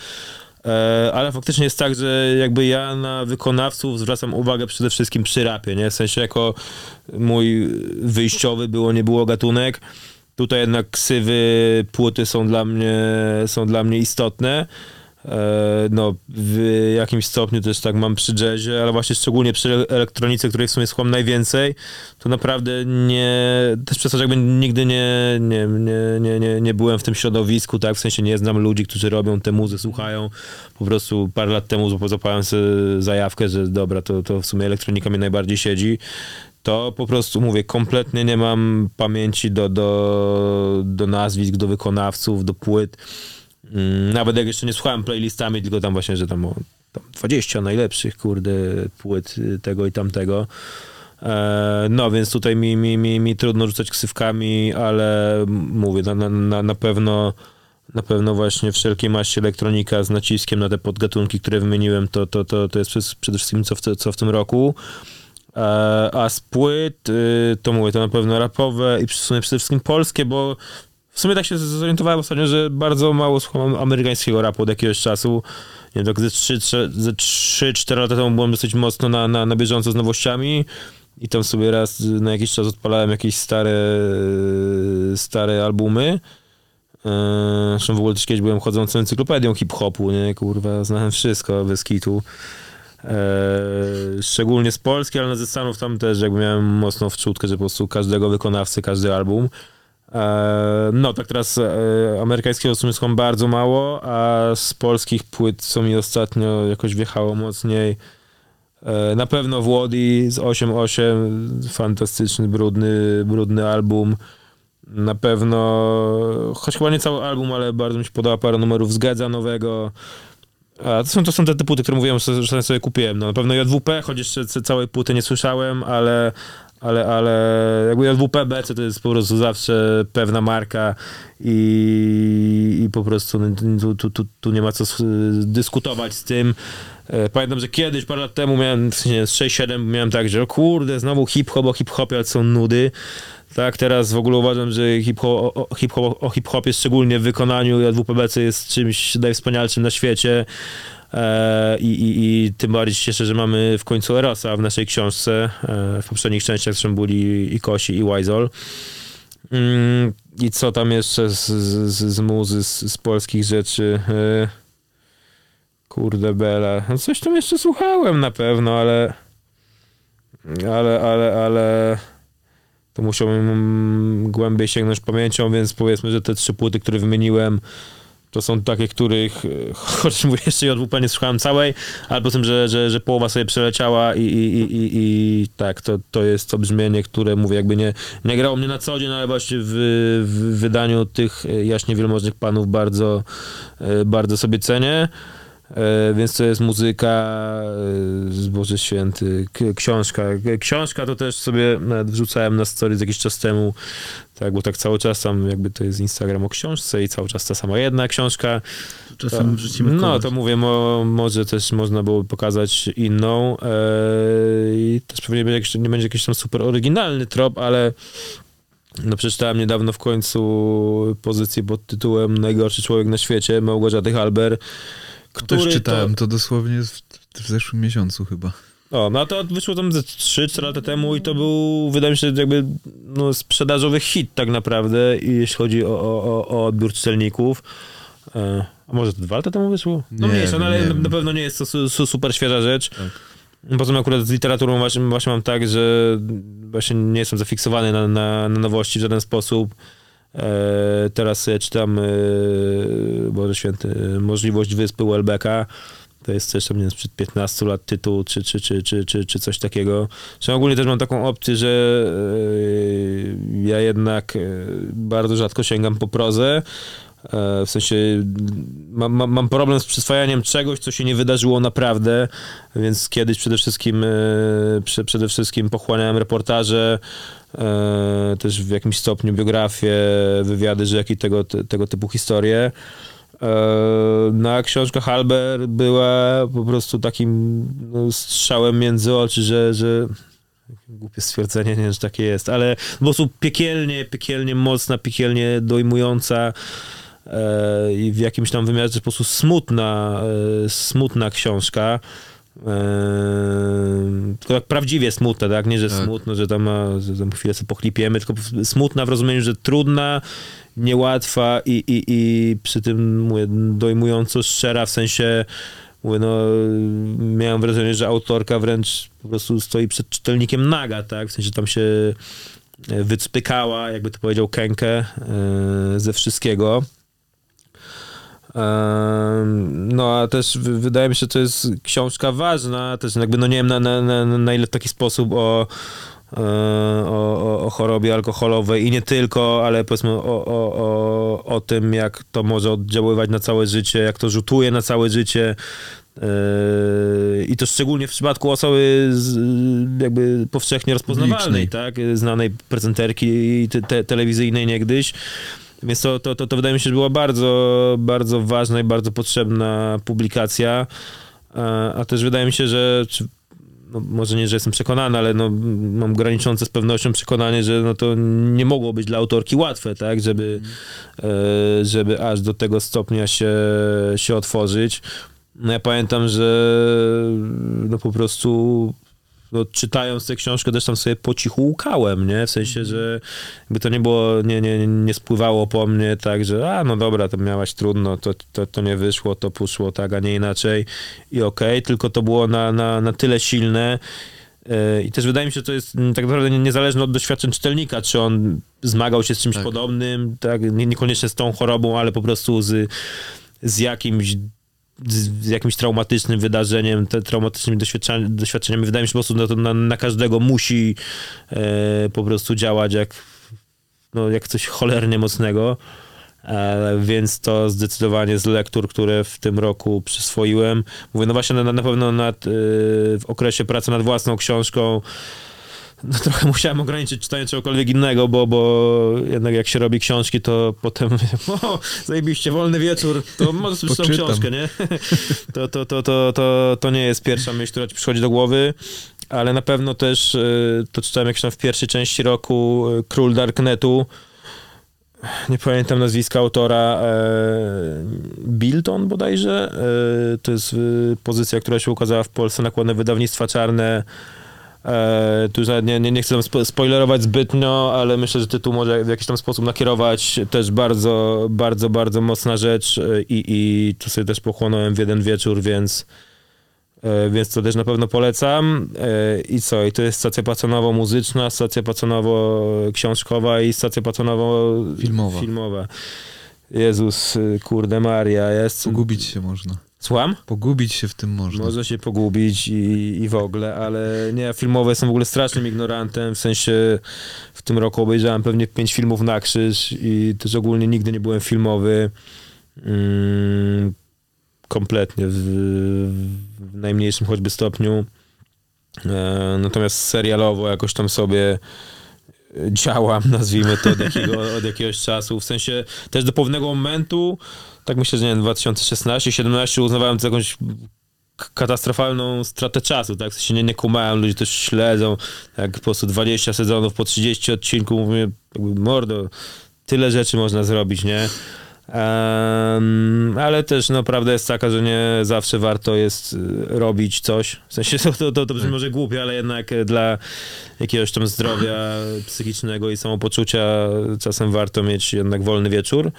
E, ale faktycznie jest tak, że jakby ja na wykonawców zwracam uwagę przede wszystkim przy rapie, nie? W sensie jako mój wyjściowy było, nie było gatunek. Tutaj jednak ksywy, płyty są dla mnie, są dla mnie istotne. E, no, w jakimś stopniu też tak mam przy jazzie, ale właśnie szczególnie przy ele- elektronice, której w sumie słucham najwięcej, to naprawdę nie, też przez to, jakby nigdy nie, nie, nie, nie, nie, nie byłem w tym środowisku, tak, w sensie nie znam ludzi, którzy robią te muzy, słuchają, po prostu parę lat temu zap- zapałem sobie zajawkę, że dobra, to, to w sumie elektronika mnie najbardziej siedzi, to po prostu mówię, kompletnie nie mam pamięci do, do, do nazwisk, do wykonawców, do płyt. Mm, Nawet jak jeszcze nie słuchałem playlistami, tylko tam właśnie, że tam o tam 20 najlepszych, kurde, płyt y, tego i tamtego. E, no, więc tutaj mi, mi, mi, mi trudno rzucać ksywkami, ale mówię, na, na- na, pewno na pewno właśnie wszelkiej maści elektronika z naciskiem na te podgatunki, które wymieniłem, to, to, to, to jest przede wszystkim co w, co w tym roku. E, a z płyt, y, to mówię, to na pewno rapowe i w sumie przede wszystkim polskie, bo w sumie tak się zorientowałem ostatnio, że bardzo mało słucham amerykańskiego rapu od jakiegoś czasu. Nie wiem, tak ze 3-4 lata temu byłem dosyć mocno na, na, na bieżąco z nowościami i tam sobie raz na jakiś czas odpalałem jakieś stare, stare albumy. Eee, Zresztą w ogóle też kiedyś byłem chodzącą encyklopedią hip-hopu, nie? Kurwa, znałem wszystko bez kitu. Eee, szczególnie z Polski, ale ze Stanów tam też jakby miałem mocną wczutkę, że po prostu każdego wykonawcy, każdy album. Eee, no tak teraz e, amerykańskiego w sumie bardzo mało, a z polskich płyt, co mi ostatnio jakoś wjechało mocniej, e, na pewno Włody z 8.8, fantastyczny, brudny, brudny album. Na pewno, choć chyba nie cały album, ale bardzo mi się podoba parę numerów z Gedza nowego. A to są, to są te, płyty, które mówiłem, że, sobie kupiłem. No, na pewno JWP, choć jeszcze całej płyty nie słyszałem, ale, ale, ale jakby JWP BC to jest po prostu zawsze pewna marka i, i po prostu no, tu, tu, tu, tu nie ma co dyskutować z tym. E, Pamiętam, że kiedyś, parę lat temu miałem, w sensie 6-7, miałem tak, że o kurde, znowu hip-hop o hip-hopie, ale są nudy. Tak, teraz w ogóle uważam, że hip-hop, o hip-hopie, szczególnie w wykonaniu JWPBC jest czymś najwspanialszym na świecie. E, i, i, I tym bardziej się cieszę, że mamy w końcu Erosa w naszej książce. E, w poprzednich częściach zresztą byli i Kosi, i Wizol. Mm, I co tam jeszcze z, z, z muzy, z, z polskich rzeczy? E, kurde bela. No coś tam jeszcze słuchałem na pewno, ale ale, ale, ale to musiałbym mm, głębiej sięgnąć pamięcią, więc powiedzmy, że te trzy płyty, które wymieniłem, to są takie, których, e, choć mówię, jeszcze JWP nie słuchałem całej, ale po tym, że, że, że połowa sobie przeleciała i, i, i, i, i tak, to, to jest to brzmienie, które mówię, jakby nie, nie grało mnie na co dzień, ale właśnie w, w wydaniu tych e, jaśnie wielmożnych panów bardzo, e, bardzo sobie cenię. E, Więc to jest muzyka, e, z Boże Święty, książka. K- Książka to też sobie nawet wrzucałem na stories jakiś czas temu, tak, bo tak cały czas tam jakby to jest Instagram o książce i cały czas ta sama jedna książka. Czasem To- wrzucimy No, to mówię, mo, może też można było pokazać inną. E, I też pewnie będzie jakiś, nie będzie jakiś tam super oryginalny trop, ale no przeczytałem niedawno w końcu pozycję pod tytułem Najgorszy człowiek na świecie Małgorzaty Halber. Który Też czytałem, To, to dosłownie w, w zeszłym miesiącu chyba. o, no to wyszło tam ze 3-4 lata temu i to był, wydaje mi się, jakby no, sprzedażowy hit tak naprawdę, jeśli chodzi o, o, o- odbiór czytelników. E, a może to dwa lata temu wyszło? No Nie mniejsza, no, ale na, na pewno nie jest to su, su, super świeża rzecz. Tak. Poza tym akurat z literaturą właśnie, właśnie mam tak, że właśnie nie jestem zafiksowany na, na, na nowości w żaden sposób. E, teraz czytam e, Boże Święty, Możliwość Wyspy Welbecka. To jest też tam, nie wiem, sprzed 15 lat tytuł, czy, czy, czy, czy, czy, czy coś takiego. Zresztą ogólnie też mam taką opcję, że e, ja jednak bardzo rzadko sięgam po prozę. E, W sensie mam, mam, mam problem z przyswajaniem czegoś, co się nie wydarzyło naprawdę, więc kiedyś przede wszystkim, e, prze, przede wszystkim pochłaniałem reportaże, e, też w jakimś stopniu biografie, wywiady rzeki, tego, te- tego typu historie. E, No książka Halber była po prostu takim no, strzałem między oczy, że, że głupie stwierdzenie, nie że takie jest, ale po prostu piekielnie, piekielnie mocna, piekielnie dojmująca i w jakimś tam wymiarze po prostu smutna, e, smutna książka. E, tylko tak prawdziwie smutna, tak? Nie, że Tak. smutno, że tam, że tam chwilę sobie pochlipiemy, tylko smutna w rozumieniu, że trudna, niełatwa i, i, i przy tym mówię, dojmująco szczera, w sensie mówię, no, miałem wrażenie, że autorka wręcz po prostu stoi przed czytelnikiem naga, tak? W sensie tam się e, wycpykała, jakby to powiedział e, ze wszystkiego. No, a też wydaje mi się, że to jest książka ważna, też jakby, no nie wiem na, na, na, na ile w taki sposób o, e, o, o, o chorobie alkoholowej i nie tylko, ale powiedzmy o, o, o, o tym, jak to może oddziaływać na całe życie, jak to rzutuje na całe życie. Yy, I to szczególnie w przypadku osoby z, jakby powszechnie rozpoznawalnej, tak? Znanej prezenterki te, te, telewizyjnej niegdyś. Więc to, to, to, to wydaje mi się, że była bardzo, bardzo ważna i bardzo potrzebna publikacja. A, a też wydaje mi się, że czy, no, może nie, że jestem przekonany, ale no, mam graniczące z pewnością przekonanie, że no, to nie mogło być dla autorki łatwe, tak, żeby, e, żeby aż do tego stopnia się, się otworzyć. No ja pamiętam, że no po prostu no, czytając tę książkę też tam sobie po cichu łukałem, nie? W sensie, że jakby to nie było, nie, nie, nie spływało po mnie tak, że a no dobra, to miałaś trudno, to, to, to nie wyszło, to poszło tak, a nie inaczej i okej, tylko to było na, na, na tyle silne yy, i też wydaje mi się, że to jest tak naprawdę nie- niezależne od doświadczeń czytelnika, czy on zmagał się z czymś Tak. podobnym, tak, nie, niekoniecznie z tą chorobą, ale po prostu z, z jakimś z jakimś traumatycznym wydarzeniem, te traumatycznymi doświadczeniami, doświadczeniami wydaje mi się, to na, na każdego musi e, po prostu działać jak, no, jak coś cholernie mocnego. E, więc to zdecydowanie z lektur, które w tym roku przyswoiłem. Mówię, no właśnie na, na pewno nad, e, w okresie pracy nad własną książką no trochę musiałem ograniczyć czytanie czegokolwiek innego, bo, bo jednak jak się robi książki, to potem o, zajebiście, wolny wieczór, to może przeczytam książkę, nie? To, to, to, to, to, to nie jest pierwsza myśl, która ci przychodzi do głowy, ale na pewno też y, to czytałem jakś tam w pierwszej części roku y, Król Darknetu, nie pamiętam nazwiska autora, e, Bilton bodajże, e, to jest pozycja, która się ukazała w Polsce, nakładne wydawnictwa czarne, E, tu nie, nie, nie chcę tam spo- spoilerować zbytnio, ale myślę, że tytuł może w jakiś tam sposób nakierować. Też bardzo, bardzo, bardzo mocna rzecz e, i, i tu sobie też pochłonąłem w jeden wieczór, więc, e, więc to też na pewno polecam. I co? I to jest stacja patronowo-muzyczna, stacja patronowo-książkowa i stacja patronowo- Filmowa. filmowa. Jezus, kurde Maria, jest... Pogubić się można. Słucham? Pogubić się w tym można. Można się pogubić i, i w ogóle, ale nie, filmowe jestem w ogóle strasznym ignorantem, w sensie w tym roku obejrzałem pewnie pięć filmów na krzyż i też ogólnie nigdy nie byłem filmowy. Mm, kompletnie, w, w najmniejszym choćby stopniu. E, natomiast serialowo jakoś tam sobie działam, nazwijmy to, od, jakiego, od jakiegoś czasu. W sensie też do pewnego momentu, tak myślę, że nie wiem, 2016-17 uznawałem to za jakąś katastrofalną stratę czasu, tak? W sensie nie, nie kumałem, ludzie też śledzą, jak po prostu 20 sezonów po 30 odcinków, mówię, jakby mordo, tyle rzeczy można zrobić, nie? Em, ale też no, prawda jest taka, że nie zawsze warto jest y, robić coś. W sensie to, to, to, to brzmi może głupie, ale jednak y, dla jakiegoś tam zdrowia psychicznego i samopoczucia czasem warto mieć jednak wolny wieczór.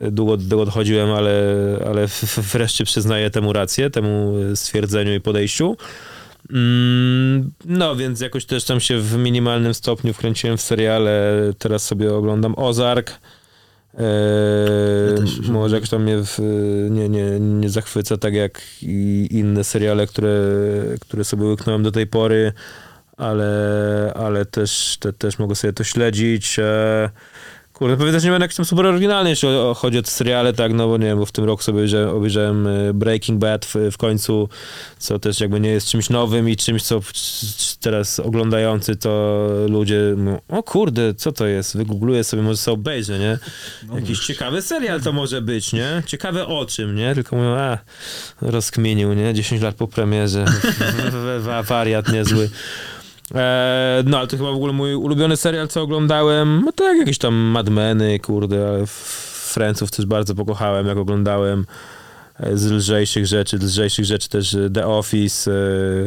Długo do tego dochodziłem, ale, ale wreszcie przyznaję temu rację, temu stwierdzeniu i podejściu. Mm, No, więc jakoś też tam się w minimalnym stopniu wkręciłem w seriale. Teraz sobie oglądam Ozark. Eee, już może jakoś tam mnie w, nie, nie, nie zachwyca tak jak i inne seriale, które, które sobie łyknąłem do tej pory, ale, ale też, te, też mogę sobie to śledzić. Eee, Kurde, powiedzmy, że nie będę jakiś tam super oryginalny, jeśli chodzi o te seriale, tak, no bo nie wiem, bo w tym roku sobie obejrzałem, obejrzałem e, Breaking Bad w, w końcu, co też jakby nie jest czymś nowym i czymś, co teraz oglądający to ludzie mówią, o kurde, co to jest, wygoogluję sobie, może sobie obejrzę, nie? Jakiś ciekawy serial to może być, nie? Ciekawe o czym, nie? Tylko mówią, a, rozkminił, nie? 10 lat po premierze, wariat niezły. E, no, ale to chyba w ogóle mój ulubiony serial, co oglądałem. No tak, jakieś tam Mad Meny, kurde, ale f- Friendsów też bardzo pokochałem, jak oglądałem z lżejszych rzeczy, z lżejszych rzeczy też e, The Office, e,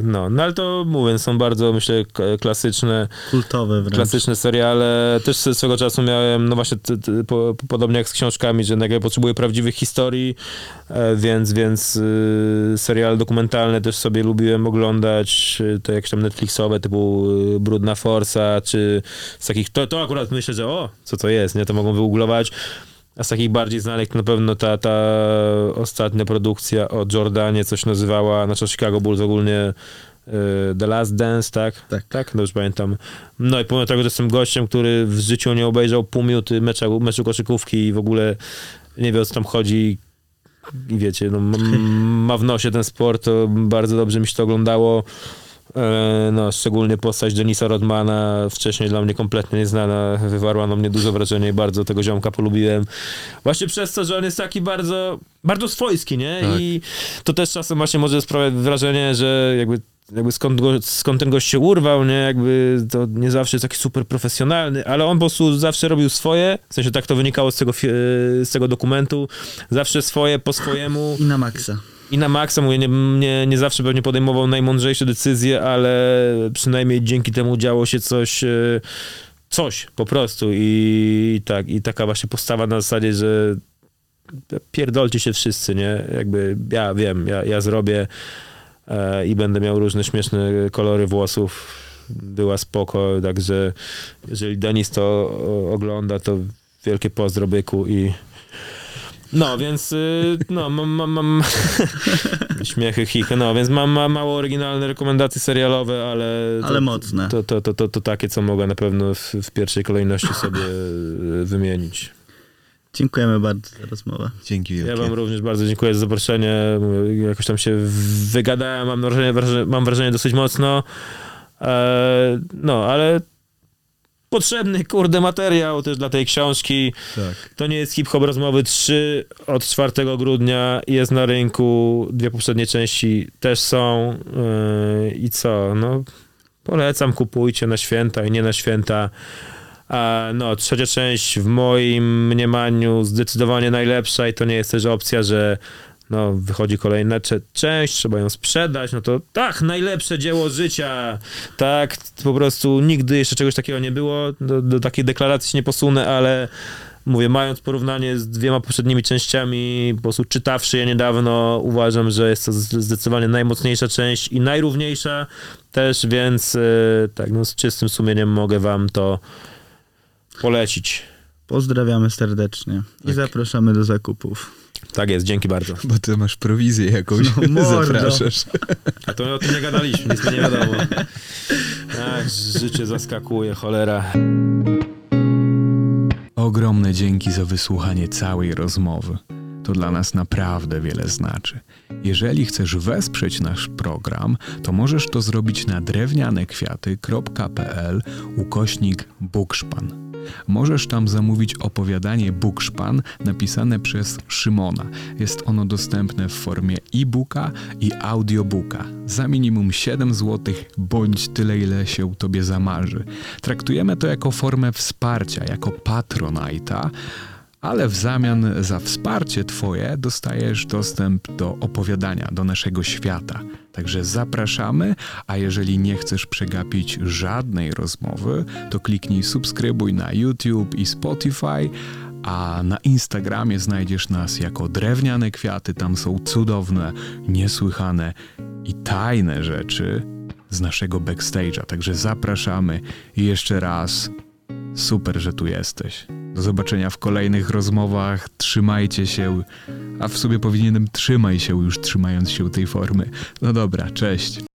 no, no ale to mówię, są bardzo, myślę, klasyczne, Kultowe wręcz. klasyczne seriale. Też swego czasu miałem, no właśnie, t, t, po, podobnie jak z książkami, że ja potrzebuję prawdziwych historii, e, więc, więc seriale dokumentalne też sobie lubiłem oglądać, te jakieś tam Netflixowe, typu Brudna Forsa, czy z takich, to, to akurat myślę, że o, co to jest, nie, to mogą wygooglować. A z takich bardziej znanych na pewno ta, ta ostatnia produkcja o Jordanie, coś nazywała, znaczy Chicago Bulls ogólnie y, The Last Dance, tak? Tak. Tak, no już pamiętam. No i pomimo tego, że jestem gościem, który w życiu nie obejrzał pół minuty meczu, meczu koszykówki i w ogóle nie wie o co tam chodzi, i wiecie, no, ma w nosie ten sport, to bardzo dobrze mi się to oglądało. E, No, szczególnie postać Denisa Rodmana, wcześniej dla mnie kompletnie nieznana, wywarła na mnie duże wrażenie i bardzo tego ziomka polubiłem. Właśnie przez to, że on jest taki bardzo, bardzo swojski, nie? Tak. I to też czasem właśnie może sprawiać wrażenie, że jakby jakby skąd, go, skąd ten gość się urwał, nie, jakby to nie zawsze jest taki super profesjonalny, ale on po prostu zawsze robił swoje, w sensie tak to wynikało z tego, z tego dokumentu, zawsze swoje po swojemu I na maksa. I na maksa, mówię, nie, nie, nie zawsze pewnie podejmował najmądrzejsze decyzje, ale przynajmniej dzięki temu działo się coś, e, coś po prostu. I tak, i taka właśnie postawa na zasadzie, że pierdolcie się wszyscy, nie, jakby ja wiem, ja, ja zrobię e, i będę miał różne śmieszne kolory włosów, była spoko, także jeżeli Denis to ogląda, to wielkie pozdro byku i no, więc y, no, mam, mam, mam śmiechy, chichy, no, więc mam, mam mało oryginalne rekomendacje serialowe, ale Ale to, mocne. To, to, to, to, to takie, co mogę na pewno w, w pierwszej kolejności sobie y, wymienić. Dziękujemy bardzo za rozmowę. Dzięki wielkie. Ja wam również bardzo dziękuję za zaproszenie. Jakoś tam się wygadałem, mam wrażenie, wrażenie, mam wrażenie dosyć mocno. E, no, ale potrzebny, kurde, materiał też dla tej książki. Tak. To nie jest hip-hop rozmowy 3 od 4 grudnia jest na rynku. Dwie poprzednie części też są. Yy, I co? No, polecam, kupujcie na święta i nie na święta. A no, trzecia część w moim mniemaniu zdecydowanie najlepsza i to nie jest też opcja, że no, wychodzi kolejna cze- część, trzeba ją sprzedać, no to tak, najlepsze dzieło życia, tak, po prostu nigdy jeszcze czegoś takiego nie było, do, do takiej deklaracji się nie posunę, ale mówię, mając porównanie z dwiema poprzednimi częściami, po prostu czytawszy je niedawno, uważam, że jest to zdecydowanie najmocniejsza część i najrówniejsza też, więc e, tak, no z czystym sumieniem mogę wam to polecić. Pozdrawiamy serdecznie i Tak. zapraszamy do zakupów. Tak jest, dzięki bardzo. Bo ty masz prowizję jakąś, No, zapraszasz. A to o tym nie gadaliśmy, nic mi nie wiadomo. Ach, życie zaskakuje, cholera. Ogromne dzięki za wysłuchanie całej rozmowy. To dla nas naprawdę wiele znaczy. Jeżeli chcesz wesprzeć nasz program, to możesz to zrobić na drewnianekwiaty.pl ukośnik Bukszpan. Możesz tam zamówić opowiadanie Bukszpan napisane przez Szymona. Jest ono dostępne w formie e-booka i audiobooka za minimum 7 zł bądź tyle, ile się tobie zamarzy. Traktujemy to jako formę wsparcia, jako patronajta, ale w zamian za wsparcie Twoje dostajesz dostęp do opowiadania, do naszego świata. Także zapraszamy, a jeżeli nie chcesz przegapić żadnej rozmowy, to kliknij subskrybuj na YouTube i Spotify, a na Instagramie znajdziesz nas jako drewniane kwiaty. Tam są cudowne, niesłychane i tajne rzeczy z naszego backstage'a. Także zapraszamy i jeszcze raz Super, że tu jesteś. Do zobaczenia w kolejnych rozmowach. Trzymajcie się. A w sobie powinienem trzymaj się już trzymając się tej formy. No dobra, cześć.